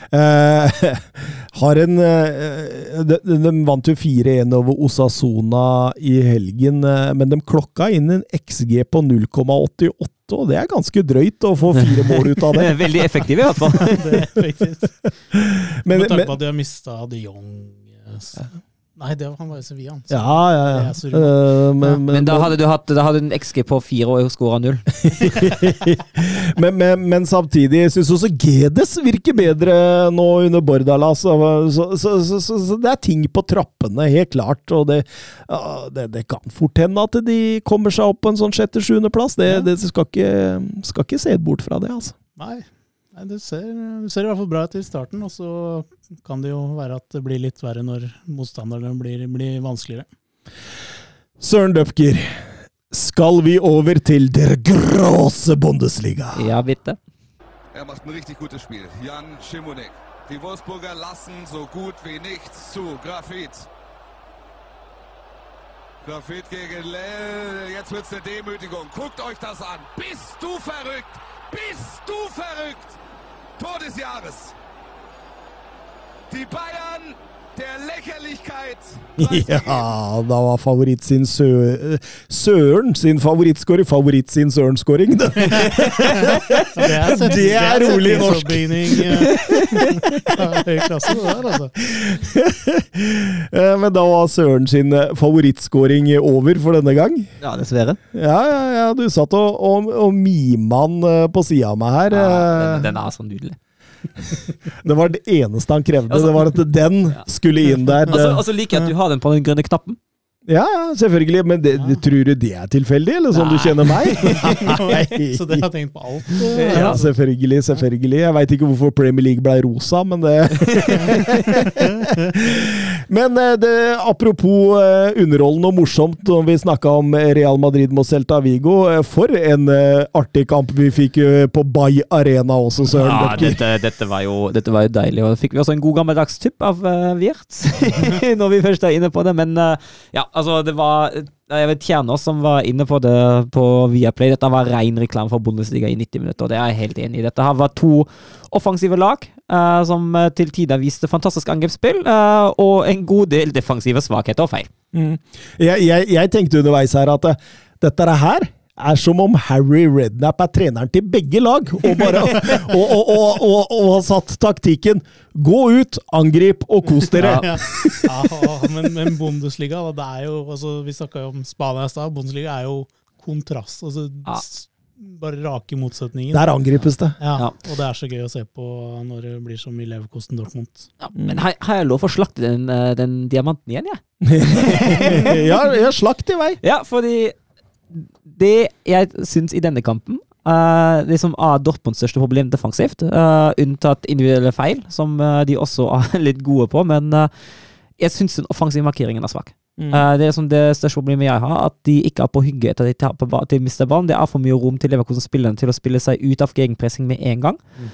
Uh, har en uh, de, de, vant jo 4-1 over Osasona i helgen, uh, men de klokka inn en XG på 0,88 og det er ganske drøyt å få fire mål ut av det. Veldig effektiv, i hvert fall. det er effektivt. Men, tanke på at de har mista de Jong yes. Nei, det var han var i Sevilla. Ja, ja, ja. Uh, men, men, men, da hadde du hatt da hadde du en XG på fire og skåra null. men, men, samtidig syns også Gedes virker bedre nå under Bordala. Så, så, så, så, det er ting på trappene, helt klart. Og det, det, det kan fort hende at de kommer seg opp på en sånn sjette-sjuendeplass. Det, det skal, ikke, skal ikke se bort fra det, altså. Nei, det ser, ser, i hvert fall bra ut i starten, og så kan det jo være at det blir litt verre når motstanderne blir, blir vanskeligere. Søren Døpker, skal vi over til der gråse Bundesliga? Ja, bitte. Er macht ein richtig gutes Spiel. Jan Schimonek. Die Wolfsburger lassen so gut wie nichts zu. Grafit. Grafit gegen Lell. Jetzt wird's eine Demütigung. Guckt euch das an. Bist du verrückt? Bist du verrückt? Tor des Jahres. Die Bayern. Ja, da var favoritt sin Sø Søren sin favorittskåring. Favoritt sin Søren-skåring. det, det, er rolig norsk! Høy klasse, det der, altså. Men da var Søren sin favorittskåring over for denne gang. Ja, dessverre. Ja, ja, ja. Du satt og, og, og mima den eh, på sida av meg her. Ja, den, den er så nydelig det var det eneste han krevde. Altså, det var at den skulle inn der. Altså, altså liker jeg at du har den på den grønne knappen. Ja, selvfølgelig. Men det, ja. tror du det er tilfeldig, eller sånn du kjenner meg? Så det har tenkt på alt? Ja, selvfølgelig. selvfølgelig. Jeg veit ikke hvorfor Premier League ble rosa, men det Men eh, det, apropos uh, underholdende og morsomt når vi snakka om Real Madrid mot Celta Vigo. For en artig kamp vi fikk på Bay Arena også, Søren ja, dette, dette, var jo, dette, var jo, deilig. Og da fikk vi også en god gammeldags tipp av uh, Wirtz når vi først er inne på det. Men ja, altså, det var jeg vet Tjernos som var inne på det på Viaplay. Dette var ren reklame for Bundesliga i 90 minutter, og det er jeg helt enig i. Dette her var to offensive lag uh, som eh, til tider viste fantastisk angrepsspill, uh, og en god del defensive svakheter og feil. Mm. Jeg, jeg, jeg, tenkte underveis her at uh, dette her er som om Harry Rednap er treneren til begge lag, og, bare, og, og, og, har satt taktikken 'gå ut, angrip og kos dere'. Ja, ja men, men, Bundesliga, det er jo altså, Vi snakka jo om Spania i stad. Bundesliga er jo kontrast. altså ja. Bare rake motsetningen. Der angripes det. Ja, ja, Og det er så gøy å se på når det blir som i Leverkosten Dortmund. Ja, men har, har, jeg lov å slakte den, eh, den diamanten igjen, jeg? ja, ja slakt i vei. Ja, fordi det jeg syns i denne kampen, Uh, liksom er Dortmunds største problem defensivt, uh, unntatt individuelle feil, som uh, de også er litt gode på. Men jeg syns den offensive markeringen er svak. Mm. det er som det største problemet jeg har, at de ikke er på hygge etter at de, de mister ballen. Det er for mye rom til Leverkosen-spillerne til å spille seg ut av gegenpressing med en gang. Mm.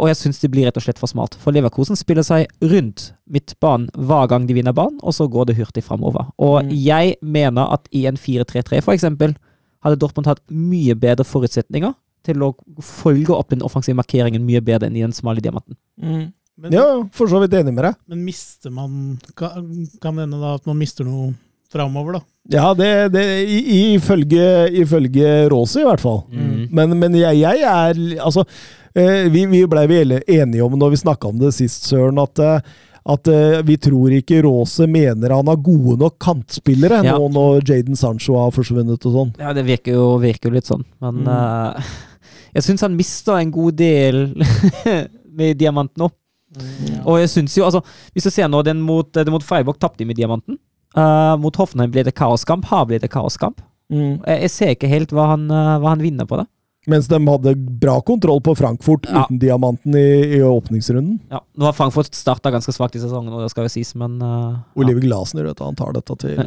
og jeg syns det blir rett og slett for smart. For Leverkosen spiller seg rundt midtbanen hver gang de vinner ballen, og så går det hurtig framover. Og mm. jeg mener at i en 4-3-3, for eksempel, hadde Dortmund hatt mye bedre forutsetninger til å følge opp den offensive markeringen mye bedre enn i den smale diamanten. Mm. Men, ja, for så vidt enig med deg. Men mister man Kan, kan hende da at man mister noe framover, da? Ja, det, det ifølge, ifølge Råse, i hvert fall. Mm. Men, men jeg, jeg, er Altså, eh, vi, vi blei enige om når vi snakka om det sist, Søren, at eh, at uh, vi tror ikke Rose mener han har gode nok kantspillere ja. nå når Jaden Sancho har forsvunnet og sånn. Ja, det virker jo, virker jo litt sånn, men mm. uh, jeg syns han mista en god del med diamanten òg. Mm, ja. Og jeg syns jo, altså Hvis du ser nå den mot, den mot Freiburg tapte de med diamanten. Uh, mot Hoffenheim ble det kaoskamp. Har blitt det kaoskamp. Mm. Jeg, jeg, ser ikke helt hva han, hva han vinner på det. Mens de hadde bra kontroll på Frankfurt ja. uten diamanten i, i, åpningsrunden. Ja, Nå har Frankfurt starta ganske svakt i sesongen, og det skal jo sies, men uh, Oliver ja. Glasner, vet du, han tar dette til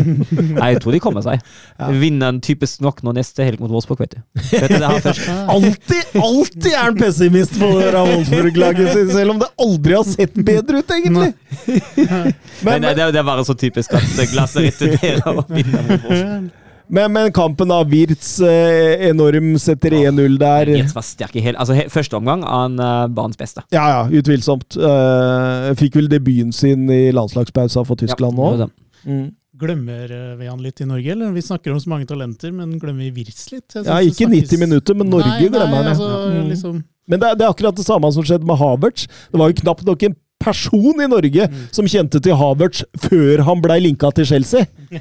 Nei, jeg tror de kommer seg. Ja. Vinner typisk nok nå neste helg mot Wolfsburg, vet du. Vet du alltid, alltid er han pessimist på det Wolfsburg-laget, selv om det aldri har sett bedre ut, egentlig! men, men, det, er, det er bare så typisk at Glasner returnerer og vinner mot Wolfsburg. Men, men, kampen av Wirtz eh, enorm, setter 1-0 der. Wirtz var sterk i hele altså, Første omgang av han uh, banens beste. Ja, ja, utvilsomt. Uh, fikk vel debuten sin i landslagspausa for Tyskland ja, nå. Mm. Glemmer vi han litt i Norge, eller? Vi snakker om så mange talenter, men glemmer vi Wirtz litt? Ja, Ikke 90 minutter, men Norge nei, glemmer han. Altså, mm. liksom. Men det er, det er, akkurat det samme som skjedde med Havertz. Det var jo knapt nok en person i Norge mm. som kjente til Havertz før han blei linka til Chelsea.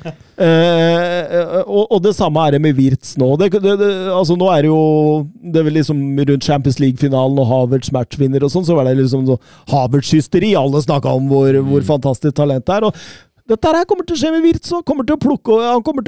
eh, og, og, det samme er det med Wirtz nå. Det, det, det, altså Nå er det jo Det er vel liksom rundt Champions League-finalen og Havertz matchvinner og sånn, så var det liksom Havertz-hysteri. Alle snakka om hvor, mm. hvor, fantastisk talent det er. og dette her kommer til å skje med Wirtz. Han kommer til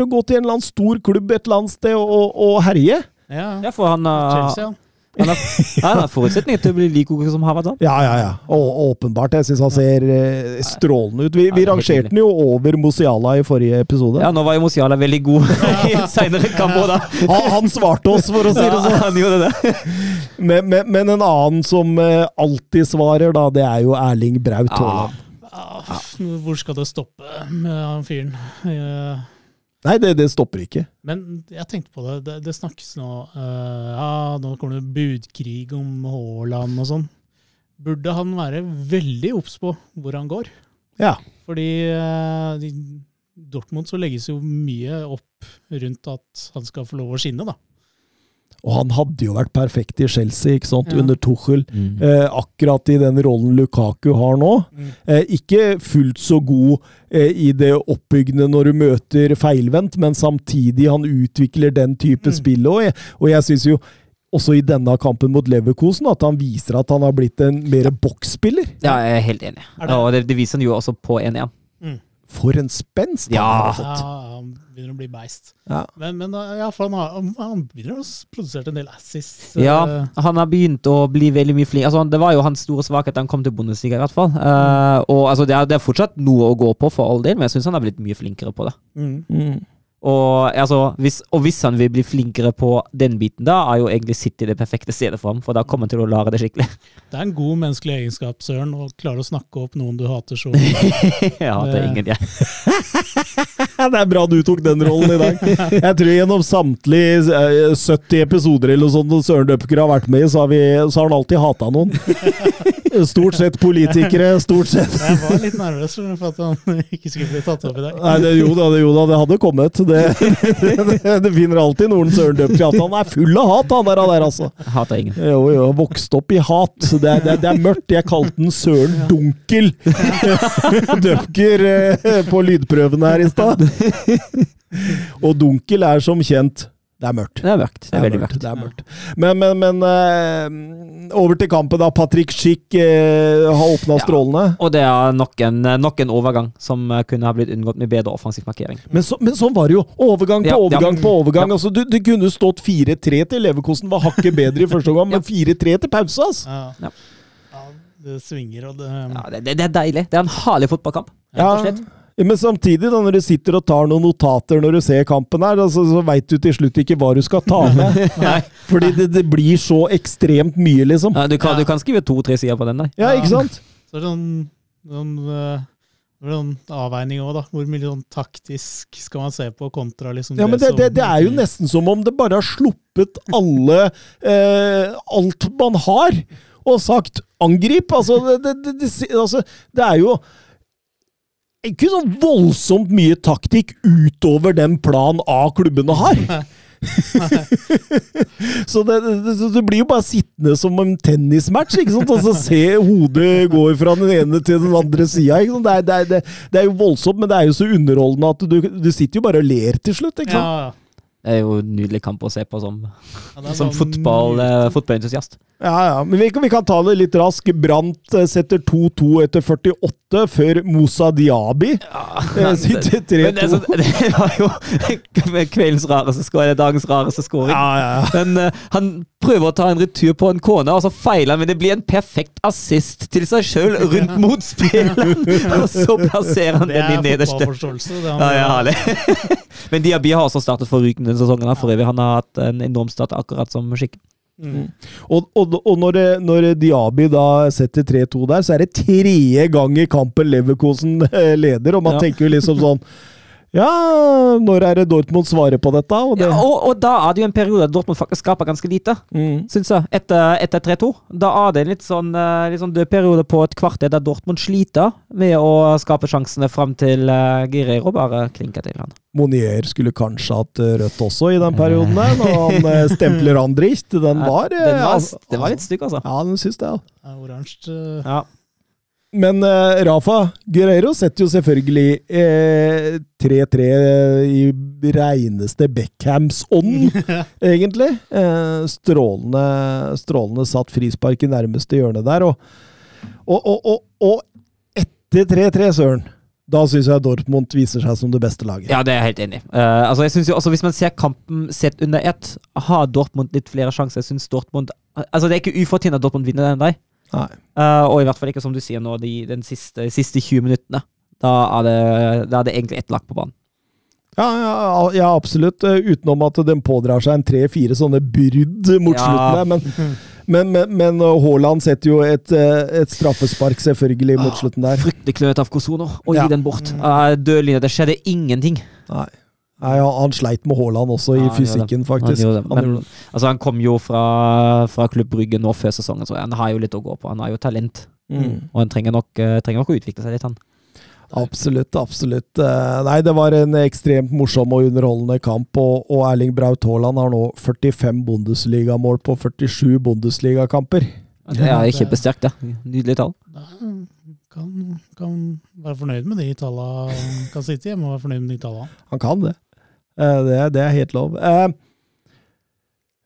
å gå til en eller annen stor klubb et eller annet sted og, og herje. Ja, ja for han, Chelsea, ja. Han har, han har forutsetninger til å bli like god som Havertz. Ja, ja, ja. Og, åpenbart. Jeg syns han ser eh, strålende ut. Vi, vi rangerte den jo over Mosiala i forrige episode. Ja, nå var jo Mosiala veldig god i en seinere kamp òg, da. Han, han, svarte oss, for å si det sånn. Ja, han gjorde det. Men, men, men, en annen som eh, alltid svarer, da, det er jo Erling Braut Haaland. Ja. Hvor skal det stoppe med han fyren? Jeg Nei, det, det, stopper ikke. Men jeg tenkte på det. Det, det snakkes nå uh, Ja, nå kommer det budkrig om Haaland og sånn. Burde han være veldig obs på hvor han går? Ja. Fordi uh, i Dortmund så legges jo mye opp rundt at han skal få lov å skinne, da. Og han hadde jo vært perfekt i Chelsea ikke sant, ja. under Tuchel. Mm. Eh, akkurat i den rollen Lukaku har nå. Mm. Eh, ikke fullt så god eh, i det oppbyggende når du møter feilvendt, men samtidig han utvikler den type mm. spill òg. Og jeg syns jo også i denne kampen mot Leverkosen at han viser at han har blitt en mer boksspiller. Ja, jeg er helt enig. Det? Og det, det, viser han jo også på 1-1. Mm. For en spenst ja. han har fått! Ja, begynner å bli beist. Ja. Men, men ja, han, har, han begynner å produsere en del assists. Ja, han har begynt å bli veldig mye flink. Altså, det var jo hans store svakhet da han kom til Bundesliga, i hvert fall. Uh, og altså, det er, det, er, fortsatt noe å gå på, for all del, men jeg syns han har blitt mye flinkere på det. Mm. Mm. Og, altså, hvis, og, hvis, han vil bli flinkere på den biten, da er jo egentlig City det perfekte stedet for ham. For da kommer han til å lære det skikkelig. Det er en god menneskelig egenskap, Søren, å klare å snakke opp noen du hater så Jeg hater ingen, jeg. det er bra du tok den rollen i dag. Jeg tror gjennom samtlige 70 eh, episoder eller noe sånt Søren Døpker har vært med i, så, så, har han alltid hata noen. Stort sett politikere, stort sett. Jeg var litt nervøs for at han ikke skulle bli tatt opp i dag. Nei, det, jo, da, det, jo da, det hadde kommet. Det, det, det finner alltid noen Søren Døpker han er full av hat, han der, han der altså. Hater ingen. Jo, jo, vokst opp i hat. Det, det, det er mørkt. Jeg kalte den Søren Dunkel Døpker eh, på lydprøven her i stad. Og Dunkel er som kjent Det er mørkt. Det er mørkt. Det er, veldig mørkt. Det er mørkt. Men, men, men uh, over til kampen, da. Patrick Schick uh, har åpna Ja. strålene. Og det er nok en, nok en overgang som eh, kunne ha blitt unngått med bedre offensiv markering. Men, så, men sånn var det jo. Overgang på Ja, overgang ja. på overgang. Ja. Altså, du, det kunne stått 4-3 til Leverkosten var hakket bedre i første omgang, men 4-3 til pause, altså. Ja. Ja. ja, det svinger, og det Ja, det, det, det er deilig. Det er en herlig fotballkamp. rett og slett. Men samtidig, da, når du sitter og tar noen notater når du ser kampen her, altså, så veit du til slutt ikke hva du skal ta med. Fordi det, det blir så ekstremt mye, liksom. Ja, du, kan, du kan skrive to-tre sider på den der. Ja, ikke sant? Så er det sånn, sånn, eh, det er sånn avveining òg, da. Hvor mye sånn taktisk skal man se på kontra liksom Ja, men det, det, det er jo nesten som om det bare har sluppet alle eh, Alt man har, og sagt 'angrip'. Altså, det, det, det, det, altså, det er jo ikke så voldsomt mye taktikk utover den plan A-klubbene har. så det, det, det, blir jo bare sittende som en tennismatch, ikke sant? Altså, se hodet gå fra den ene til den andre sida. Det det, er, det, det er jo voldsomt, men det er jo så underholdende at du, du sitter jo bare og ler til slutt. ikke sant? Ja, Det er jo en nydelig kamp å se på som, ja, er som fotball, eh, fotballentusiast. Ja, ja, men vi kan, vi kan ta det litt raskt. Brandt eh, setter 2-2 etter 48, før Moussa Diaby ja, sitter det, er 3-2. sånn- det var jo kveldens rareste eller dagens rareste scoring. Ja, ja, ja. Men uh, han prøver å ta en retur på en kone, og så feiler han, men det blir en perfekt assist til seg sjøl rundt motspilleren! og så plasserer han den i nederste. Det er fotballforståelse. Det Ja, ja, herlig. Men Diaby har også startet forrykende denne sesongen. her, For øvrig, han har hatt en enorm start, akkurat som Skikken. Mm. Og, og, og når, det- når Diaby da setter 3-2 der, så er det tredje gang i kampen Leverkosen eh, leder, og man Ja. tenker jo liksom sånn Ja, når er det Dortmund svarer på dette? Og det, Ja, og, og da er det jo en periode at Dortmund faktisk skaper ganske lite, mm. syns jeg. Etter, etter 3-2. Da er det en litt sånn, eh, litt sånn død periode på et kvarter der Dortmund sliter med å skape sjansene fram til uh, Guerreiro bare klinker til han. Monier skulle kanskje hatt eh, rødt også i den perioden der, når han eh, stempler. Den var, eh, Den var, altså- det var litt stygg, altså. Ja, den syns det. Ja. Ja, Oransje eh, Ja. Men uh, Rafa Guerreiro setter jo selvfølgelig eh, 3-3 i reineste Beckhams ånd, egentlig. Eh, strålende, strålende satt frispark i nærmeste hjørne der. Og, og, og, og, og etter 3-3, Søren, da syns jeg Dortmund viser seg som det beste laget. Ja, det er jeg helt enig i. Uh, altså, jeg synes jo også Hvis man ser kampen sett under ett, har Dortmund litt flere sjanser. Jeg synes Dortmund Altså, Det er ikke ufortjent at Dortmund vinner den der. Nei. Uh, og i hvert fall ikke som du sier nå, de, den siste, siste 20 minuttene. Da er det, da er det egentlig ett lag på banen. Ja, ja, ja, absolutt. Eh, Utenom at den pådrar seg en tre-fire sånne brudd mot Ja. slutten der. Men, men, men, men uh, Haaland setter jo et, eh, et straffespark, selvfølgelig, mot slutten der. Fryktelig kløete av Kosono å Ja. gi den bort. Uh, Dødlinje. Det skjedde ingenting. Nei. Nei, han, sleit med Haaland også, Ja, i fysikken, faktisk. Han Men, altså, han kom jo fra, fra Klubb Brygge nå før sesongen, så han har jo litt å gå på. Han har jo talent, Mm. og han trenger nok, eh, trenger nok å utvikle seg litt, han. Absolutt, absolutt. Eh, Nei, det var en ekstremt morsom og underholdende kamp, og, og Erling Braut Haaland har nå 45 Bundesligamål på 47 Bundesligakamper. Det er kjempesterkt, det. Nydelig tall. kan, kan være fornøyd med de tallene. Kan sitte hjemme og være fornøyd med de tallene. Han kan det. Eh, Det, det er helt lov. Eh,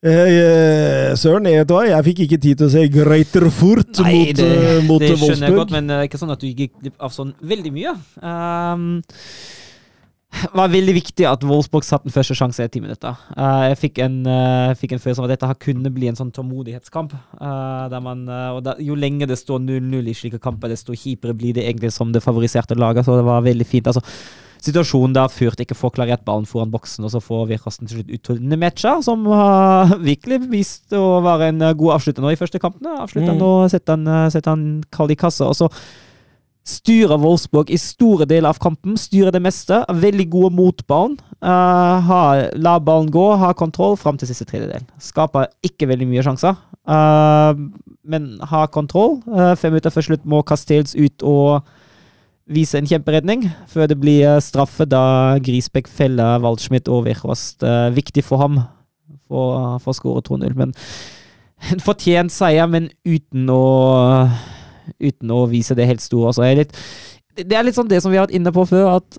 eh, Søren, jeg, jeg fikk ikke tid til å se Greiter Fort Nei, mot, det, uh, mot det skjønner jeg godt, men det er ikke sånn at du gikk glipp av sånn veldig mye. Um, det var veldig viktig at Wolfsburg satte den første sjanse i ti minutter. Uh, jeg fikk en, uh, fikk en følelse av at dette kunne bli en sånn tålmodighetskamp. Uh, man, da, jo lenger det står 0-0 i slike kamper, desto kjipere blir det egentlig som det favoriserte laget. Så det var veldig fint. altså Situasjonen der Furt ikke får klarert ballen foran boksen, og så får Virkasten til slutt utholdende matcher, som har virkelig vist å være en uh, god avslutter nå i første kampene. Avslutter Mm. nå, setter han, uh, setter han kald i kassa, og så styrer Wolfsburg i store deler av kampen. Styrer det meste. Veldig gode mot ballen. Uh, har, la ballen gå, har kontroll fram til siste tredjedel. Skaper ikke veldig mye sjanser, uh, men har kontroll. Uh, fem minutter før slutt må Castells ut og vise en kjemperedning, før det blir uh, straffe da Grisbekk feller Waldschmidt og Wirkost. Uh, viktig for ham for, for å skåre 2-0. Men en fortjent seier, men uten å uten å vise det helt store. Altså, er litt, det er litt sånn det som vi har vært inne på før, at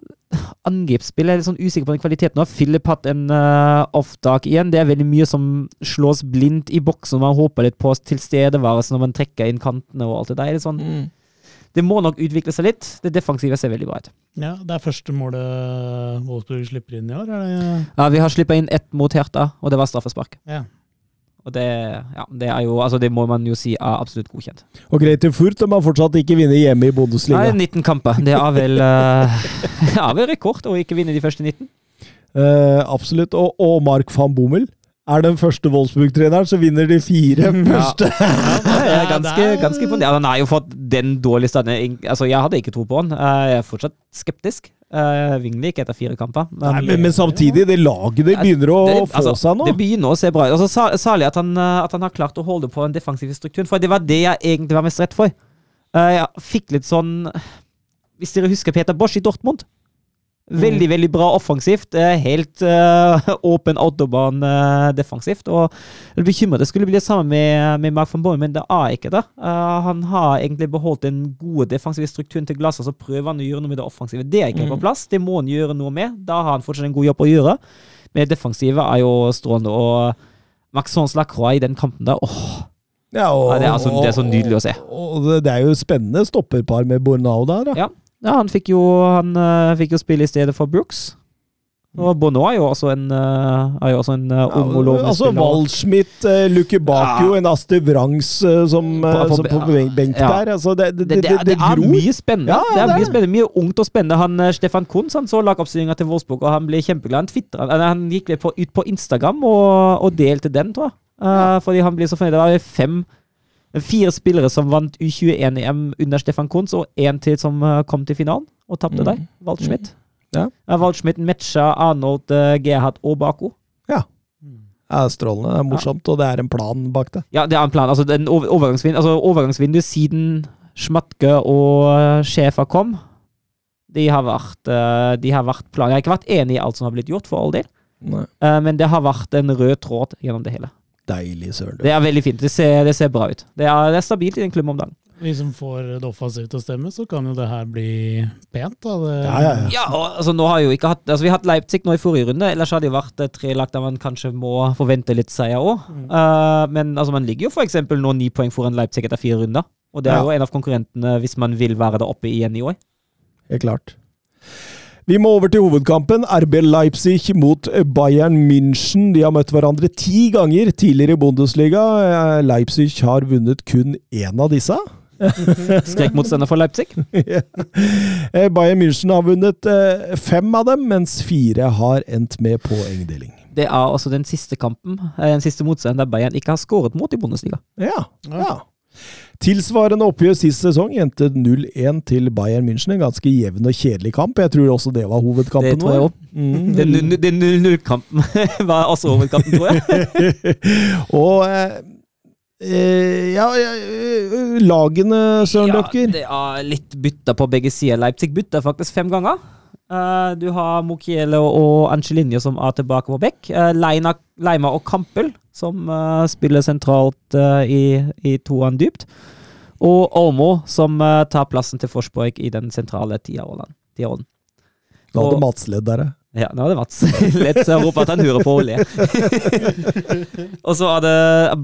angrepsspill er litt sånn usikker på den kvaliteten. Har Philip hatt en uh, off-dag igjen. Det er veldig mye som slås blindt i boksen, og man håper litt på tilstedeværelse når man trekker inn kantene og alt det der. Det, sånn, mm. Det må nok utvikle seg litt. Det defensive ser veldig bra ut. Ja, Det er første målet Wolfsburg slipper inn i år? er Det... Ja, vi har sluppet inn ett mot Herta, og det var straffespark. Ja. Og det, ja, det, er jo, altså det må man jo si er absolutt godkjent. Og greit til Furt, har fortsatt ikke vunnet hjemme i Bundesliga. Nei, 19 kamper. Det er vel, uh, er vel rekord å ikke vinne de første 19. Uh, absolutt. Og, og Mark van Bommel er den første Wolfsburg-treneren som vinner de fire første. Ja, ja er ganske, ganske ja, Han har jo fått den dårlige standen. Altså, jeg hadde ikke tro på han. Eh, jeg er fortsatt skeptisk. Uh, Vingley etter fire kamper. Men, Nei, men, men, samtidig, det laget det begynner å det, få altså, seg nå. Det begynner å se bra ut. Altså, Særlig at han, eh, at han, har klart å holde på den defensive strukturen. For det var det jeg egentlig var mest redd for. Uh, jeg fikk litt sånn Hvis dere husker Peter Bosch i Dortmund Veldig, veldig bra offensivt. Helt uh, åpen autobahn uh, defensivt. Og jeg er bekymret det skulle bli det samme med, med Mark van Boy, men det er ikke det. Uh, han har egentlig beholdt den gode defensive strukturen til glasset, så prøver han å gjøre noe med det offensive. Det er ikke mm. på plass. Det må han gjøre noe med. Da har han fortsatt en god jobb å gjøre. Men det defensive er jo strålende. Og Maxons Lacroix i den kampen der, åh. Ja, og, ja, det, er altså, det, er så nydelig å se. Og det er jo spennende stopperpar med Bornau der. Da. Ja. Ja, han fikk jo, han, uh, fikk jo spille i stedet for Brooks. Og Bono er jo også en, uh, er jo også en ja, ung og lovende altså, spiller. Waldschmidt, uh, Luke Bakio, ja. en Aster Wrangs uh, som, på, på, som på benk ja. der. Altså, det, det, det, det, er mye spennende. Ja, det er mye spennende, mye ungt og spennende. Han, Stefan Kunz han så lagoppstillinga til Wolfsburg, og han ble kjempeglad. Han, han gikk ut på Instagram og, og delte den, tror jeg. Fordi han ble så fornøyd. Det var fem Fire spillere som vant U21-EM under Stefan Kunz, og én til som eh, kom til finalen og tapte mm. der. Waldschmidt. Mm. Ja. Waldschmidt matcha Arnold, Gerhard og Bako. Ja. Det er strålende. Det er morsomt, ja. og det er en plan bak det. Ja, det er en plan. Altså, den overgangsvind, altså, overgangsvinduet siden Schmatke og Sjefa Schäfer kom, de har vært, de har vært plan. Jeg har ikke vært enig i alt som har blitt gjort, for all del. Nei. men det har vært en rød tråd gjennom det hele deilig søren. Det er veldig fint. Det ser, det ser bra ut. Det er, det er, stabilt i den klubben om dagen. Vi som får det offensivt til å stemme, så kan jo det her bli pent. da. Det... Ja, ja, ja. ja og, altså, nå har jo ikke hatt, altså, Vi har hatt Leipzig nå i forrige runde, ellers har det vært tre lag der man kanskje må forvente litt seier òg. Mm. Uh, men altså, man ligger jo f.eks. nå ni poeng foran Leipzig etter fire runder. Og det er jo en av konkurrentene hvis man vil være der oppe igjen i år. Helt klart. Vi må over til hovedkampen. RB Leipzig mot Bayern München. De har møtt hverandre ti ganger tidligere i Bundesliga. Eh, Leipzig har vunnet kun én av disse. Skrekkmotstander for Leipzig? ja. Eh, Bayern München har vunnet eh, fem av dem, mens fire har endt med poengdeling. Det er også den siste kampen, den siste motstanderen der Bayern ikke har skåret mot i Bundesliga. Ja, ja. Tilsvarende oppgjør sist sesong endte 0-1 til Bayern München. En ganske jevn og kjedelig kamp. Jeg tror også det var hovedkampen. Det tror jeg òg. Mm. Den 0-0-kampen var også hovedkampen, tror jeg. og eh, eh ja, eh, lagene, Søren ja? Det er litt bytta på begge sider. Leipzig bytta faktisk fem ganger. Uh, du har Mokiele og Angelinho som er tilbake på bekk. Uh, Leina, Leima og Kampel som uh, spiller sentralt i, i toeren dypt. Og Olmo som tar plassen til Forsborg i den sentrale tiåren. Nå hadde Mats ledd der, ja. nå hadde Mats lett å rope at han hører på Olje. og så hadde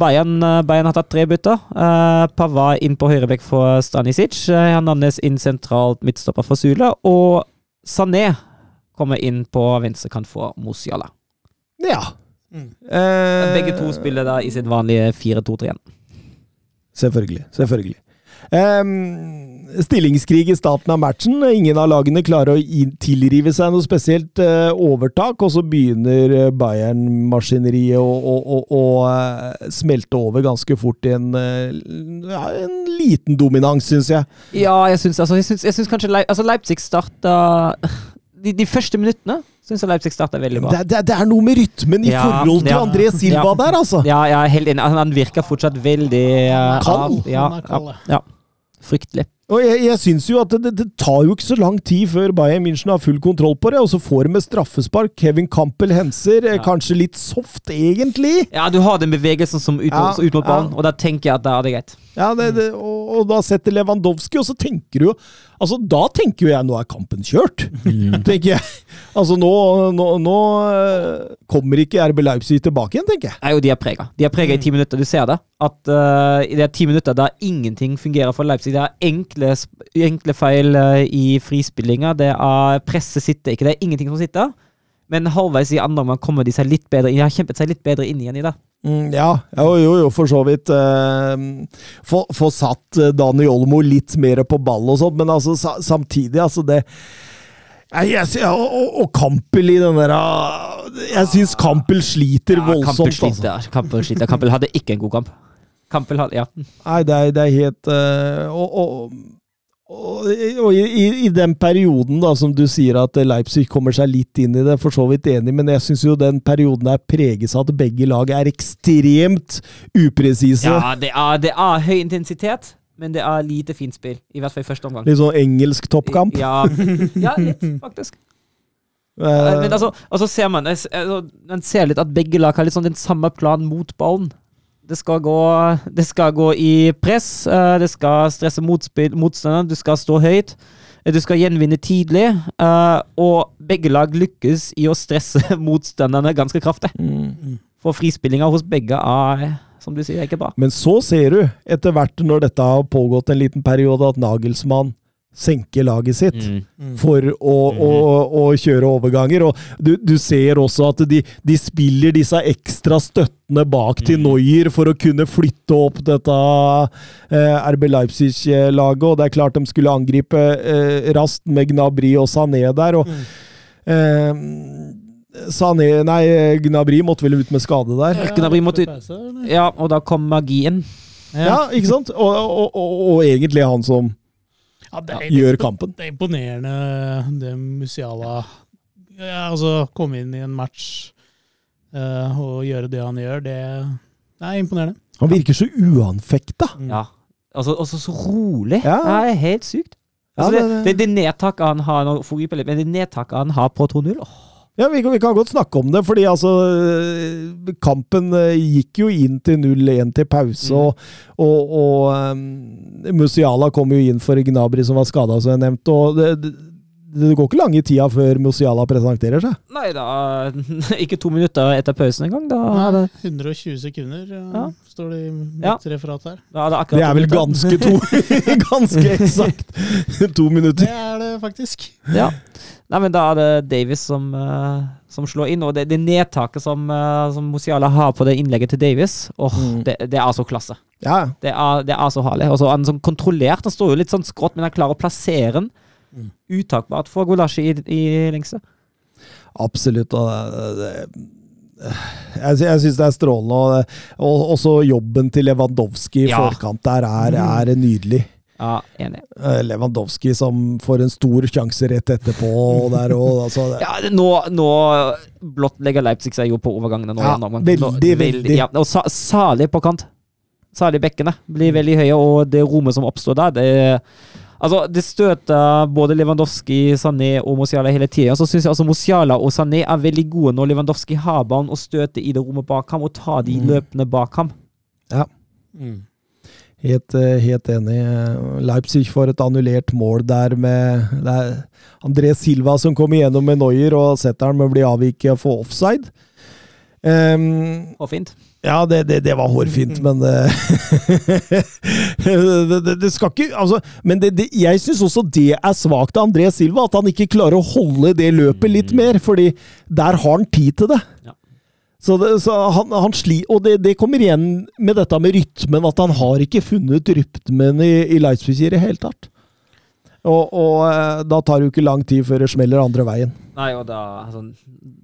Bayern, Bayern har tatt tre bytter. Uh, Pava inn på høyrebekk for Stanisic. Hernandez inn sentralt midtstopper for Sula. Og Sané kommer inn på venstrekant for Mosiala. Ja. Mm. Eh, Begge to spiller da i sitt vanlige 4-2-3-1. Selvfølgelig. Selvfølgelig. Um, stillingskrig i starten av matchen. Ingen av lagene klarer å tilrive seg noe spesielt uh, overtak, og så begynner eh, Bayern-maskineriet å, å, å, å uh, smelte over ganske fort i en, uh, ja, en liten dominans, syns jeg. Ja, jeg syns, altså, kanskje Leip altså, Leipzig starta de, de, første minuttene syns Leipzig starta veldig bra. Det, det, det, er noe med rytmen i ja, forhold til ja, André Silva ja, der, altså. Ja, jeg er helt enig. Han virker fortsatt veldig Kald. Ja, ja, Fryktelig. Og Jeg, jeg syns jo at det, det, tar jo ikke så lang tid før Bayern München har full kontroll på det, og så får de med straffespark. Kevin Campbell henser. Ja. Kanskje litt soft, egentlig. Ja, du har den bevegelsen som ut, ut mot banen, og da tenker jeg at da er det greit. Ja, det, det, og, og, da setter Lewandowski, og så tenker du jo Altså, da tenker jo jeg nå er kampen kjørt. Mm. tenker jeg. Altså, nå, nå, nå, eh, kommer ikke RB Leipzig tilbake igjen, tenker jeg. Nei, jo, de er prega. De er prega i ti minutter, du ser det. At uh, Det er ti minutter der ingenting fungerer for Leipzig. Det er enkle, enkle feil uh, i frispillinga. Det er presset sitter ikke. Det er ingenting som sitter. Men halvveis i andre omgang kommer de seg litt bedre inn. De har kjempet seg litt bedre inn igjen i det. Mm, ja, jo, jo, jo, for så vidt. Eh, få, få satt eh, Dani Olmo litt mer på ball og sånt, men altså sa, samtidig, altså det jeg, jeg, og, og Kampel i den der Jeg syns Kampel sliter ja, voldsomt. Kampel sliter. Altså. Kampel sliter. Kampel hadde ikke en god kamp. Kampel hadde, ja. Nei, det er, det er helt uh, og, og og, og i, i, den perioden, da, som du sier at Leipzig kommer seg litt inn i det, for så vidt enig, men jeg syns jo den perioden er preges av at begge lag er ekstremt upresise. Ja, det er, det er høy intensitet, men det er lite fint spill. I hvert fall i første omgang. Litt sånn engelsk toppkamp? Ja, ja litt, faktisk. Uh, men altså, altså ser man, altså, man ser litt at begge lag har litt sånn den samme planen mot ballen. Det skal, gå, det skal gå i press, eh, det skal stresse motstanderen, du skal stå høyt. Du skal gjenvinne tidlig, eh, og begge lag lykkes i å stresse motstanderne ganske kraftig. Mm. For frispillinga hos begge er, som du sier, ikke bra. Men så ser du, etter hvert når dette har pågått en liten periode, at Nagelsmann senke laget sitt mm. mm. for å, mm. å, å, kjøre overganger. Og du, du ser også at de, de, spiller disse ekstra støttene bak til mm. Neuer for å kunne flytte opp dette eh, RB Leipzig-laget. Og det er klart de skulle angripe eh, raskt med Gnabry og Sané der. og mm. eh, Sané, nei, Gnabry måtte vel ut med skade der? Ja, Gnabry måtte ut. Ja, og da kom magien. Ja, ja ikke sant? Og, og, og, og egentlig han som ja, gjør kampen. Det er imponerende det Musiala ja, Altså, komme inn i en match uh, og gjøre det han gjør, det, det er imponerende. Han virker så uanfekta. Mm. Ja. Altså, også så rolig. Ja. Det er helt sykt. Altså, ja, det, det, det, nedtaket han har nå, men det nedtaket han har på 2-0 oh. Ja, vi kan, vi kan, godt snakke om det, fordi altså Kampen eh, gikk jo inn til 0-1 til pause, mm. og, og, og um, Musiala kom jo inn for Gnabry som var skada, som jeg nevnte. og det, det, det, går ikke lange tida før Musiala presenterer seg. Nei da, ikke to minutter etter pausen engang. Da er det 120 sekunder ja. står det i mitt ja. referat her. Ja, det, er det, er vel ganske to Ganske eksakt to minutter. Det er det faktisk. Ja. Nei, men Da er det Davis som, uh, som slår inn. Og det, det nedtaket som, uh, som, Musiala har på det innlegget til Davis, oh, mm. det, det, er så klasse. Ja. Det, er, det er så herlig. Og så han sånn kontrollert. Han står jo litt sånn skrått, men han klarer å plassere den mm. utakbart for Gulashi i, i lengste. Absolutt. og det, jeg, jeg syns det er strålende. Og, og også jobben til Lewandowski i ja. forkant der er, mm. er nydelig. Ja, enig. Eh, Lewandowski som får en stor sjanse rett etterpå. Der, og, altså, ja, nå, nå blottlegger Leipzig seg jo på overgangene. Nå, ja, nå, veldig, veldig. Ja, og sa, på kant. Særlig bekkene blir veldig høye, og det rommet som oppstår der, det Altså, det støter både Lewandowski, Sané og Mosiala hele tida. Så syns jeg altså Mosiala og Sané er veldig gode når Lewandowski har ballen og støter i det rommet bak ham, og tar de mm. løpende bak ham. Ja. Mm. Helt, eh, helt, enig. Leipzig får et annullert mål der med det er André Silva som kommer igjennom med Neuer og setter han men blir avviket og får offside. Um, fint. Ja, det, det, det, var hårfint, men eh, det, det, skal ikke Altså, men jeg syns også det er svakt av André Silva, at han ikke klarer å holde det løpet litt mer, fordi der har han tid til det. Ja. Så, det, så han, han sli, og det, det, kommer igjen med dette med rytmen, at han har ikke funnet rytmen i, i Leipzig i det hele tatt. Og, og, eh, da tar det jo ikke lang tid før det smeller andre veien. Nei, og da, altså,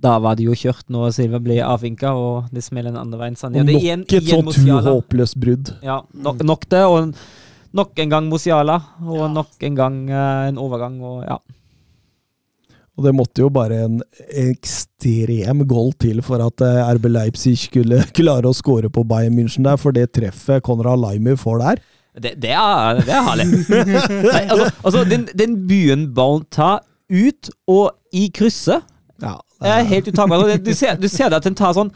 da var det jo kjørt når Silva ble avvinka, og det smeller den andre veien. Sånn. Ja, nok igjen, et sånt håpløst brudd. Ja, nok, nok, det. Og nok en gang Musiala, og ja. nok en gang uh, en overgang, og ja. Og det måtte jo bare en ekstrem goal til for at eh, RB Leipzig skulle klare å score på Bayern München der, for det treffet Konrad Laimer får der Det, det, er, det er herlig. Nei, altså, altså, den, den byen tar ut og i krysset ja, det er helt utakbart. Du, ser, du ser det at den tar sånn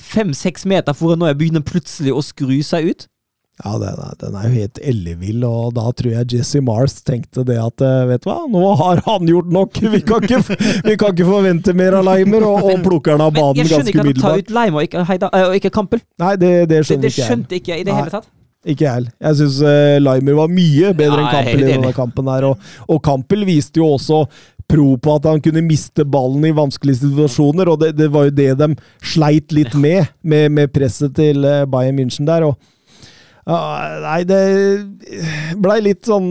fem-seks meter foran når jeg begynner plutselig å skru seg ut. Ja, den er, den er, jo helt ellevill, og da tror jeg Jesse Mars tenkte det at eh, vet du hva, nå har han gjort nok! Vi kan ikke, vi kan ikke forvente mer av Leimer, og, og plukker han av banen ganske umiddelbart. Jeg skjønner ikke at han tar ut Leimer og ikke, Heida, øh, ikke Kampel. Nei, det, det skjønner det, det skjønte ikke jeg i det hele tatt. Ikke jeg heller. Jeg syns uh, Leimer var mye bedre ja, enn Kampel i denne kampen. her, og, og Kampel viste jo også pro på at han kunne miste ballen i vanskelige situasjoner, og det, det var jo det de sleit litt med, med, med presset til Bayern München der. og nei, det blei litt sånn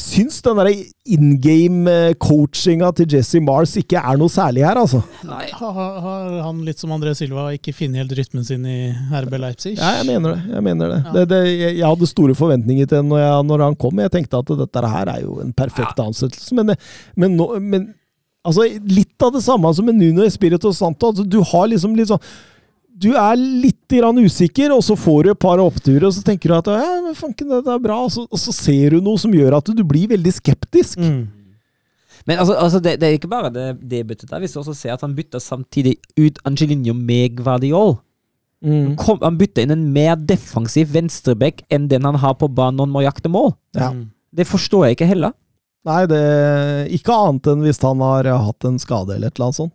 syns den der in game-coachinga til Jesse Mars ikke er noe særlig her, altså. Nei, Har han litt som André Silva ikke funnet helt rytmen sin i RB Leipzig? Ja, jeg mener det. Jeg, mener det. Ja. det, det jeg, jeg, hadde store forventninger til når, jeg, når han kom. Jeg tenkte at dette her er jo en perfekt ja. ansettelse, men, men, men altså, litt av det samme som med Nuno Espirito Santo. Altså, du har liksom litt sånn du er litt usikker, og så får du et par oppturer, og så tenker du at ja, men fanken, det er bra, og så, og så, ser du noe som gjør at du, blir veldig skeptisk. Mm. Men altså, altså det, det, er ikke bare det, det byttet der. Hvis du også ser at han bytter samtidig ut Angelinho med Guardiol. Mm. Kom, han bytter inn en mer defensiv venstreback enn den han har på banen når han må jakte mål. Ja. Mm. Det forstår jeg ikke heller. Nei, det ikke annet enn hvis han har hatt en skade eller et eller annet sånt.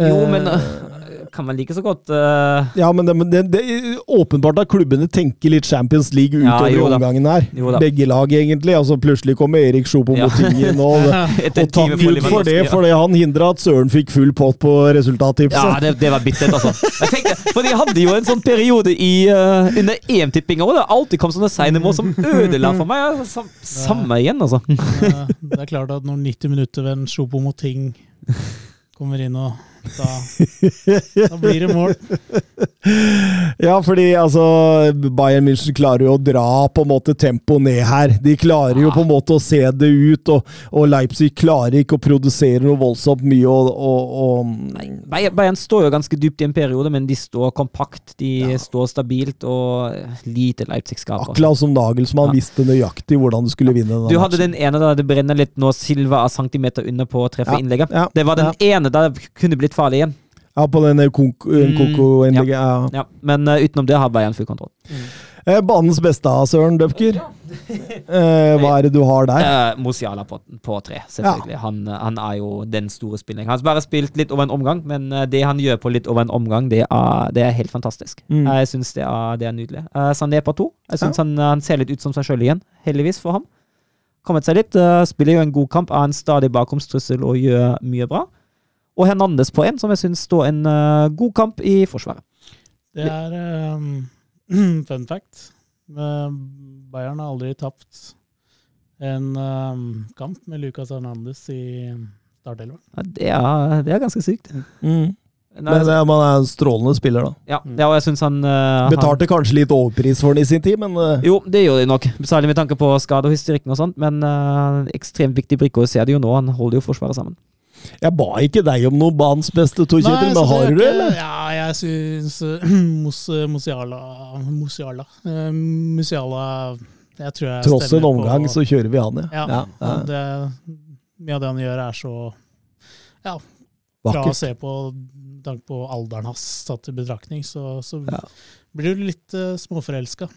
Jo, men uh, kan man like så godt uh... Ja, men det, det, det, åpenbart at klubbene tenker litt Champions League utover ja, omgangen her. Begge lag, egentlig. Altså, plutselig kommer Erik Sjopo ja. Motingen og, og takk Gud for det, fordi han hindra at Søren fikk full pott på resultattipset. Ja, det, det var bittert, altså. Jeg tenkte, for de hadde jo en sånn periode i, uh, under EM-tippinga òg. det alltid kom sånne seine mål som ødela for meg. Sam, samme igjen, altså. Ja, det er klart at når 90 minutter ved en Sjopo mot ting kommer inn og da, da, blir det mål. ja, fordi altså Bayern München klarer jo å dra på en måte tempoet ned her. De klarer ja. jo på en måte å se det ut, og, og, Leipzig klarer ikke å produsere noe voldsomt mye. Og, og, og Nei, Bayern står jo ganske dypt i en periode, men de står kompakt. De ja. står stabilt, og lite Leipzig skaper. Akkurat som Nagelsmann ja. visste nøyaktig hvordan du skulle vinne. Du hadde den ene da det brenner litt nå, Silva er centimeter under på å treffe innlegget. Det var den ene da det kunne blitt farlig igjen. Ja, på den Koko-innlegget. Mm, ja. ja. Men uh, utenom det har Bayern full kontroll. Mm. Eh, banens beste, Søren Døpker. Eh, hva er det du har der? Eh, Musiala på, på, tre, selvfølgelig. Ja. Han, han, er jo den store spilleren. Han har bare spilt litt over en omgang, men eh, det han gjør på litt over en omgang, det er, det er helt fantastisk. Mm. Jeg syns det, det, er nydelig. Uh, Sané på to. Jeg syns ja. han, han, ser litt ut som seg sjøl igjen, heldigvis for ham. Kommet seg litt. Uh, spiller jo en god kamp, er en stadig bakomstrussel og gjør mye bra og Hernandez på en, som jeg syns står en uh, god kamp i Forsvaret. Det er um, fun fact. Bayern har aldri tapt en um, kamp med Lucas Hernandez i startelveren. Ja, det, er, det er ganske sykt. Mm. Men det, man er en strålende spiller, da. Ja, ja og jeg synes han uh, Betalte han, kanskje litt overpris for den i sin tid, men uh, Jo, det gjorde de nok. Særlig med tanke på skade og hysterikken og sånt, men uh, ekstremt viktig brikke, og ser det jo nå. Han holder jo Forsvaret sammen. Jeg ba ikke deg om noe banens beste, Tor Kjetil, men har du det, eller? Ja, jeg syns uh, Musiala Musiala uh, Musiala jeg tror jeg Tross en omgang på, så kjører vi han, ja. ja, ja. Det, mye av det han gjør, er så ja, bra å se på tanke på alderen hans tatt i betraktning. Så, så ja. blir du litt uh, småforelska.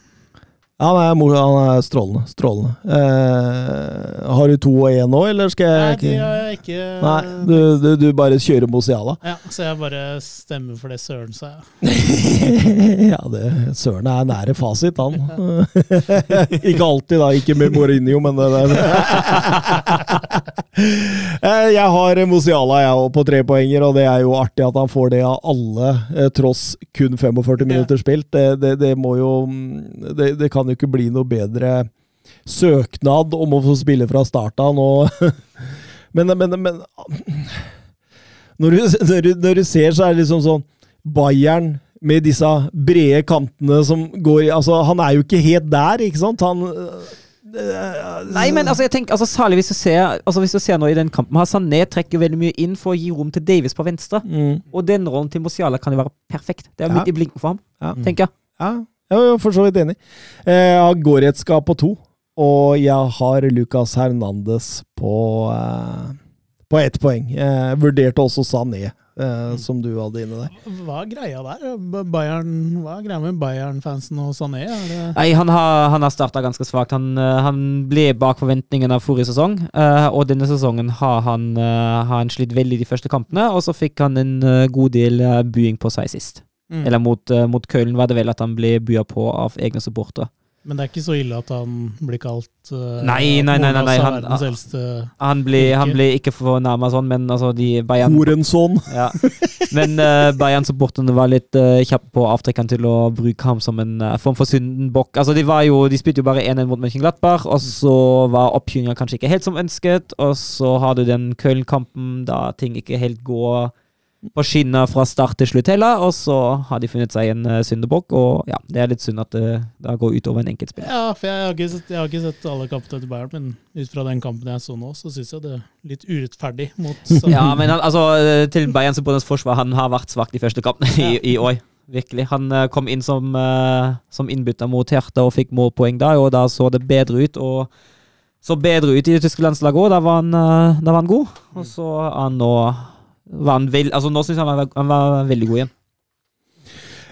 Han er, han er strålende. strålende. Eh, har du to og én nå, eller skal jeg Nei, de har jeg ikke Nei, du, du, du bare kjører Mosiala? Ja, så jeg bare stemmer for det Søren sa, ja, det, Søren er nære fasit, han. ikke alltid, da. Ikke med Mourinho, men det der. Eh, jeg har Mosiala jeg på tre poenger, og det er jo artig at han får det av alle, eh, tross kun 45 minutter spilt. Det, det, det må jo mm, det, det kan jo ikke bli noe bedre søknad om å få spille fra start av nå. men, men, men når, du, når, du, når, du, ser, så er det liksom sånn Bayern med disse brede kantene som går Altså, han er jo ikke helt der, ikke sant? Han Nei, men altså, jeg tenker, altså, særlig hvis du ser altså, hvis du ser nå i den kampen her, Sané trekker veldig mye inn for å gi rom til Davis på venstre. Mm. Og den rollen til Mosiala kan jo være perfekt. Det er ja. midt i blinken for ham, ja. tenker jeg. Ja, jeg er for så vidt enig. Eh, jeg har Goretzka på to, og jeg har Lucas Hernandez på, eh, på ett poeng. Jeg vurderte også Sané eh, som du hadde inne der. Hva er greia der? Bayern, hva er greia med Bayern-fansen og Sané? Er det Nei, Han har, han har starta ganske svakt. Han, eh, han ble bak forventningene av forrige sesong. eh, og denne sesongen har han, eh, har han slitt veldig de første kampene, og så fikk han en eh, god del eh, buing på seg sist. Mm. Eller mot, eh, mot Køllen var det vel at han ble bua på av egne supportere. Men det er ikke så ille at han blir kalt uh, Nei, nei, nei, nei, nei, han- verdens eldste Han ble, han blir, ikke fornærma sånn, men altså de Bayern Horensson! Ja. Men uh, Bayern-supporterne var litt uh, kjappe på avtrekkeren til å bruke ham som en uh, form for syndenbukk. Altså, de, var jo, de spilte jo bare 1-1 mot Mönchenglattberg, og så var oppkjøringa kanskje ikke helt som ønsket. Og så har du den Köln-kampen da ting ikke helt går på skinna fra start til slutt heller, og så har de funnet seg en uh, syndebukk. Og ja, det er litt synd at det da går utover en enkeltspiller. Ja, for jeg har, ikke sett, har ikke sett alle kampene til Bayern, men ut fra den kampen jeg så nå, så syns jeg det er litt urettferdig mot Ja, men han, altså, eh, til Bayern supporters forsvar, han har vært svak de første kampene i, i år. Virkelig. Han eh, kom inn som, som innbytter mot Hertha og fikk målpoeng da, og da så det bedre ut. og så bedre ut i det tyske landslaget òg. Da, var han, eh, da var han god. Og så er han nå altså Nå syns jeg han var, han var veldig god igjen.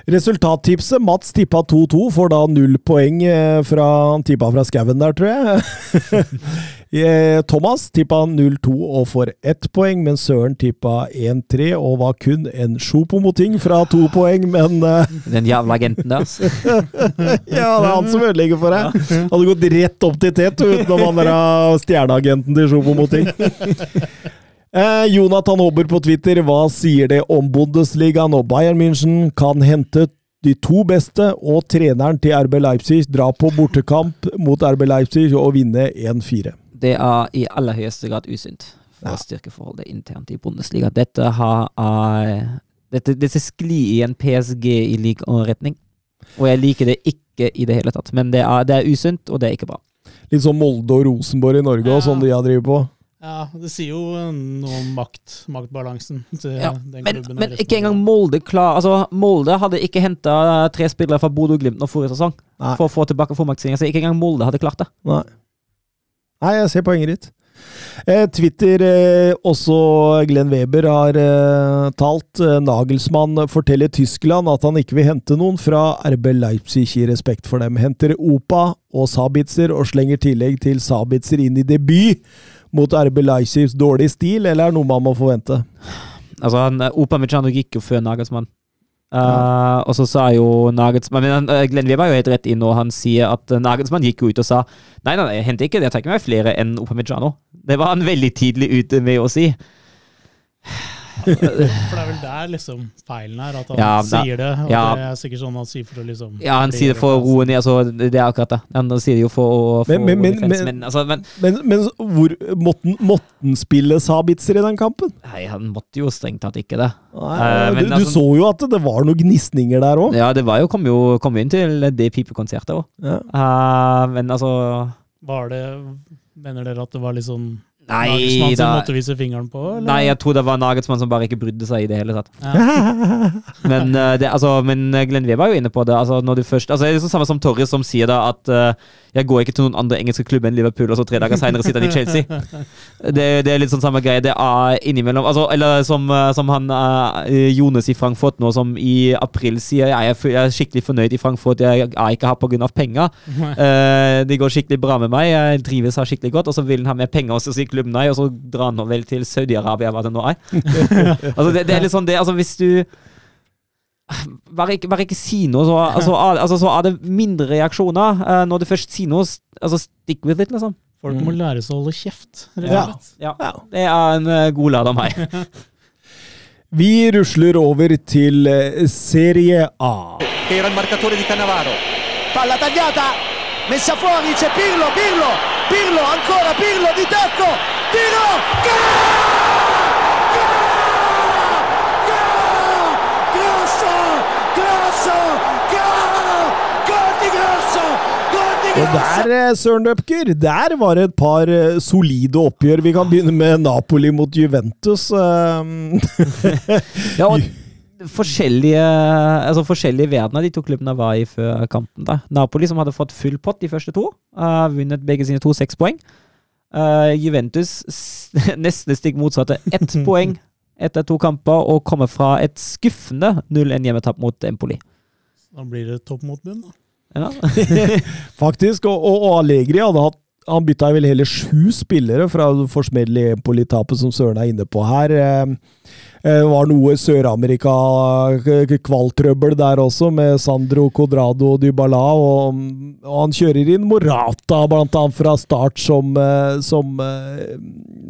Resultattipset. Mats tippa 2-2, får da null poeng eh, fra han tippa fra skauen der, tror jeg. Eh, Thomas tippa 0-2 og får ett poeng, men Søren tippa 1-3 og var kun en sjopomoting fra to poeng, men eh, Den jævla agenten der. altså. Ja, det er han som ødelegger for deg. Hadde gått rett opp til tet utenom han der stjerneagenten til sjopomoting. Eh, Jonathan Hobber på Twitter, hva sier det om Bundesligaen og Bayern München kan hente de to beste og treneren til RB Leipzig dra på bortekamp mot RB Leipzig og vinne 1-4? Det er i aller høyeste grad usynt for Ja. styrkeforholdet internt i Bundesliga. Dette har uh, dette, dette sklir i en PSG i lik retning. Og jeg liker det ikke i det hele tatt. Men det er, det er usunt, og det er ikke bra. Litt sånn Molde og Rosenborg i Norge og Ja. sånn de har drevet på. Ja, det sier jo noe om makt, maktbalansen til Ja, den Men, klubben. men resten ikke engang. Molde klar Altså, Molde hadde ikke henta tre spillere fra Bodø og Glimt nå forrige sesong Nei. for å få tilbake formaktsinga, så ikke engang Molde hadde klart det. Nei. Nei, jeg ser poenget ditt. Eh, Twitter, eh, også Glenn Weber har eh, talt. Eh, Nagelsmann forteller Tyskland at han ikke vil hente noen fra RB Leipzig i respekt for dem. Henter Opa og Sabitzer og slenger tillegg til Sabitzer inn i debut mot RB Leipzigs dårlig stil, eller er det noe man må forvente? Altså, han, Upamecano gikk jo før Nagelsmann. Eh, og så sa jo Nagelsmann Men uh, Glenn Weber er jo helt rett inn når han sier at uh, Nagelsmann gikk jo ut og sa Nei, nei, jeg henter ikke det. Jeg trekker meg flere enn Upamecano. Det var han veldig tidlig ute med å si. For det er vel der liksom feilen er, at han Ja, da- sier det. Og ja. det er sikkert sånn han sier for å liksom Ja, han sier det for å roe ned, altså. Det er akkurat det. Han sier det jo for å Men- men- men- defense, men- men, altså, men Men, men hvor måtte han- spille Sabitzer i den kampen? Nei, han måtte jo strengt tatt ikke det. Nei, uh, men du, du altså- så jo at det var noen gnisninger der òg. Ja, det var jo, kom jo kom inn til det pipekonsertet òg. Ja. men altså Var det Mener dere at det var litt sånn Nagelsmann som måtte vise fingeren på? Eller? Nei, jeg tror det var Nagelsmann som bare ikke brydde seg i det hele tatt. Ja. Men, uh, det, altså, men Glenn Weber er jo inne på det. Altså, når du først, altså, det er liksom samme som Torres som sier da at eh, jeg går ikke til noen andre engelske klubber enn Liverpool, og så tre dager seinere sitter han i Chelsea. Det, det er litt sånn samme greie. Det er innimellom altså, Eller som, eh, som han uh, Jonas i Frankfurt nå, som i april sier jeg, er jeg er skikkelig fornøyd i Frankfurt, jeg er ikke her pga. penger. Uh, det går skikkelig bra med meg, jeg driver her skikkelig godt, og så vil han ha mer penger, og så sier klubben nei, og så drar han vel til Saudi-Arabia, hva det nå er. altså, det, det er litt sånn det, altså hvis du bare ikke, bare ikke si noe, så, altså, altså, så er det mindre reaksjoner. Uh, når du først sier noe, altså stick with it, liksom. Folk må lære seg å holde kjeft. Ja. Ja. Ja, Det er en uh, god lærd av meg. Vi rusler over til eh, Serie A. era il marcatore di Cannavaro. Palla tagliata, messa fuori, c'è Pirlo, Pirlo, Pirlo, ancora Pirlo di tacco, tiro, Grosso, grosso, gol di Grosso, gol di Og der, eh, Søren Døpker, der var det et par eh, solide oppgjør. Vi kan begynne med Napoli mot Juventus. eh, Ja, og forskjellige, altså forskjellige verdener de to klubbene var i før kampen. da. Napoli, som hadde fått full pott de første to, har vunnet begge sine to sekspoeng. Uh, Juventus nesten stikk motsatte. Ett poeng etter to kamper og kommer fra et skuffende 0-1 hjemmetap mot Empoli. Da blir det topp mot bunn, da. Ja. Faktisk. Og, og, og Allegri hadde hatt han bytta vel hele sju spillere fra forsmedelig Empoli-tapet, som Søren er inne på her. Eh, det var noe Sør-Amerika-kvaltrøbbel der også, med Sandro Codrado og Dybala. Og, og, han kjører inn Morata, blant annet, fra start, som, som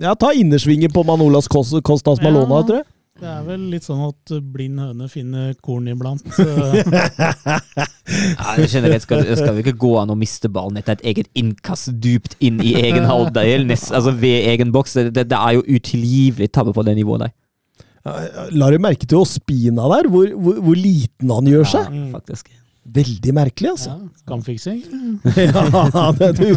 Ja, ta innersvingen på Manolas Costas Malona, Ja. tror jeg. Det er vel litt sånn at blind høne finner korn iblant. Ja, generelt skal, skal vi ikke gå an å miste ballen etter et eget innkast dypt inn i egen halvdel, altså ved egen boks. Det, det, det er jo utilgivelig tabbe på det nivået der. La du merke til Ospina der, hvor, hvor, hvor liten han gjør seg? Ja, faktisk. Veldig merkelig, altså. ja, Skamfiksing. ja, det du.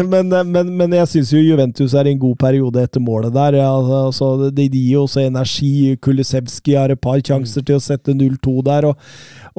men, men, men jeg syns jo Juventus er i en god periode etter målet der. Ja, altså, de gir jo også energi. Kulisevskij har et par sjanser til å sette 0-2 der. og,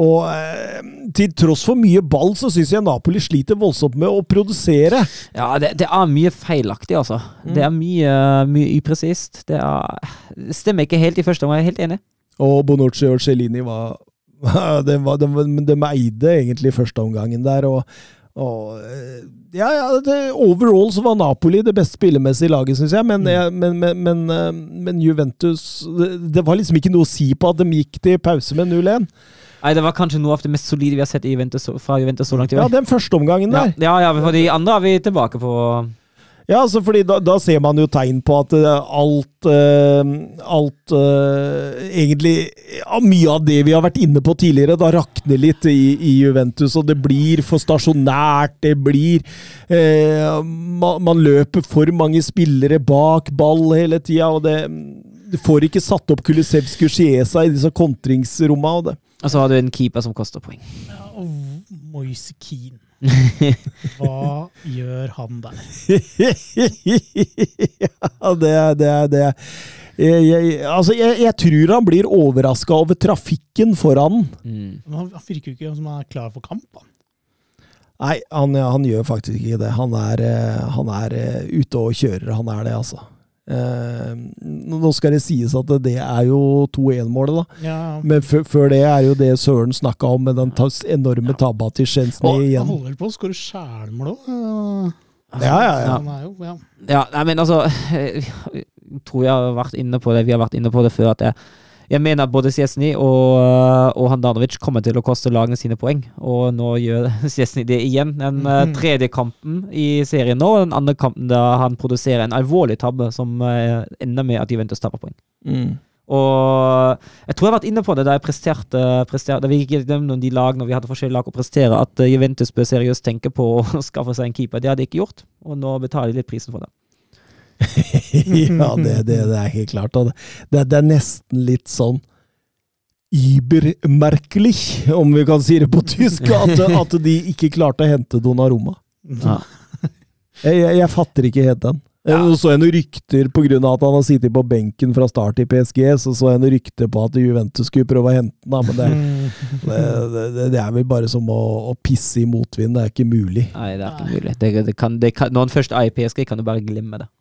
og eh, til tross for mye ball, så syns jeg Napoli sliter voldsomt med å produsere. Ja, det, det er mye feilaktig, altså. Det er mye, mye upresist. Det, er, det stemmer ikke helt i første omgang, jeg er helt enig. Og Bonucci og Cellini var de, var, de, de eide egentlig første omgangen der. og og, eh, ja, ja, det, Overall så var Napoli det best spillemessige laget, syns jeg. Men, jeg men, men, men, eh, men, Juventus det, det var liksom ikke noe å si på at de gikk til pause med 0-1. Nei, Det var kanskje noe av det mest solide vi har sett i Juventus, fra Juventus så langt i år. Ja, den første omgangen der. ja, ja, for de andre er vi tilbake på Ja, altså fordi da, da ser man jo tegn på at eh, alt uh, Alt uh, Egentlig ja, Mye av det vi har vært inne på tidligere, da rakner litt i, i Juventus. Og det blir for stasjonært. Det blir uh, man, man løper for mange spillere bak ball hele tida, og det du får ikke satt opp Kulisevskij og Chiesa i disse kontringsrommene. Og det. Og så har du en keeper som koster poeng. Ja, og Moise Keane. Hva gjør han der? ja, det er det. Er, det er. Jeg, jeg, altså, jeg, jeg tror han blir overraska over trafikken foran. Mm. Men Han han virker jo ikke som han er klar for kamp. Han. Nei, han, han gjør faktisk ikke det. Han er, eh, han er eh, ute og kjører, han er det, altså. Eh, nå skal det sies at det er jo 2-1-målet, da. Ja, Men før- det er jo det Søren snakka om, med den ta- enorme tabba til Chesney han holder vel på å skåre sjælmål òg. Ja, ja, ja. Ja. Ja, nei, men altså Jeg tror jeg har vært inne på det, vi har vært inne på det før, at jeg, jeg mener at både Sjesny og, og Handanovic kommer til å koste lagene sine poeng. Og nå gjør Sjesny det igjen. Den eh, Mhm. tredje kampen i serien nå, og den andre kampen da han produserer en alvorlig tabbe som eh, ender med at Juventus taper poeng. Mm. Og jeg tror jeg har vært inne på det da jeg presterte, presterte vi gikk gjennom de lag når vi hadde forskjellige lag å prestere, at eh, Juventus bør seriøst tenke på å skaffe seg en keeper. Det hadde de ikke gjort, og nå betaler de litt prisen for det. ja, det, det, det er helt klart. Det, det er nesten litt sånn übermerkelig, om vi kan si det på tysk, at, at de ikke klarte å hente Donnarumma. Ja. Jeg, jeg, jeg fatter ikke helt den. Ja. så jeg noen rykter pga. at han har sittet på benken fra start i PSG, så så jeg noen rykter på at Juventus skulle prøve å hente ham, men det, det, det, det er vel bare som å, å pisse i motvind. Det er ikke mulig. Nei, det er ikke mulig. Kan, det kan, når han først er i PSG, kan du bare glemme det.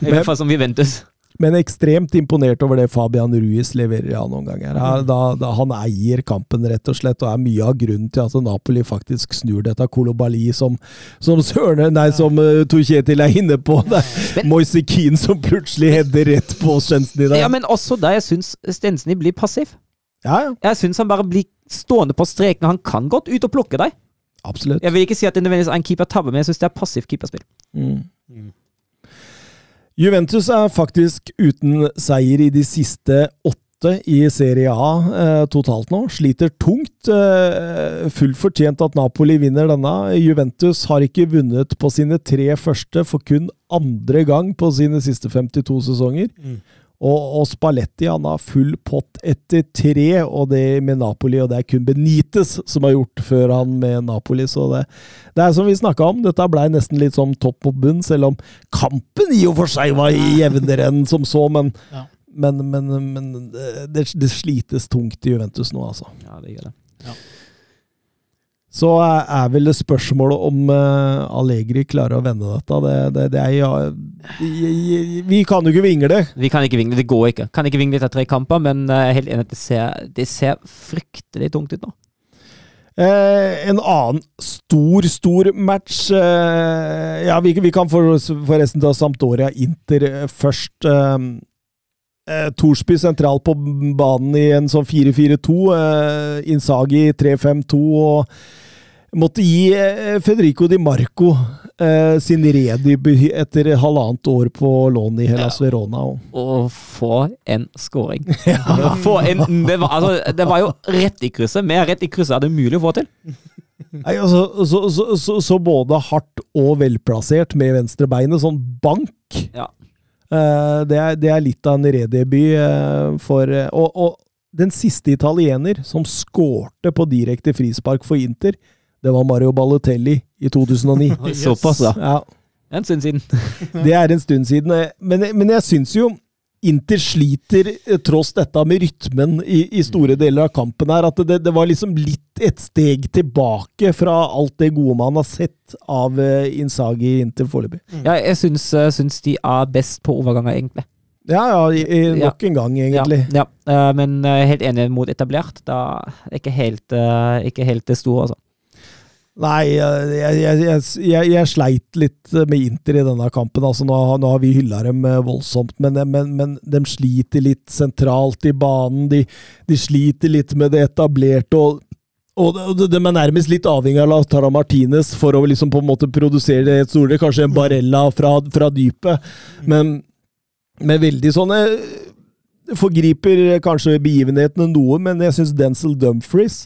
I hvert fall som Juventus. Men ekstremt imponert over det Fabian Ruiz leverer ja, noen ganger. Ja, da, da han eier kampen, rett og slett, og er mye av grunnen til at Napoli faktisk snur dette Kolobali, som, som Sørne, nei, som uh, Tor Kjetil er inne på. Det er Moise Keane som plutselig header rett på Stensny der. Ja, men også der jeg syns Stensny blir passiv. Ja, ja, Jeg syns han bare blir stående på streken. Han kan godt ut og plukke deg. absolutt. Jeg vil ikke si at det nødvendigvis er en keeper-tabbe, men jeg syns det er passivt keeperspill. Mm. Juventus er faktisk uten seier i de siste åtte i Serie A eh, totalt nå. Sliter tungt. Eh, Fullt fortjent at Napoli vinner denne. Juventus har ikke vunnet på sine tre første for kun andre gang på sine siste 52 sesonger. Mm. Og, og Spalletti han har full pott etter tre, og det med Napoli. Og det er kun Benitez som har gjort før han med Napoli. Så det, det er som vi snakka om, dette blei nesten litt som topp mot bunn, selv om kampen i og for seg var jevnere enn som så. Men, Ja. men, men, men det, det slites tungt i Juventus nå, altså. Ja, det gjør det. Så er vel det spørsmålet om uh, Allegri klarer å vende dette. Det, det, det er, ja, vi kan jo ikke vingle. Vi kan ikke vingle, det går ikke. Kan ikke vingle etter tre kamper, men jeg er helt enig at det ser, det ser fryktelig tungt ut nå. Eh, en annen stor, stor match eh, Ja, vi, vi kan for, forresten ta Sampdoria Inter eh, først. Eh, eh, Torsby sentral på banen i en sånn 4-4-2. Eh, Insagi 3-5-2 og måtte gi eh, Federico Di Marco eh, sin redebut etter halvannet år på lån i Hellas ja. Verona. Og, få en scoring! ja. få en, det, var, altså, det, var, jo rett i krysset. Mer rett i krysset er det mulig å få til. Nei, altså, så, så, så, så, både hardt og velplassert med venstrebeinet. Sånn bank. Ja. Eh, det, er, det, er, litt av en redebut eh, for og, og den siste italiener som skårte på direkte frispark for Inter, det var Mario Balotelli i 2009. Såpass, da. Ja. En stund siden. det er en stund siden. Men, men jeg syns jo Inter sliter, eh, tross dette med rytmen i, i, store deler av kampen her, at det, det, var liksom litt et steg tilbake fra alt det gode man har sett av uh, Inzaghi inntil foreløpig. Mm. Ja, jeg syns, uh, syns, de er best på overganger, egentlig. Ja, ja, i, i nok ja. en gang, egentlig. Ja, ja. Uh, men helt enig mot etablert. Da er ikke helt, ikke helt det store, altså. Nei, jeg, jeg, jeg, jeg, sleit litt med Inter i denne kampen. Altså, nå, nå har vi hylla dem eh, voldsomt, men, men, men, de sliter litt sentralt i banen. De, de sliter litt med det etablerte. og og de er nærmest litt avhengig av Tara Martinez for å liksom på en måte produsere det et store, kanskje en Barella fra, fra dypet. Men, med veldig sånne Forgriper kanskje begivenhetene noe, men jeg syns Denzil Dumfries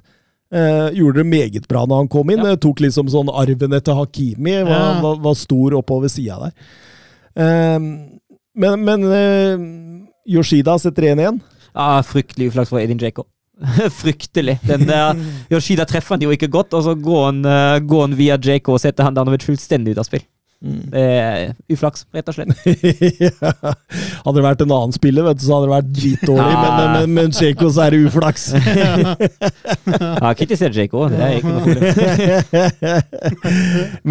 Eh, gjorde det meget bra når han kom inn. Ja. Eh, tok liksom sånn arven etter Hakimi. Var, ja. var, var stor oppover sida der. Eh, men, men eh, Yoshida setter 1 igjen. Ja, fryktelig uflaks for Edin Jacob. fryktelig. Den der, Yoshida treffer han jo ikke godt, og så går han, uh, går han via Jacob og setter han Danovic fullstendig ut av spill. Mm. Det er uflaks, rett og slett. ja. Hadde det vært en annen spiller, vet du, så hadde det vært dritdårlig, ja. men, men, men Djeko så er det uflaks. ja, kritiser Djeko, det er ikke noe problem.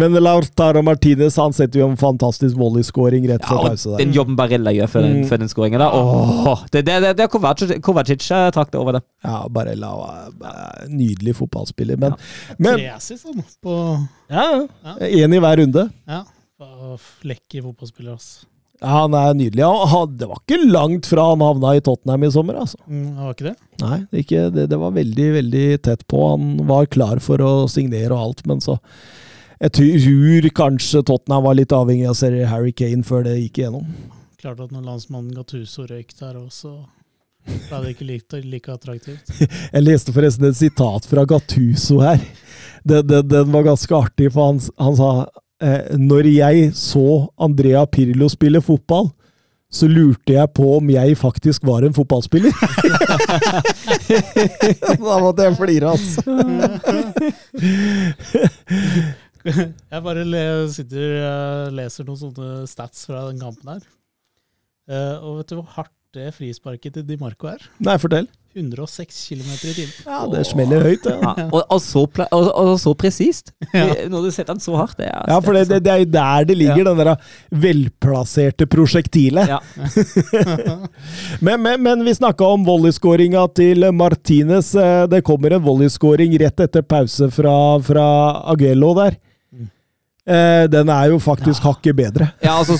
men Lautaro Martinez han setter jo en fantastisk volleyskåring rett før ja, pause. Der. Den jobben Barella gjør før den, mm. den skåringen der, åh, det, det, det, det er Kovacic, Kovacic trakk det over det. Ja, Barella var nydelig fotballspiller, men, ja. men Tre assist, på ja, Én i hver runde. Ja. Lekker fotballspiller, altså. Ja, han er nydelig. Han, det var ikke langt fra han havna i Tottenham i sommer, altså. Mm, var ikke det? Nei, det, ikke, det, det, var veldig, veldig tett på. Han var klar for å signere og alt, men så Jeg tror kanskje Tottenham var litt avhengig av serie Harry Kane før det gikk igjennom. Klart at når landsmannen Gattuso røyk der også, ble det ikke like, like attraktivt. Jeg leste forresten et sitat fra Gattuso her. Den, den, den var ganske artig, for han, han sa når jeg så Andrea Pirlo spille fotball, så lurte jeg på om jeg faktisk var en fotballspiller. da måtte jeg flire, altså. jeg bare le, sitter og eh, leser noen sånne stats fra den kampen her. Uh, og vet du hvor hardt det frisparket til Di Marco her. Nei, fortell. 106 km i timen. Ja, det smeller høyt, Ja. Ja. og, og, så, og, og så presist. Ja. Når du setter den så hardt. Det er, ja, for det, det, det er jo der det ligger, ja. den der velplasserte prosjektilet. Ja. men, men, men, vi snakka om volleyskåringa til Martinez. Eh, det kommer en volleyskåring rett etter pause fra, fra Agello der. Eh, den er jo faktisk ja. hakket bedre. Ja, altså,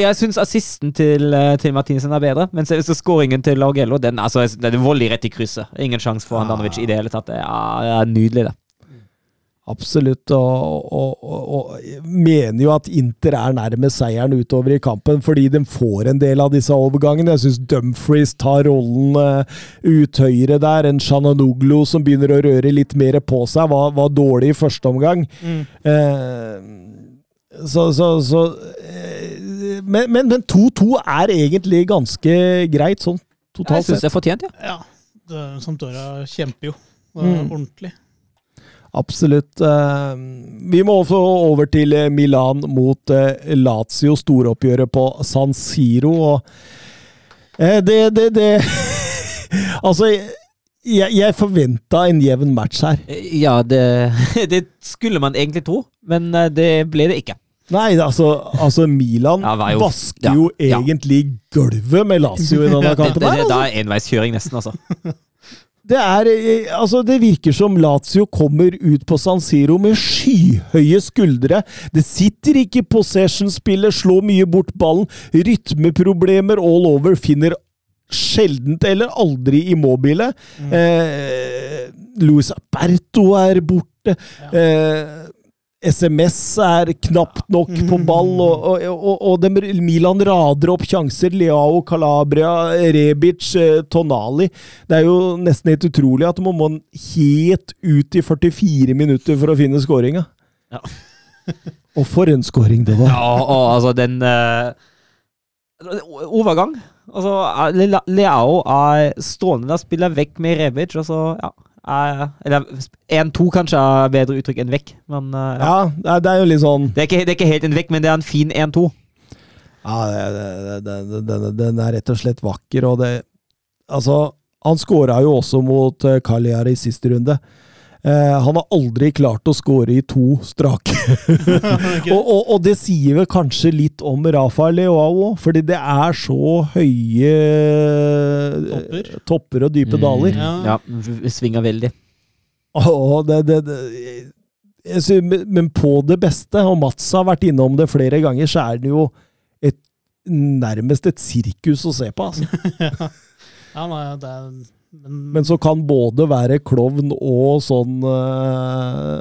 jeg syns assisten til, eh, til Martinsen er bedre, men skåringen til Lagello den, altså, den er voldelig rett i krysset. Ingen sjanse for Handanovic i det hele tatt. Ja, det er nydelig, det. Absolutt, og, og, og, og, mener jo at Inter er nærmest seieren utover i kampen, fordi de får en del av disse overgangene. Jeg syns Dumfries tar rollen uh, ut høyre der. En Shananoglu som begynner å røre litt mer på seg, var, var dårlig i første omgang. Mm. Eh, så, så, så uh, Men 2-2 er egentlig ganske greit, sånn totalt sett. Jeg syns det er fortjent, ja. ja Sampdoria kjemper jo mm. ordentlig. Absolutt. Eh, vi må også over til eh, Milan mot eh, Lazio, storoppgjøret på San Siro. Og det, det, det Altså, jeg, jeg forventa en jevn match her. Ja, det, det skulle man egentlig tro, men det ble det ikke. Nei, altså, altså Milan Ja, jo- vasker jo ja. egentlig gulvet med Lazio i denne Det, det, det, det altså. er enveiskjøring, nesten, altså. Det, er, eh, altså, det virker som Lazio kommer ut på San Siro med skyhøye skuldre. Det sitter ikke possession-spillet, slår mye bort ballen. Rytmeproblemer all over. Finner sjeldent eller aldri Immobile. Eh, Luis Aberto er borte. Eh, SMS er knapt nok på ball, og, og, og, og Milan rader opp sjanser. Leao, Calabria, Rebic, eh, Tonali. Det er jo nesten helt utrolig at man må helt ut i 44 minutter for å finne skåringa. Ja. og for en skåring det var! Ja, og altså den uh, Overgang. Altså, eh, Leao er stående der, spiller vekk med Rebic, og så ja. Er- Eller 1-2 kanskje er bedre uttrykk enn vekk, men uh, ja. Ja, det er, jo litt sånn Det, er ikke, det er ikke helt en vekk, men det er en fin 1-2. Ja, den, er rett og slett vakker, og det Altså, han skåra jo også mot uh, i siste runde. Eh, han har aldri klart å skåre i to strake. og, og, og det sier vel kanskje litt om Rafael Leao òg, fordi det er så høye Topper. topper og dype Mm. daler. Ja. Ja, svinga svinger veldig. Åh, det, det, det, Synes, men- men på det beste, og Mats har vært innom det flere ganger, så er det jo et, nærmest et sirkus å se på. Altså. Ja, nei, det er, men, Men så kan både være klovn og sånn eh,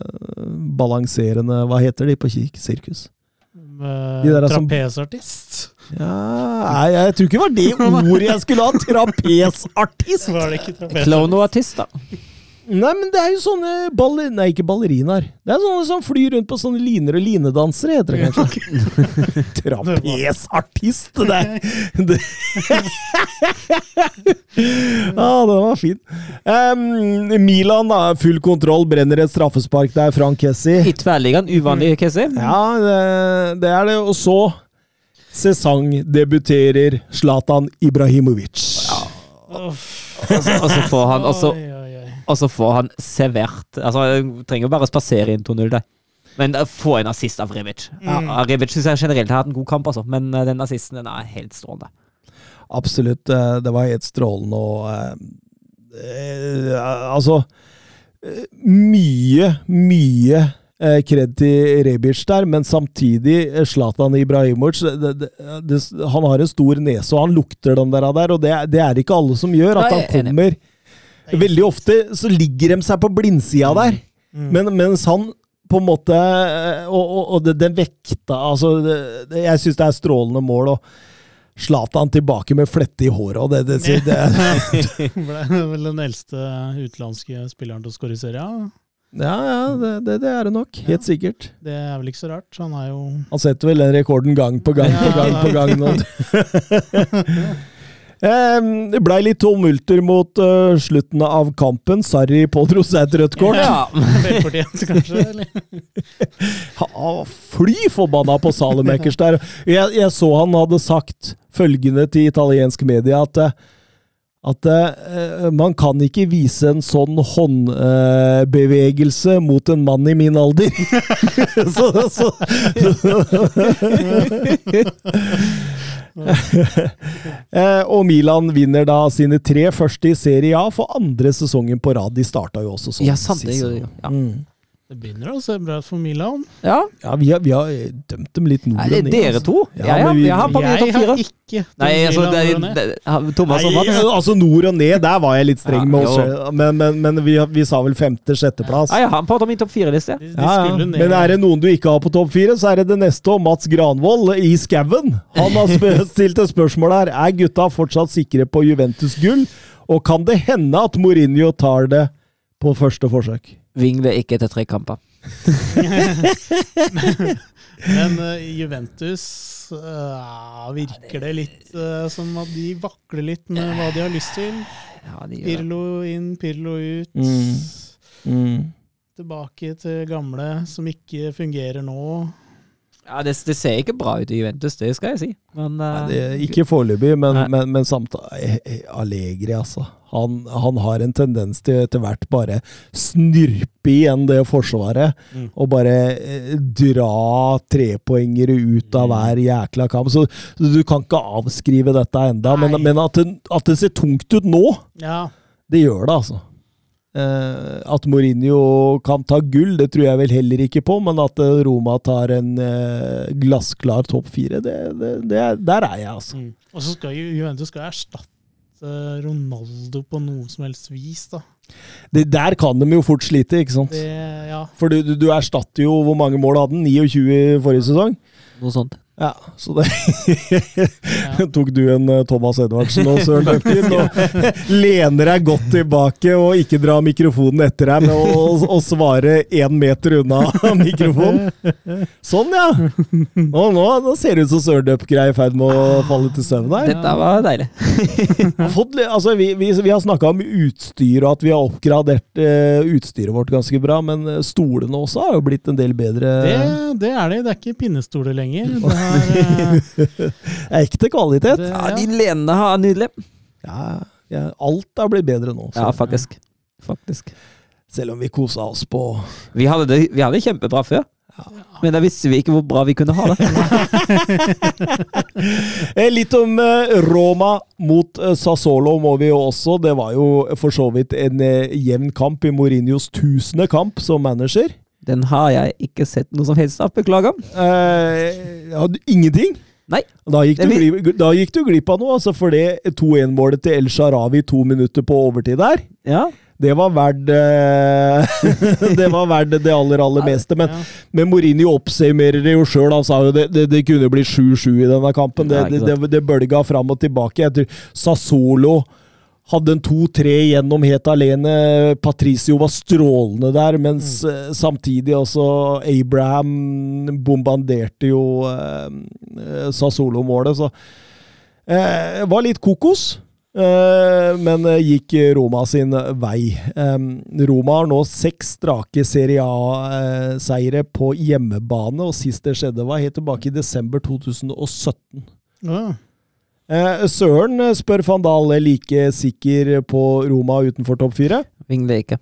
balanserende Hva heter de på kik- sirkus? eh, de Trapesartist. Ja, nei, jeg tror ikke det var det ordet jeg skulle ha! Trapesartist! Klovn trapesartist? Clown-artist, da. Nei, men det er jo sånne baller... Nei, ikke ballerinaer. Det er sånne som flyr rundt på sånne liner og linedansere, heter det kanskje. Trapesartist! Det, der! ah, den var fin. Um, Milan, da. Full kontroll, brenner et straffespark der. Frank Kessi. I tverrliggeren, uvanlig, Kessi. Ja, det, det er det. Og så sesongdebuterer Zlatan Ibrahimovic. Ja. Og så, og så får han og så. Og så får han servert Altså, han trenger bare spasere inn 2-0 der. Men uh, få en assist av Rebic. Ja, Rebic syns jeg generelt har hatt en god kamp, altså. men uh, den assisten den er helt strålende. Absolutt. eh, Det var helt strålende og eh, eh, Altså eh, Mye, mye eh, kred til Rebic der, men samtidig eh, Zlatan Ibrahimovic det, det, det, Han har en stor nese, og han lukter den der, og det, er- det ikke alle som gjør. At han er kommer Veldig ofte så ligger de seg på blindsida der, Mm. men, mens han på en måte eh, Og, og, og den vekta altså det, Jeg syns det er strålende mål. og Zlatan tilbake med flette i håret, og det, det, det, det Ble vel den eldste utenlandske spilleren til å skåre i serien. Ja, ja, det, det, det er det nok. Helt sikkert. Det er vel ikke så rart. Han er jo Han setter vel den rekorden gang på gang på gang på gang nå. Em, Det blei litt tumulter mot uh, slutten av kampen. Sarri pådro seg et rødt kort. Ja. velfortjent, kanskje? Eller? Fly forbanna på Salemakers der. Jeg, jeg så han hadde sagt følgende til italiensk media, at eh, at uh, man kan ikke vise en sånn håndbevegelse mot en mann i min alder. så, så, Eh, og Milan vinner da sine tre første i Serie A for andre sesongen på rad. De starta jo også sånn. Ja, sant, det gjorde jo. Ja. Mm. Det begynner å se bra ut for Milan. ja. Ja, vi har, vi har eh, dømt dem litt nord Er det og ned, dere altså. to? Ja, Ja, ja, vi- jeg har Jeg topp har fire. ikke Nei, altså, det, det, Thomas og Nei, Mats. altså nord og ned, der var jeg litt streng Ja, med oss jo. Men, men, men vi, vi sa vel femte-sjetteplass. Ja, jeg har på min topp fire-liste. Men er det noen du ikke har på topp fire, så er det det neste, og Mats Granvold i skauen. Han har stilt et spørsmål her. Er gutta fortsatt sikre på Juventus gull, og kan det hende at Mourinho tar det på første forsøk? Vingler ikke etter tre kamper. Men uh, Juventus uh, virker det litt uh, som at de vakler litt med hva de har lyst til. Ja. Pirlo inn, Pirlo ut. Mm. Mm. Tilbake til gamle som ikke fungerer nå. Ja, det, det, ser ikke bra ut i Juventus, det skal jeg si. Men, Nei, det, ikke foreløpig, men, men, men samtidig Allegri, altså. Han, han, har en tendens til etter hvert bare snurpe igjen det forsvaret. Mm. Og bare eh, dra trepoengere ut av mm. hver jækla kamp. Så, så, du kan ikke avskrive dette enda, men, men at, det, at, det, ser tungt ut nå, ja. det gjør det, altså. Eh, at Mourinho kan ta gull, det tror jeg vel heller ikke på, men at eh, Roma tar en eh, glassklar topp fire, det, det, der er jeg, altså. Mm. Og så skal Juventus skal erstatte Ronaldo på noe som helst vis, da. Det, der kan de jo fort slite, ikke sant? Det, ja. For du, du, du, erstatter jo Hvor mange mål hadde han? 29 i forrige sesong? Noe sånt. Ja, så det Tok du en uh, Thomas Edvardsen og Søren Løkken og lener deg godt tilbake og ikke dra mikrofonen etter deg med å, å svare én meter unna mikrofonen? Sånn, ja! Og nå, nå ser det ut som Søren Løkken er i ferd med å falle til søvn her. Dette var deilig. Fått, altså, vi, vi, vi, har snakka om utstyr og at vi har oppgradert uh, utstyret vårt ganske bra, men eh, stolene også har jo blitt en del bedre. Det, det er det. Det er ikke pinnestoler lenger. Det er er Ekte kvalitet. Det, ja. ja, de lenene har nydelig. Ja, ja, alt har blitt bedre nå. Så. Ja, faktisk. faktisk. Selv om vi kosa oss på Vi hadde det vi hadde kjempebra før. Men da visste vi ikke hvor bra vi kunne ha det. Eh, litt om eh, Roma mot eh, Sassolo må vi jo også. Det var jo for så vidt en jevn kamp i Mourinhos tusende kamp som manager. Den har jeg ikke sett noe som helst av, beklager. Eh, hadde ingenting? Nei. Da gikk, du glipp, da gikk du glipp av noe, altså for det 2-1-målet til El Sharawi to minutter på overtid der. Ja. Det var verdt eh, Det var verdt det aller, aller meste. Men, ja. men Mourinho oppsummerer det jo sjøl. Han sa jo det, det, det kunne bli 7-7 i denne kampen. Det, det, det, bølga fram og tilbake. Jeg tror Sassolo hadde en to-tre gjennom helt alene. Patricio var strålende der, mens mm. Eh, samtidig også Abraham bombanderte jo eh, Sassolo-målet. Så eh, var litt kokos. Eh, men eh, gikk Roma sin vei. Roma har nå seks strake Serie A-seire på hjemmebane, og sist det skjedde, var helt tilbake i desember 2017. Ja. Eh, Søren eh, spør van Dahl er like sikker på Roma utenfor topp fire. Vingler ikke.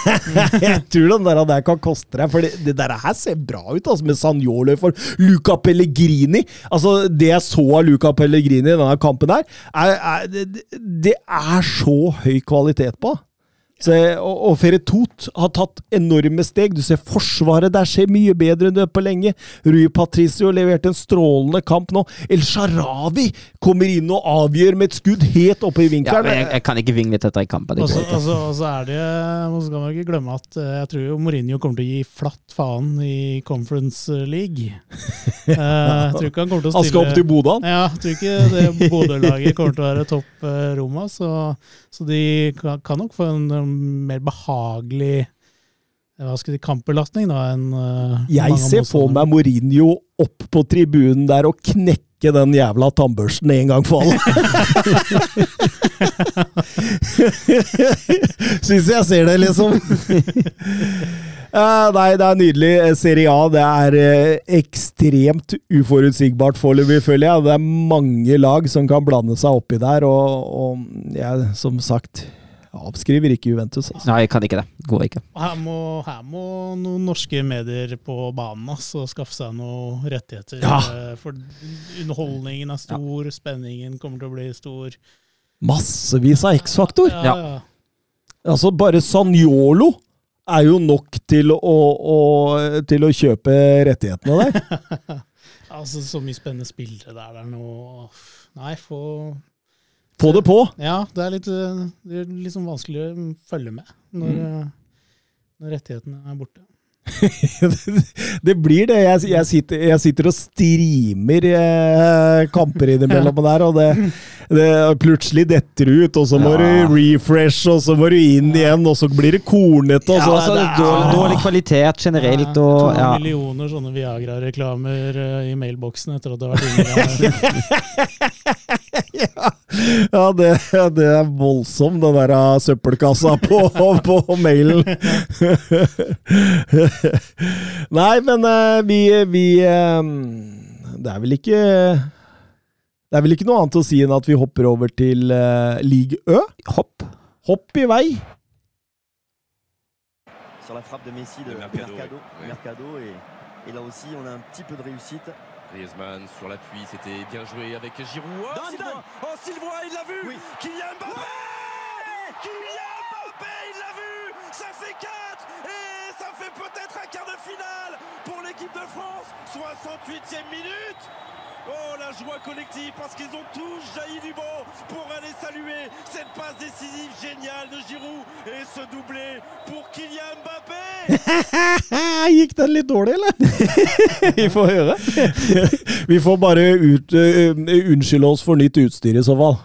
jeg tror den der, der kan koste deg, for det, det, der her ser bra ut altså, med Sanjolo for Luca Pellegrini. Altså, Det jeg så av Luca Pellegrini i denne kampen der, er, er, det, det er så høy kvalitet på. Så, og, og Ferretot har tatt enorme steg. Du ser Forsvaret der ser mye bedre enn det på lenge. Rui Patricio leverte en strålende kamp nå. El Sharawi kommer inn og avgjør med et skudd helt oppe i vinkelen. Ja, jeg, jeg, kan ikke vingle dette i kampen. Og så er det Så skal man ikke glemme at eh, jeg tror jo Mourinho kommer til å gi flatt faen i Conference League. Uh, jeg tror ikke han kommer til å stille Han skal opp til Bodø? Ja, jeg tror ikke det Bodø-laget kommer til å være topp uh, Roma. Så, så de kan, kan nok få en mer behagelig hva skal de, kampbelastning da, enn uh, Jeg ser på meg Mourinho opp på tribunen der og knekke den jævla tannbørsten en gang for alle. Syns jeg ser det, liksom. Uh, nei, det er nydelig. Eh, Serie A det er uh, ekstremt uforutsigbart foreløpig, føler jeg. Det er mange lag som kan blande seg oppi der, og, og jeg, som sagt avskriver ikke Juventus. Altså. Nei, jeg kan ikke det. Går ikke. Her må, her må noen norske medier på banen altså, skaffe seg noen rettigheter. Ja. For underholdningen er stor, ja. spenningen kommer til å bli stor. Massevis av X-faktor! Ja, ja. Altså, bare Sanjolo er jo nok til å, å, til å kjøpe rettighetene der. altså, så mye spennende spillere der. Det er noe Nei, få Få det på! Ja, det er litt, det er litt sånn vanskelig å følge med når, mm. når rettighetene er borte. det blir det. Jeg, jeg, sitter, jeg sitter, og streamer eh, kamper innimellom der, og det, det, plutselig detter ut, og så må ja. du refresh, og så må du inn igjen, og så blir det kornete. Ja, altså, dårlig, dårlig, kvalitet generelt. Og, to ja. millioner sånne Viagra-reklamer uh, i mailboksen etter at det har vært inne. ja, ja det, det, er voldsom, den der ah, søppelkassa på, på mailen. Nei, men uh, vi, vi uh, Det er vel ikke Det er vel ikke noe annet å si enn at vi hopper over til uh, league Ø? Hopp. Hopp i vei. Sur la frappe de Messi de Mercado, Mercado, oui. Mercado et, et là aussi on a un petit peu de réussite. Griezmann sur l'appui, c'était bien joué avec Giroud. Oh, Sylvain, oh, Sylvain il l'a vu oui. Kylian Mbappé ouais Kylian Mbappé, il l'a vu Ça fait 4 et ça fait peut-être un quart de finale pour l'équipe de France 68e minute Oh la joie collective parce qu'ils ont tous jailli du banc pour aller saluer cette passe décisive géniale de Giroud et ce doublé pour Kylian Mbappé. Gikk den litt dårlig, eller? Vi får høre. Vi får bare ut, uh, unnskylde oss for nytt utstyr i så fall.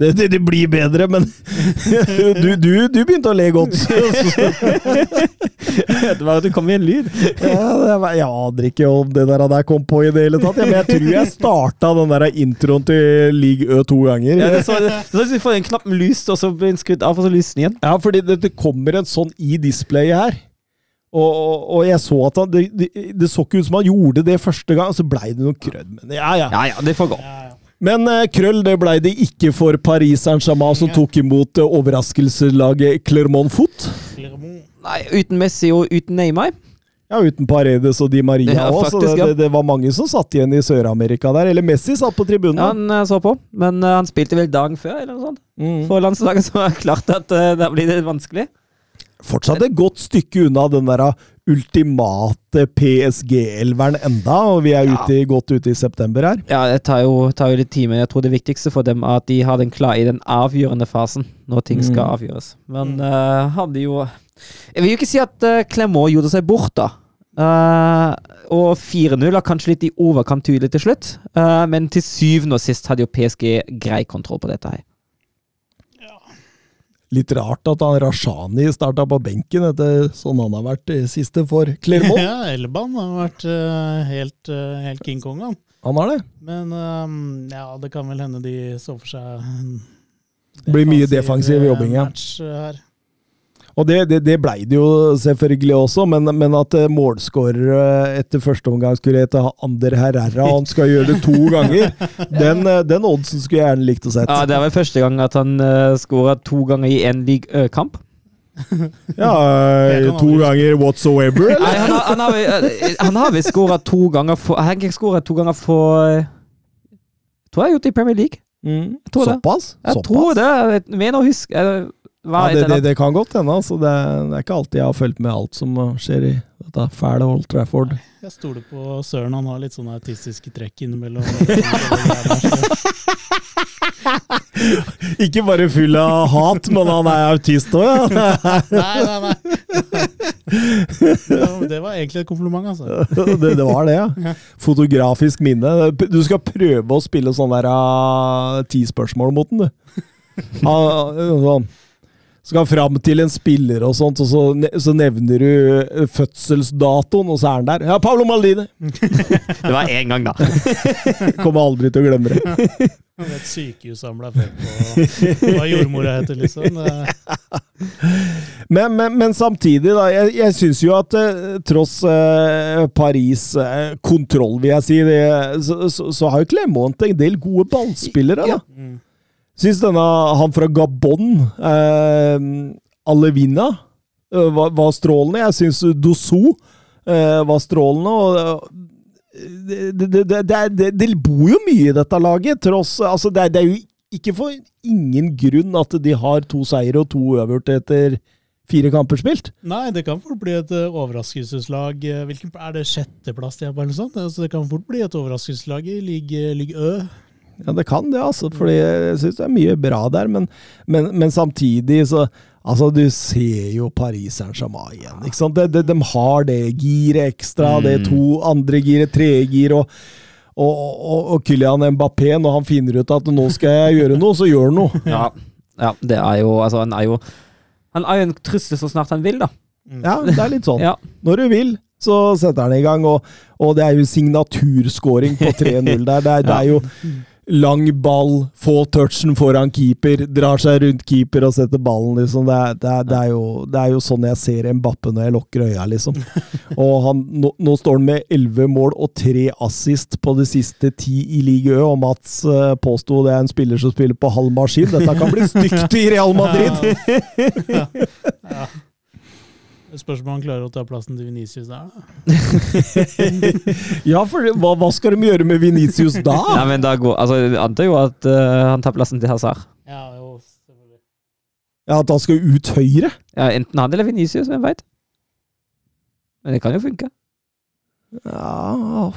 Det, det, det, blir bedre, men du, du, du, begynte å le godt. det var at det kom i en lyd. ja, var, jeg aner ikke om det der, der kom på i det hele tatt. Ja, men jeg tror jeg starta den der introen til League Ø to ganger. Ja, det så, så vi får en knapp med lyst, og så blir den skrudd av, og så lyser den igjen. Ja, fordi det, det kommer en sånn i displayet her. Og, og, og, jeg så at han, det, det, det, så ikke ut som han gjorde det første gang, og så blei det noe krødd. Men ja, ja. ja, ja det får gå. Men uh, krøll det ble det ikke for Paris Saint-Germain, som tok imot uh, overraskelselaget Clermont Foot. Nei, uten Messi og uten Neymar. Ja, uten Paredes og Di Maria òg, så det, det, det, var mange som satt igjen i Sør-Amerika der. Eller Messi satt på tribunen. Ja, han uh, så på, men han spilte vel dagen før, eller noe sånt. Mm. For landslaget, så er det klart at det blir det vanskelig. Fortsatt et godt stykke unna den der ultimate PSG-elveren enda, og vi er ja. ute, godt ute i september her. Ja, det tar jo, tar jo, litt tid, men jeg tror det viktigste for dem er at de har den klar i den avgjørende fasen, når ting skal mm. avgjøres. Men mm. uh, hadde jo Jeg vil jo ikke si at uh, gjorde seg bort, da. Uh, og 4-0 er kanskje litt i overkant tydelig til slutt, uh, men til syvende og sist hadde jo PSG grei kontroll på dette her. Litt rart at han Rashani starta på benken, etter sånn han har vært i siste for Clermont. ja, Elban har vært uh, helt, uh, helt, King Kong, han. Han har det. Men um, ja, det kan vel hende de så for seg Det blir mye defensiv jobbing, ja. Match her. Og det, det, det blei det jo selvfølgelig også, men, men at eh, målskårere etter første omgang skulle hete Ander Herrera, og han skal gjøre det to ganger, den, eh, den oddsen skulle jeg gjerne likt å sett. Ja, Det er vel første gang at han uh, eh, skåra to ganger i én kamp? ja, to ganger whatsoever, eller? Nei, han har, han har, han har vel skåra to ganger for Han har skåra to ganger for Tror jeg har gjort det i Premier League. Mm. Såpass? Jeg Såpass? tror det. Jeg mener å huske ja, det, det, det, kan godt hende. Altså. Det, det, er ikke alltid jeg har fulgt med alt som skjer i dette fæle Old Trafford. Jeg stoler på Søren. Han har litt sånne autistiske trekk innimellom. ikke bare full av hat, men han er autist òg, ja? nei, nei, nei. det var egentlig et kompliment, altså. det, det, var det, ja. Fotografisk minne. Du skal prøve å spille sånn der uh, ti spørsmål mot den, du. sånn skal fram til en spiller og sånt, og så, så, nevner du eh, fødselsdatoen, og så er han der. Ja, Paolo Maldini! det var én gang, da. Kommer aldri til å glemme det. Det er et sykehus han ble født på. Hva jordmora heter, liksom. Men, men, men, samtidig, da. Jeg, jeg syns jo at uh, tross eh, Paris eh, kontroll, vil jeg si, det, så, så, så, har jo Clement en del gode ballspillere. da. Ja. Syns denne han fra Gabon, eh, Alevina, eh, var, var, strålende. Jeg syns Dosso eh, var strålende. og det, det, det, det, bor jo mye i dette laget, tross altså det, er jo ikke for ingen grunn at de har to seire og to uavgjort etter fire kamper spilt. Nei, det kan fort bli et overraskelseslag. Hvilken, er det sjetteplass de er på? eller sånt? Altså, det kan fort bli et overraskelseslag i Ligue Ø. Ja, det kan det, altså. Fordi jeg syns det er mye bra der. Men, men, men, samtidig så Altså, du ser jo Paris Saint-Germain igjen. ikke sant? De, de, de, har det giret ekstra, mm. det to andre giret, tredje gir, og, og, og, og Kylian Mbappé, når han finner ut at nå skal jeg gjøre noe, så gjør han noe. Ja, ja, det er jo Altså, han er jo Han er jo en trussel så snart han vil, da. Ja, det er litt sånn. Ja. Når du vil, så setter han i gang. Og, og det er jo signaturscoring på 3-0 der. Det er, det er, jo lang ball, få touchen foran keeper, drar seg rundt keeper og setter ballen, liksom. Det er, det er, det er, jo, det er jo, sånn jeg ser Mbappe når jeg lukker øya, liksom. Og han, nå, nå, står han med elleve mål og tre assist på de siste ti i Ligue Ø, og Mats uh, påsto det er en spiller som spiller på halv maskin. Dette kan bli stygt i Real Madrid! ja. ja. Spørs om han klarer å ta plassen til Venicius der, ja, for hva, hva, skal de gjøre med Venicius da? ja, men da går, altså, Jeg antar jo at uh, han tar plassen til Hazard. Ja, jo. Ja, At han skal ut høyre? Ja, Enten han eller Venicius, hvem veit. Men det kan jo funke. Ja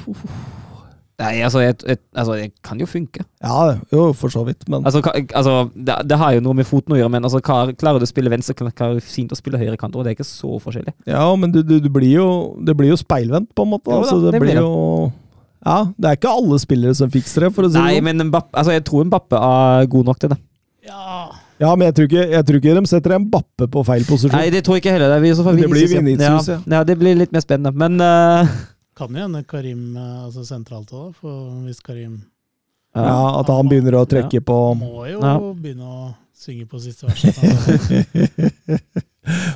Nei, altså, jeg, jeg, altså, det kan jo funke. Ja, jo, for så vidt, men Altså, altså det, det, har jo noe med foten å gjøre, men altså, klarer du å spille venstre, kan du fint å spille høyre kant, og det er ikke så forskjellig. Ja, men du, du, du blir jo, det blir jo speilvendt, på en måte. Jo, altså, det, det, blir jo Ja, det er ikke alle spillere som fikser det, for å si det sånn. Nei, men Mbappe, altså, jeg tror Mbappe er god nok til det. Ja. Ja, men jeg tror, ikke, jeg tror ikke de setter en Bappe på feil posisjon. Nei, det tror jeg ikke heller. Det, blir, det blir Vinicius, ja. ja. Det blir litt mer spennende, men uh, kan jo hende Karim eh, altså sentralt òg, hvis Karim Ja, at han begynner å trekke på må jo ja. begynne å synge på siste verset.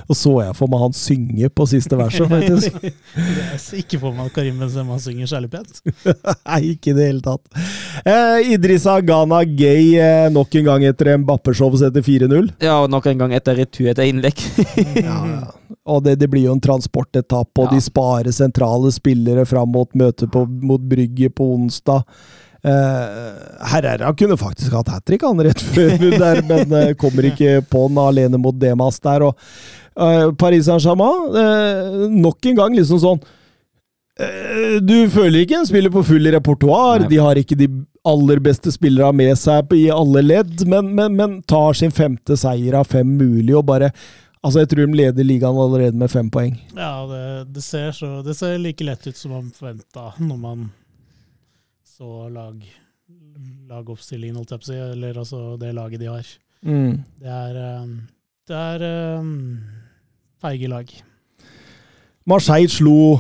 Og så jeg for meg han synge på siste verset, faktisk. jeg ser ikke for meg at Karim Benzema synger særlig pent. Nei, ikke i det hele tatt. Eh, Idrissa Ghana Gay eh, nok en gang etter Mbappe-show setter 4-0. Ja, og nok en gang etter retur etter innlegg. ja, og det, det, blir jo en transportetapp, og ja. de sparer sentrale spillere fram mot møtet mot Brygge på onsdag. Uh, Herrera kunne faktisk hatt hat trick rett før der, men uh, kommer ikke på den alene mot Demas der. Og uh, Paris Saint-Germain, uh, nok en gang liksom sånn Du føler ikke en spiller på full repertoar. De har ikke de aller beste spillerne med seg i alle ledd, men, men, men tar sin femte seier av fem mulig og bare Altså, Jeg tror de leder ligaen allerede med fem poeng. Ja, det, det, ser, så, det ser like lett ut som man forventa når man så lag, lagoppstillingen, holdt jeg på å si, eller altså det laget de har. Mm. Det er, um, det er um, feige lag. Marseille slo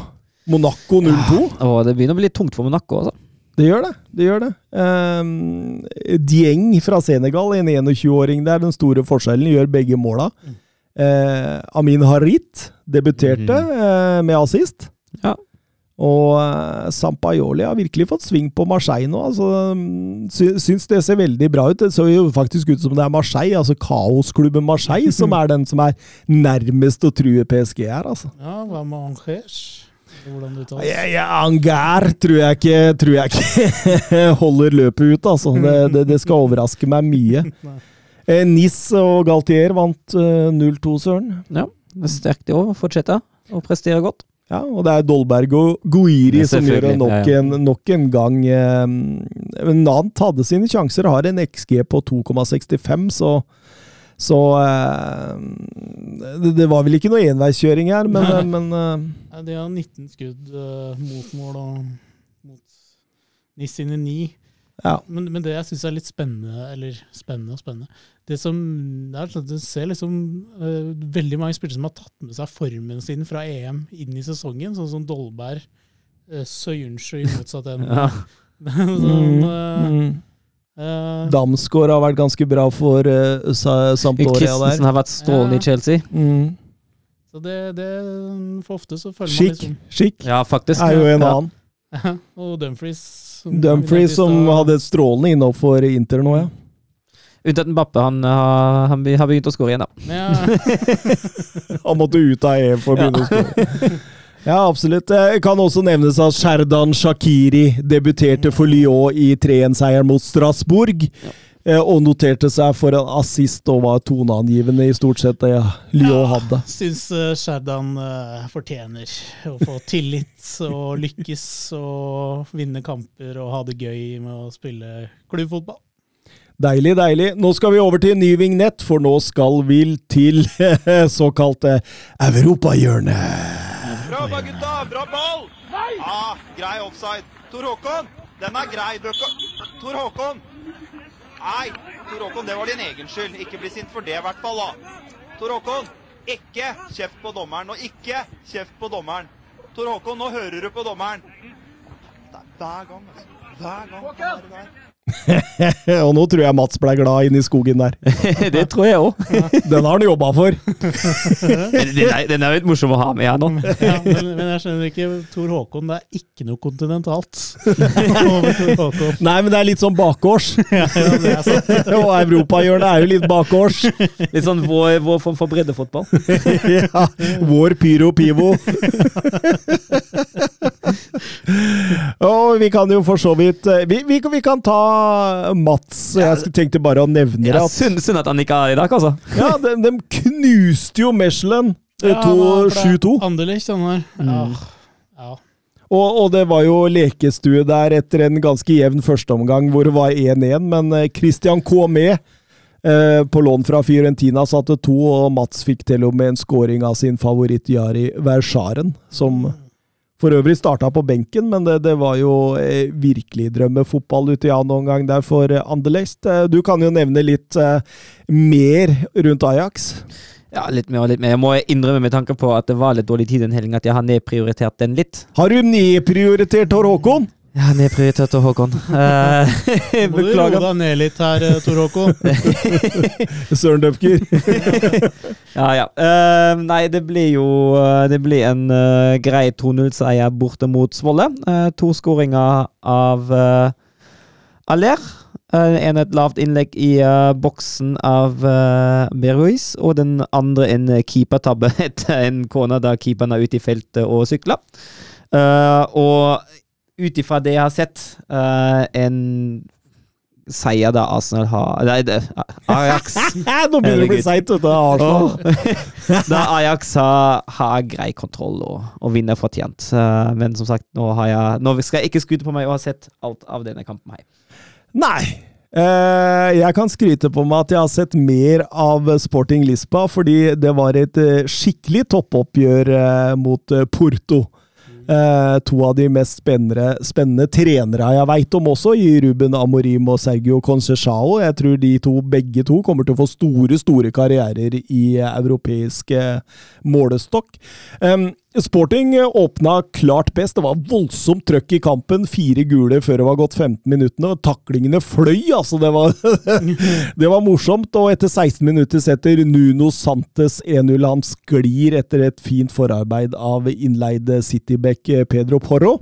Monaco 0-2. Ja, det begynner å bli litt tungt for Monaco, altså. Det gjør det. det gjør det. Um, Dieng fra Senegal, en 21-åring der, den store forskjellen, gjør begge måla. Mm. Uh, Amin Harit debuterte mm. uh, med assist. Og Sampajoli Sampaioli har virkelig fått sving på Marseille nå. altså mm, Syns det ser veldig bra ut. Det ser jo faktisk ut som det er Marseille, altså kaosklubben Marseille, som er den som er nærmest å true PSG her, altså. Ja, hva med Angers? Hvordan du tar Ja, ja, Anger tror jeg ikke, tror jeg ikke holder løpet ut, altså. Det, det, det skal overraske meg mye. Eh, Nis og Galtier vant uh, 0-2, Søren. Ja, det er sterkt i år. Fortsette å prestere godt. Ja, og det er Dolberg og Guiri som gjør det nok, ja, ja. En, nok en gang. Eh, Nant hadde sine sjanser, har en XG på 2,65, så så eh, det, det, var vel ikke noe enveiskjøring her, men, men eh. De har 19 skudd uh, mot mål og mot NIS sine 9. Ja. Men, men, det jeg syns er litt spennende, eller spennende og spennende, det som det er, sånn Du ser liksom uh, veldig mange spillere som har tatt med seg formen sin fra EM inn i sesongen, sånn som Dolberg, uh, Søyuncu i motsatt ende. ja. sånn, uh, Uh, Damsgaard har vært ganske bra for uh, Sampdoria der. Christensen har vært strålende ja. i Chelsea. Mm. Så det, det, For ofte så føler Schick. man liksom Skikk ja, faktisk, er jo en ja. annen. og Dumfries. Som Dumfries som hadde et strålende innhold for Inter nå, ja. Unntatt Mbappe, han, han, har begynt å skåre igjen, da. Ja. han måtte ut av EM for å begynne å skåre. Ja, absolutt. Det kan også nevnes at Sherdan Shakiri debuterte for Lyon i 3-1-seieren mot Strasbourg. Ja. Eh, og noterte seg for en assist og var toneangivende i stort sett det Lyon ja, hadde. Syns Sherdan uh, fortjener å få tillit og lykkes og vinne kamper og ha det gøy med å spille klubbfotball. Deilig, deilig. Nå skal vi over til ny vignett, for nå skal vi til såkalte europahjørnet. Bra jobba, gutta! Bra ball! Ja, grei offside. Tor Håkon, den er grei. Tor Håkon! Nei, Tor Håkon, det var din egen skyld. Ikke bli sint for det, i hvert fall. da. Tor Håkon, ikke kjeft på dommeren. Og ikke kjeft på dommeren. Tor Håkon, nå hører du på dommeren. Det er hver gang, altså. Hver gang. og nå tror jeg Mats ble glad inn i skogen der. det tror jeg òg. Den har han jobba for. den, er, den er litt morsom å ha med her nå. ja, men, men, jeg skjønner ikke Tor Håkon, det er ikke noe kontinentalt. Nei, men det er litt sånn bakgårds. ja, ja, og europahjørnet er jo litt bakgårds. Litt sånn vår, vår form for breddefotball. ja. Vår pyro pivo. og vi kan jo for så vidt eh, vi, vi, vi kan ta Mats. Jeg tenkte bare å nevne det. Synd, synd, at han ikke er i dag, altså. ja, de, de knuste jo Mechelen. Eh, ja, 7-2. Anderlecht, sånn der. Ja. ja. Og, og, det var jo lekestue der etter en ganske jevn førsteomgang hvor det var 1-1, men eh, Christian Kåmé eh, på lån fra Fiorentina satte to, og Mats fikk til og med en scoring av sin favoritt Jari Versjaren, som for øvrig starta på benken, men det, det var jo eh, virkelig drømmefotball ute i annen omgang der for eh, Anderlecht. Eh, du kan jo nevne litt eh, mer rundt Ajax? Ja, litt mer og litt mer. Jeg må innrømme med tanke på at det var litt dårlig tid den helgen, at jeg har nedprioritert den litt. Har du nedprioritert Tor Håkon? Ja, nedprioritert Tor Håkon. Uh, Må du roe deg ned litt her, eh, Tor Håkon. Søren Døpker. ja, ja. Uh, nei, det blir jo Det blir en uh, grei 2-0-seier borte mot Svolle. to skåringer av Aller. En et lavt innlegg i boksen av uh, Beruiz, og den andre en keepertabbe etter en kone da keeperen er ute i feltet og sykler. og ut ifra det jeg har sett, uh, en seier da Arsenal har Nei, det, Ajax Nå begynner det å bli seigt, vet du. Da Ajax har, har grei kontroll og, og vinner fortjent. Uh, men som sagt, nå, har jeg, nå skal jeg ikke skryte på meg og ha sett alt av denne kampen her. Nei. Uh, jeg kan skryte på meg at jeg har sett mer av Sporting Lisba, fordi det var et skikkelig toppoppgjør mot Porto. Eh, to av de mest spennende, spennende trenere jeg veit om også, i Ruben Amorim og Sergio Concechao. Jeg tror de to, begge to kommer til å få store, store karrierer i europeisk målestokk. Um, Sporting åpna klart best. Det var voldsomt trøkk i kampen. Fire gule før det var gått 15 minuttene. og Taklingene fløy, altså! Det var, det var morsomt. Og etter 16 minutter setter Nuno Santes 1-0. Han sklir etter et fint forarbeid av innleide Cityback Pedro Porro.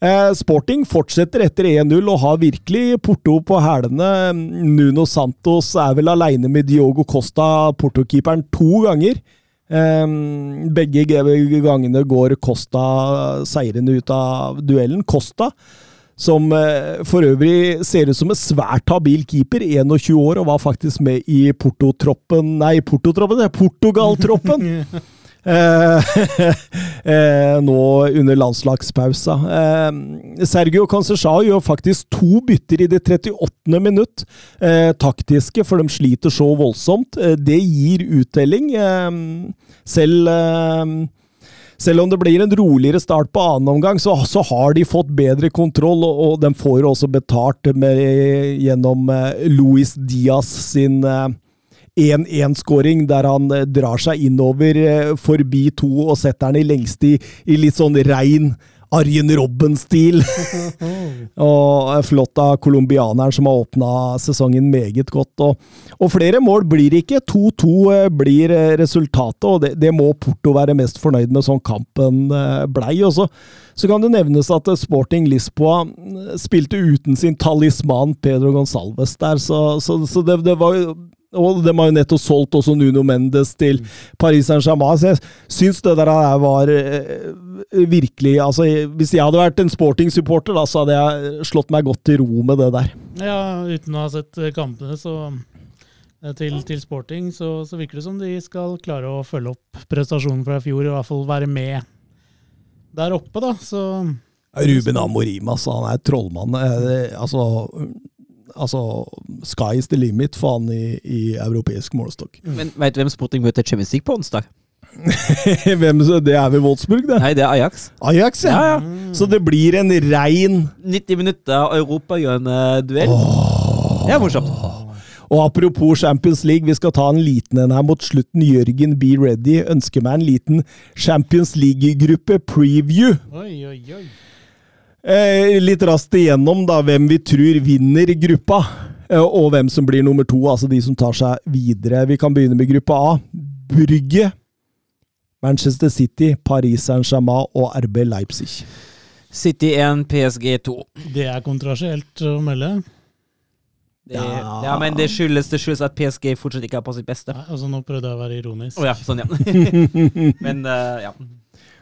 Eh, Sporting fortsetter etter 1-0 og har virkelig Porto på hælene. Nuno Santos er vel aleine med Diogo Costa, Porto-keeperen, to ganger. Um, begge gangene går Costa seirende ut av duellen. Costa, som uh, for øvrig ser ut som en svært habil keeper, 21 år, og var faktisk med i Porto-troppen Nei, Porto-troppen, Portugal-troppen! Eh, eh, nå under landslagspausa. Eh, Sergio Concechao gjør faktisk to bytter i det 38. minutt. Eh, taktiske, for de sliter så voldsomt. Eh, det gir uttelling. Eh, selv selv om det blir en roligere start på annen omgang, så, så har de fått bedre kontroll, og, og de får også betalt med, gjennom Luis Diaz sin 1-1-skåring, der han eh, drar seg innover eh, forbi to og setter den i lengste i, litt sånn rein Arjen Robben-stil. og eh, flott av colombianeren som har åpna sesongen meget godt. Og, og, flere mål blir ikke. 2-2 blir resultatet, og det, det, må Porto være mest fornøyd med, sånn kampen blei. Og så, kan det nevnes at Sporting Lisboa spilte uten sin talisman Pedro Gonsalves der, så, så, så det, det var og de har jo nettopp solgt også Nuno Mendes til Paris Saint-Germain, så jeg syns det der var eh, virkelig altså, Hvis jeg hadde vært en sporting-supporter, da, så hadde jeg slått meg godt til ro med det der. Ja, uten å ha sett kampene så eh, til, til sporting, så, så, virker det som de skal klare å følge opp prestasjonen fra i fjor, i hvert fall være med der oppe, da. Så Ruben Amorim, altså. Han er trollmann. Eh, altså altså, sky is the limit for han i, i europeisk målestokk. Mm. Men Veit du hvem Sporting møter Champions League på onsdag? hvem, det er ved Wolfsburg, det? Nei, det er Ajax. Ajax, ja. ja, ja. Mm. Så det blir en rein 90 minutter europagjørende-duell. Oh. Det er morsomt. Og apropos Champions League, vi skal ta en liten en her mot slutten. Jørgen, be ready. Ønsker meg en liten Champions League-gruppe preview. Oi, oi, oi. Eh, litt raskt igjennom da, hvem vi tror vinner gruppa, eh, og hvem som blir nummer to. Altså de som tar seg videre. Vi kan begynne med gruppa A. Brygge, Manchester City, Paris Saint-Germain og RB Leipzig. City 1, PSG 2. Det er kontroversielt å melde. Det, ja. ja. men det skyldes, det skyldes, at PSG fortsatt ikke er på sitt beste. Nei, altså Nå prøvde jeg å være ironisk. Oh, ja, sånn, ja. men uh, ja.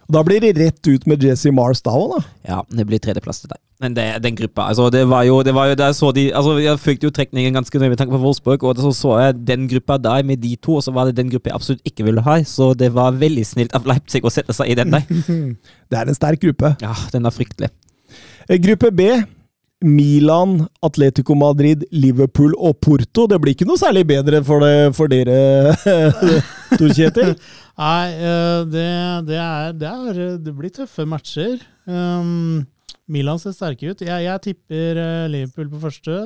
Da blir det rett ut med Jesse Mars da òg, da. Ja, det blir tredjeplass til deg. Men det, den gruppa altså det var jo, det var jo der så de, altså Jeg fulgte jo trekningen ganske nøye med tanke på Wolfsburg, og så så jeg den gruppa der med de to, og så var det den gruppa jeg absolutt ikke ville ha. Så det var veldig snilt av Leipzig å sette seg i den der. det er en sterk gruppe. Ja, den er fryktelig. Eh, gruppe B. Milan, Atletico Madrid, Liverpool og Porto. Det blir ikke noe særlig bedre for, det, for dere, Tor Kjetil? Nei, eh, det, det, er, det, er, det, blir tøffe matcher. Um, Milan ser sterke ut. Jeg, jeg tipper uh, Liverpool på første.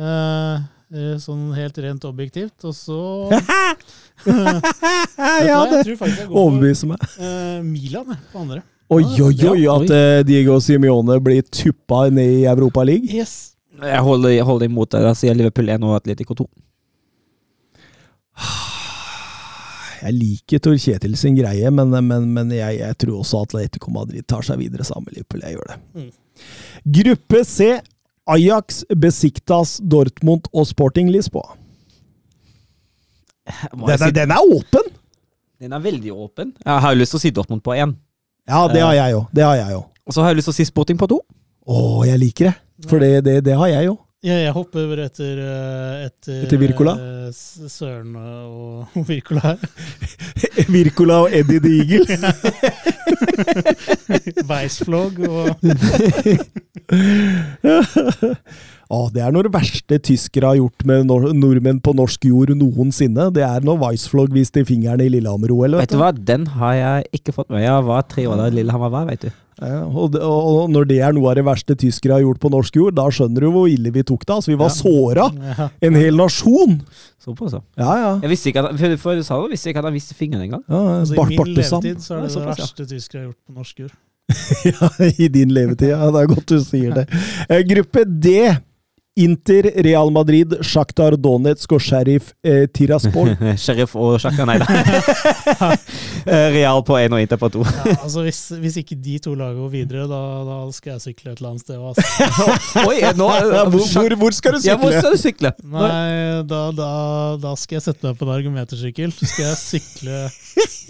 Uh, sånn helt rent objektivt. Og så Ja, det overbeviser meg. Uh, Milan på andre. Oi, oi, oi! At Diego Simione blir tuppa ned i Europa League? Yes. Jeg holder, holder imot deg. Jeg sier Liverpool 1 og Atletico 2. Jeg liker Tor Kjetil sin greie, men, men, men jeg, jeg, tror også Atletico Madrid tar seg videre sammen med Liverpool. Jeg gjør det. Mm. Gruppe C. Ajax, Besiktas, Dortmund og Sporting Lisboa. Den, si, den, er åpen! Den er veldig åpen. Jeg har jo lyst til å si Dortmund på én. Ja, det har jeg jo. Og så har jeg lyst til å si spotting på to. Å, jeg liker det! For det, det, det har jeg jo. Ja, jeg hopper over etter, eh, etter, etter Wirkola? Eh, Søren og Virkola her. Virkola og Eddie the Eagle. Weissflog og ah, Det er noe det verste tyskere har gjort med nordmenn på norsk jord noensinne. Det er når Weissflog viste fingrene i Lillehammer-OL. Vet du hva, den har jeg ikke fått med. Jeg var tre år da Lillehammer var, vet du. Ja, og, og, når det er noe av det verste tyskere har gjort på norsk jord, da skjønner du hvor ille vi tok det. Altså, vi var ja. såra! Ja. En hel nasjon! Såpass, ja. ja, ja. Jeg visste ikke at, for, for, for, visste ikke at han visste fingeren engang. Ja, altså, I min levetid så er det det verste tyskere har gjort på norsk jord. ja, i din levetid. Ja, det er godt du sier det. Eh, gruppe D Inter, Real Madrid, Sjaktar Donetsk og Sheriff eh, Tiraspol. Sheriff og Sjaktar, nei da. Eh, Real på én og Inter på to. ja, altså hvis, hvis, ikke de to lager går videre, da, da, skal jeg sykle et eller annet sted. Altså. Oi, nå, hvor, hvor, hvor, skal du sykle? Ja, hvor skal du sykle? Nei, da, da, da, skal jeg sette meg på en argumentersykkel. Så skal jeg sykle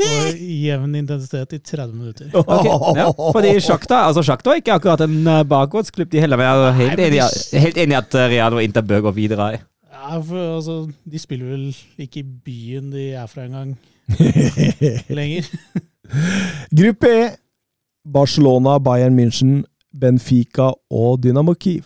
på jevn intensitet i 30 minutter. Okay, ja, fordi Sjaktar altså Shakhtar er ikke akkurat en uh, bakgårdsklubb, de heller. Jeg er helt enig, i enig at Real og Inter bør gå videre. Ja, for altså, De spiller vel ikke i byen de er fra engang lenger. Gruppe E. Barcelona, Bayern München, Benfica og Dynamo Kiev.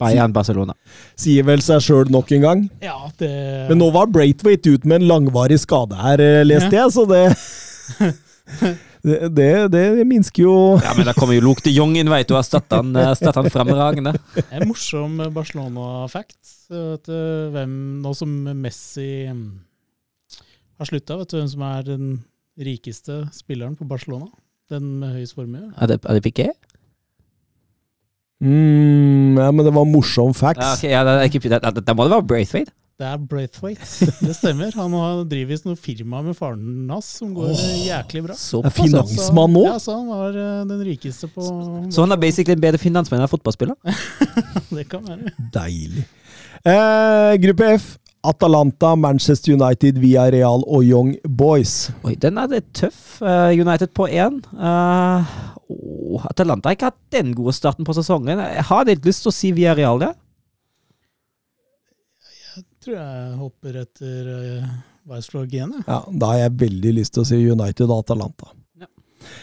Bayern Barcelona. Sier vel seg sjøl nok en gang. Ja, det... Men nå var Braithwaite ut med en langvarig skade her, leste leste jeg, så det Det, det, det, minsker jo Ja, Men da kommer jo Luke de Jong inn, veit du. Erstatter han, erstatter han fremragende. En morsom Barcelona-fact. Hvem, nå som Messi mm, har slutta, vet du hvem som er den rikeste spilleren på Barcelona? Den med høyest formue? Er det, er det Piqué? Mm, ja, men det var morsom facts. Ja, okay, ja, det, det, det, det, må det være Braithwaite? Det er Braithwaite. Det stemmer. Han har driver visst noe firma med faren hans som går oh, jæklig bra. Så er finansmann nå? Ja, så han var uh, den rikeste på Så han er basically en bedre finansmann enn fotballspiller? det kan være. Deilig. Eh, gruppe F. Atalanta, Manchester United, Villarreal og Young Boys. Oi, den er det tøff. Uh, United på én. Uh, oh, Atalanta har ikke hatt den gode starten på sesongen. Jeg har litt lyst til å si Villarreal, det. Ja tror jeg hopper etter uh, Weissflog igjen. Ja. ja, da har jeg veldig lyst til å si United og Atalanta. Ja.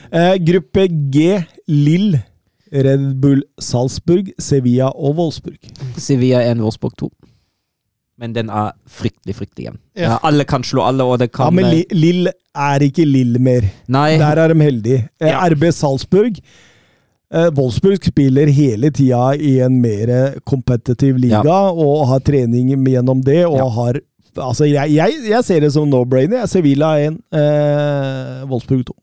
Eh, gruppe G, Lill, Red Bull Salzburg, Sevilla og Wolfsburg. Sevilla 1, Wolfsburg 2. Men den er fryktelig, fryktelig jevn. Ja. Alle kan slå alle, og det kan Ja, Men Lill er ikke Lill mer. Nei. Der er de heldige. Ja. RB Salzburg Eh, Wolfsburg spiller hele tida i en mer kompetitiv liga ja. og har trening gjennom det. og ja. har Altså, jeg, jeg, jeg, ser det som no-brainer. Sevilla 1, eh, Wolfsburg 2.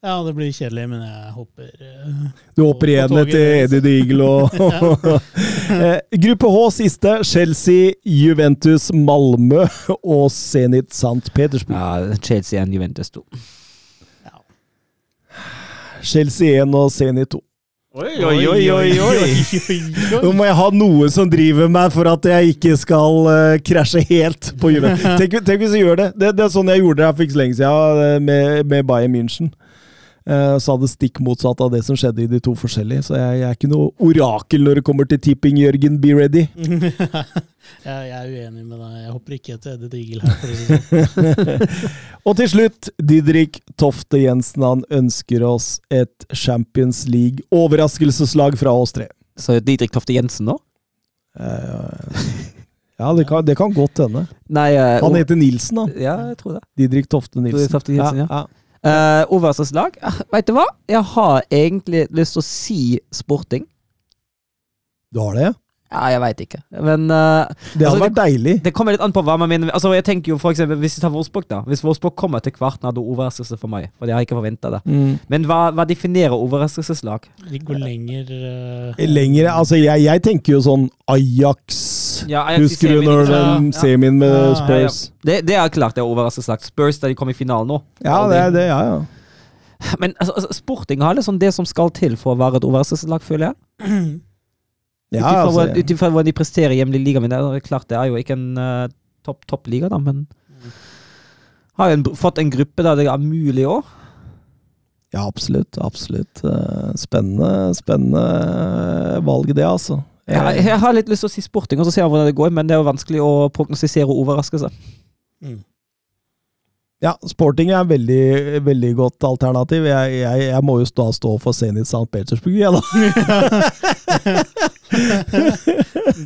Ja, det blir kjedelig, men jeg hopper uh, Du hopper igjen etter Eddie Deagle og eh, Gruppe H siste. Chelsea, Juventus, Malmö og Zenit St. Petersburg. Ja, Chelsea 1, Juventus 2. Chelsea 1 og Zenit 2. Oi, oi, oi, oi, oi! Nå må jeg ha noe som driver meg for at jeg ikke skal uh, krasje helt på Juventus. Tenk, tenk, hvis jeg gjør det. det. det. er sånn jeg gjorde det her for ikke så lenge siden med, med Bayern München. Uh, sa det stikk motsatt av det som skjedde i de to forskjellige. Så jeg, jeg er ikke noe orakel når det kommer til tipping, Jørgen. Be ready. jeg, er uenig med deg. Jeg hopper ikke etter Eddie Digel her. Sånn. og til slutt, Didrik Tofte Jensen. Han ønsker oss et Champions League-overraskelseslag fra oss tre. Så Didrik Tofte Jensen nå? Uh, ja, det kan, det kan godt hende. Nei, uh, han heter Nilsen, da. Ja, jeg tror det. Didrik Tofte Nilsen. Didrik Tofte Jensen, ja. ja. Uh, Overraskelseslag? Uh, Veit du hva? Jeg har egentlig lyst til å si sporting. Du har det? Ja, jeg veit ikke. Men uh, Det hadde altså, vært deilig. Det kommer litt an på hva man mener. Altså, jeg tenker jo for eksempel, Hvis vi tar Wolfsburg, da. Hvis Wolfsburg kommer til kvarten, nado det overraskelse for meg. For jeg har ikke forventa det. Mm. Men hva, hva, definerer overraskelseslag? De går lenger uh, Lenger Altså, jeg, jeg, tenker jo sånn Ajax. Ja, Ajax Husker du når de ser semien med ja, Spurs? Det, det, er klart det er overraskelseslag. Spurs da de kom i finalen nå. Ja, det er det. Ja, ja. Men altså, altså, sporting har liksom det som skal til for å være et overraskelseslag, føler jeg. Ja, altså, Ut ifra hva de presterer i hjemlig liga, men det er klart det er jo ikke en uh, topp topp liga, da, men har jo fått en gruppe der det er mulig òg. Ja, absolutt. Absolutt. Uh, spennende, spennende valg, det, altså. Jeg, jeg, har litt lyst til å si sporting, og så ser vi hvordan det går, men det er jo vanskelig å prognostisere overraskelse. Mm. Ja, sporting er et veldig, veldig godt alternativ. Jeg, jeg, jeg må jo da stå for Zenit St. Petersburg, jeg, da.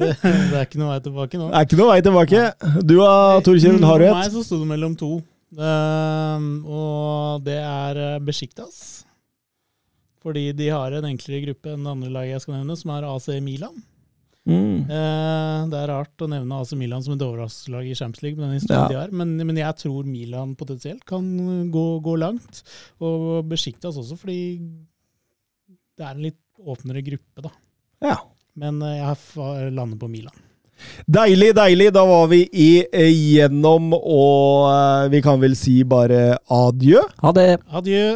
det, det, er ikke noe vei tilbake nå. Det er ikke noe vei tilbake. Du da, Torkjell, har du et? For meg så sto det mellom to. Uh, og det er eh, Besjiktas. Fordi de har en enklere gruppe enn det andre laget jeg skal nevne, som er AC Milan. Mm. Eh, det er rart å nevne AC Milan som et overraskelseslag i Champions League, med den ja. de har. Men, men, jeg tror Milan potensielt kan gå, gå langt. Og Besjiktas også, fordi det er en litt åpnere gruppe, da. Ja. Men eh, jeg lander på Milan. Deilig, deilig. Da var vi igjennom, og eh, vi kan vel si bare adjø? Ha det. Adjø.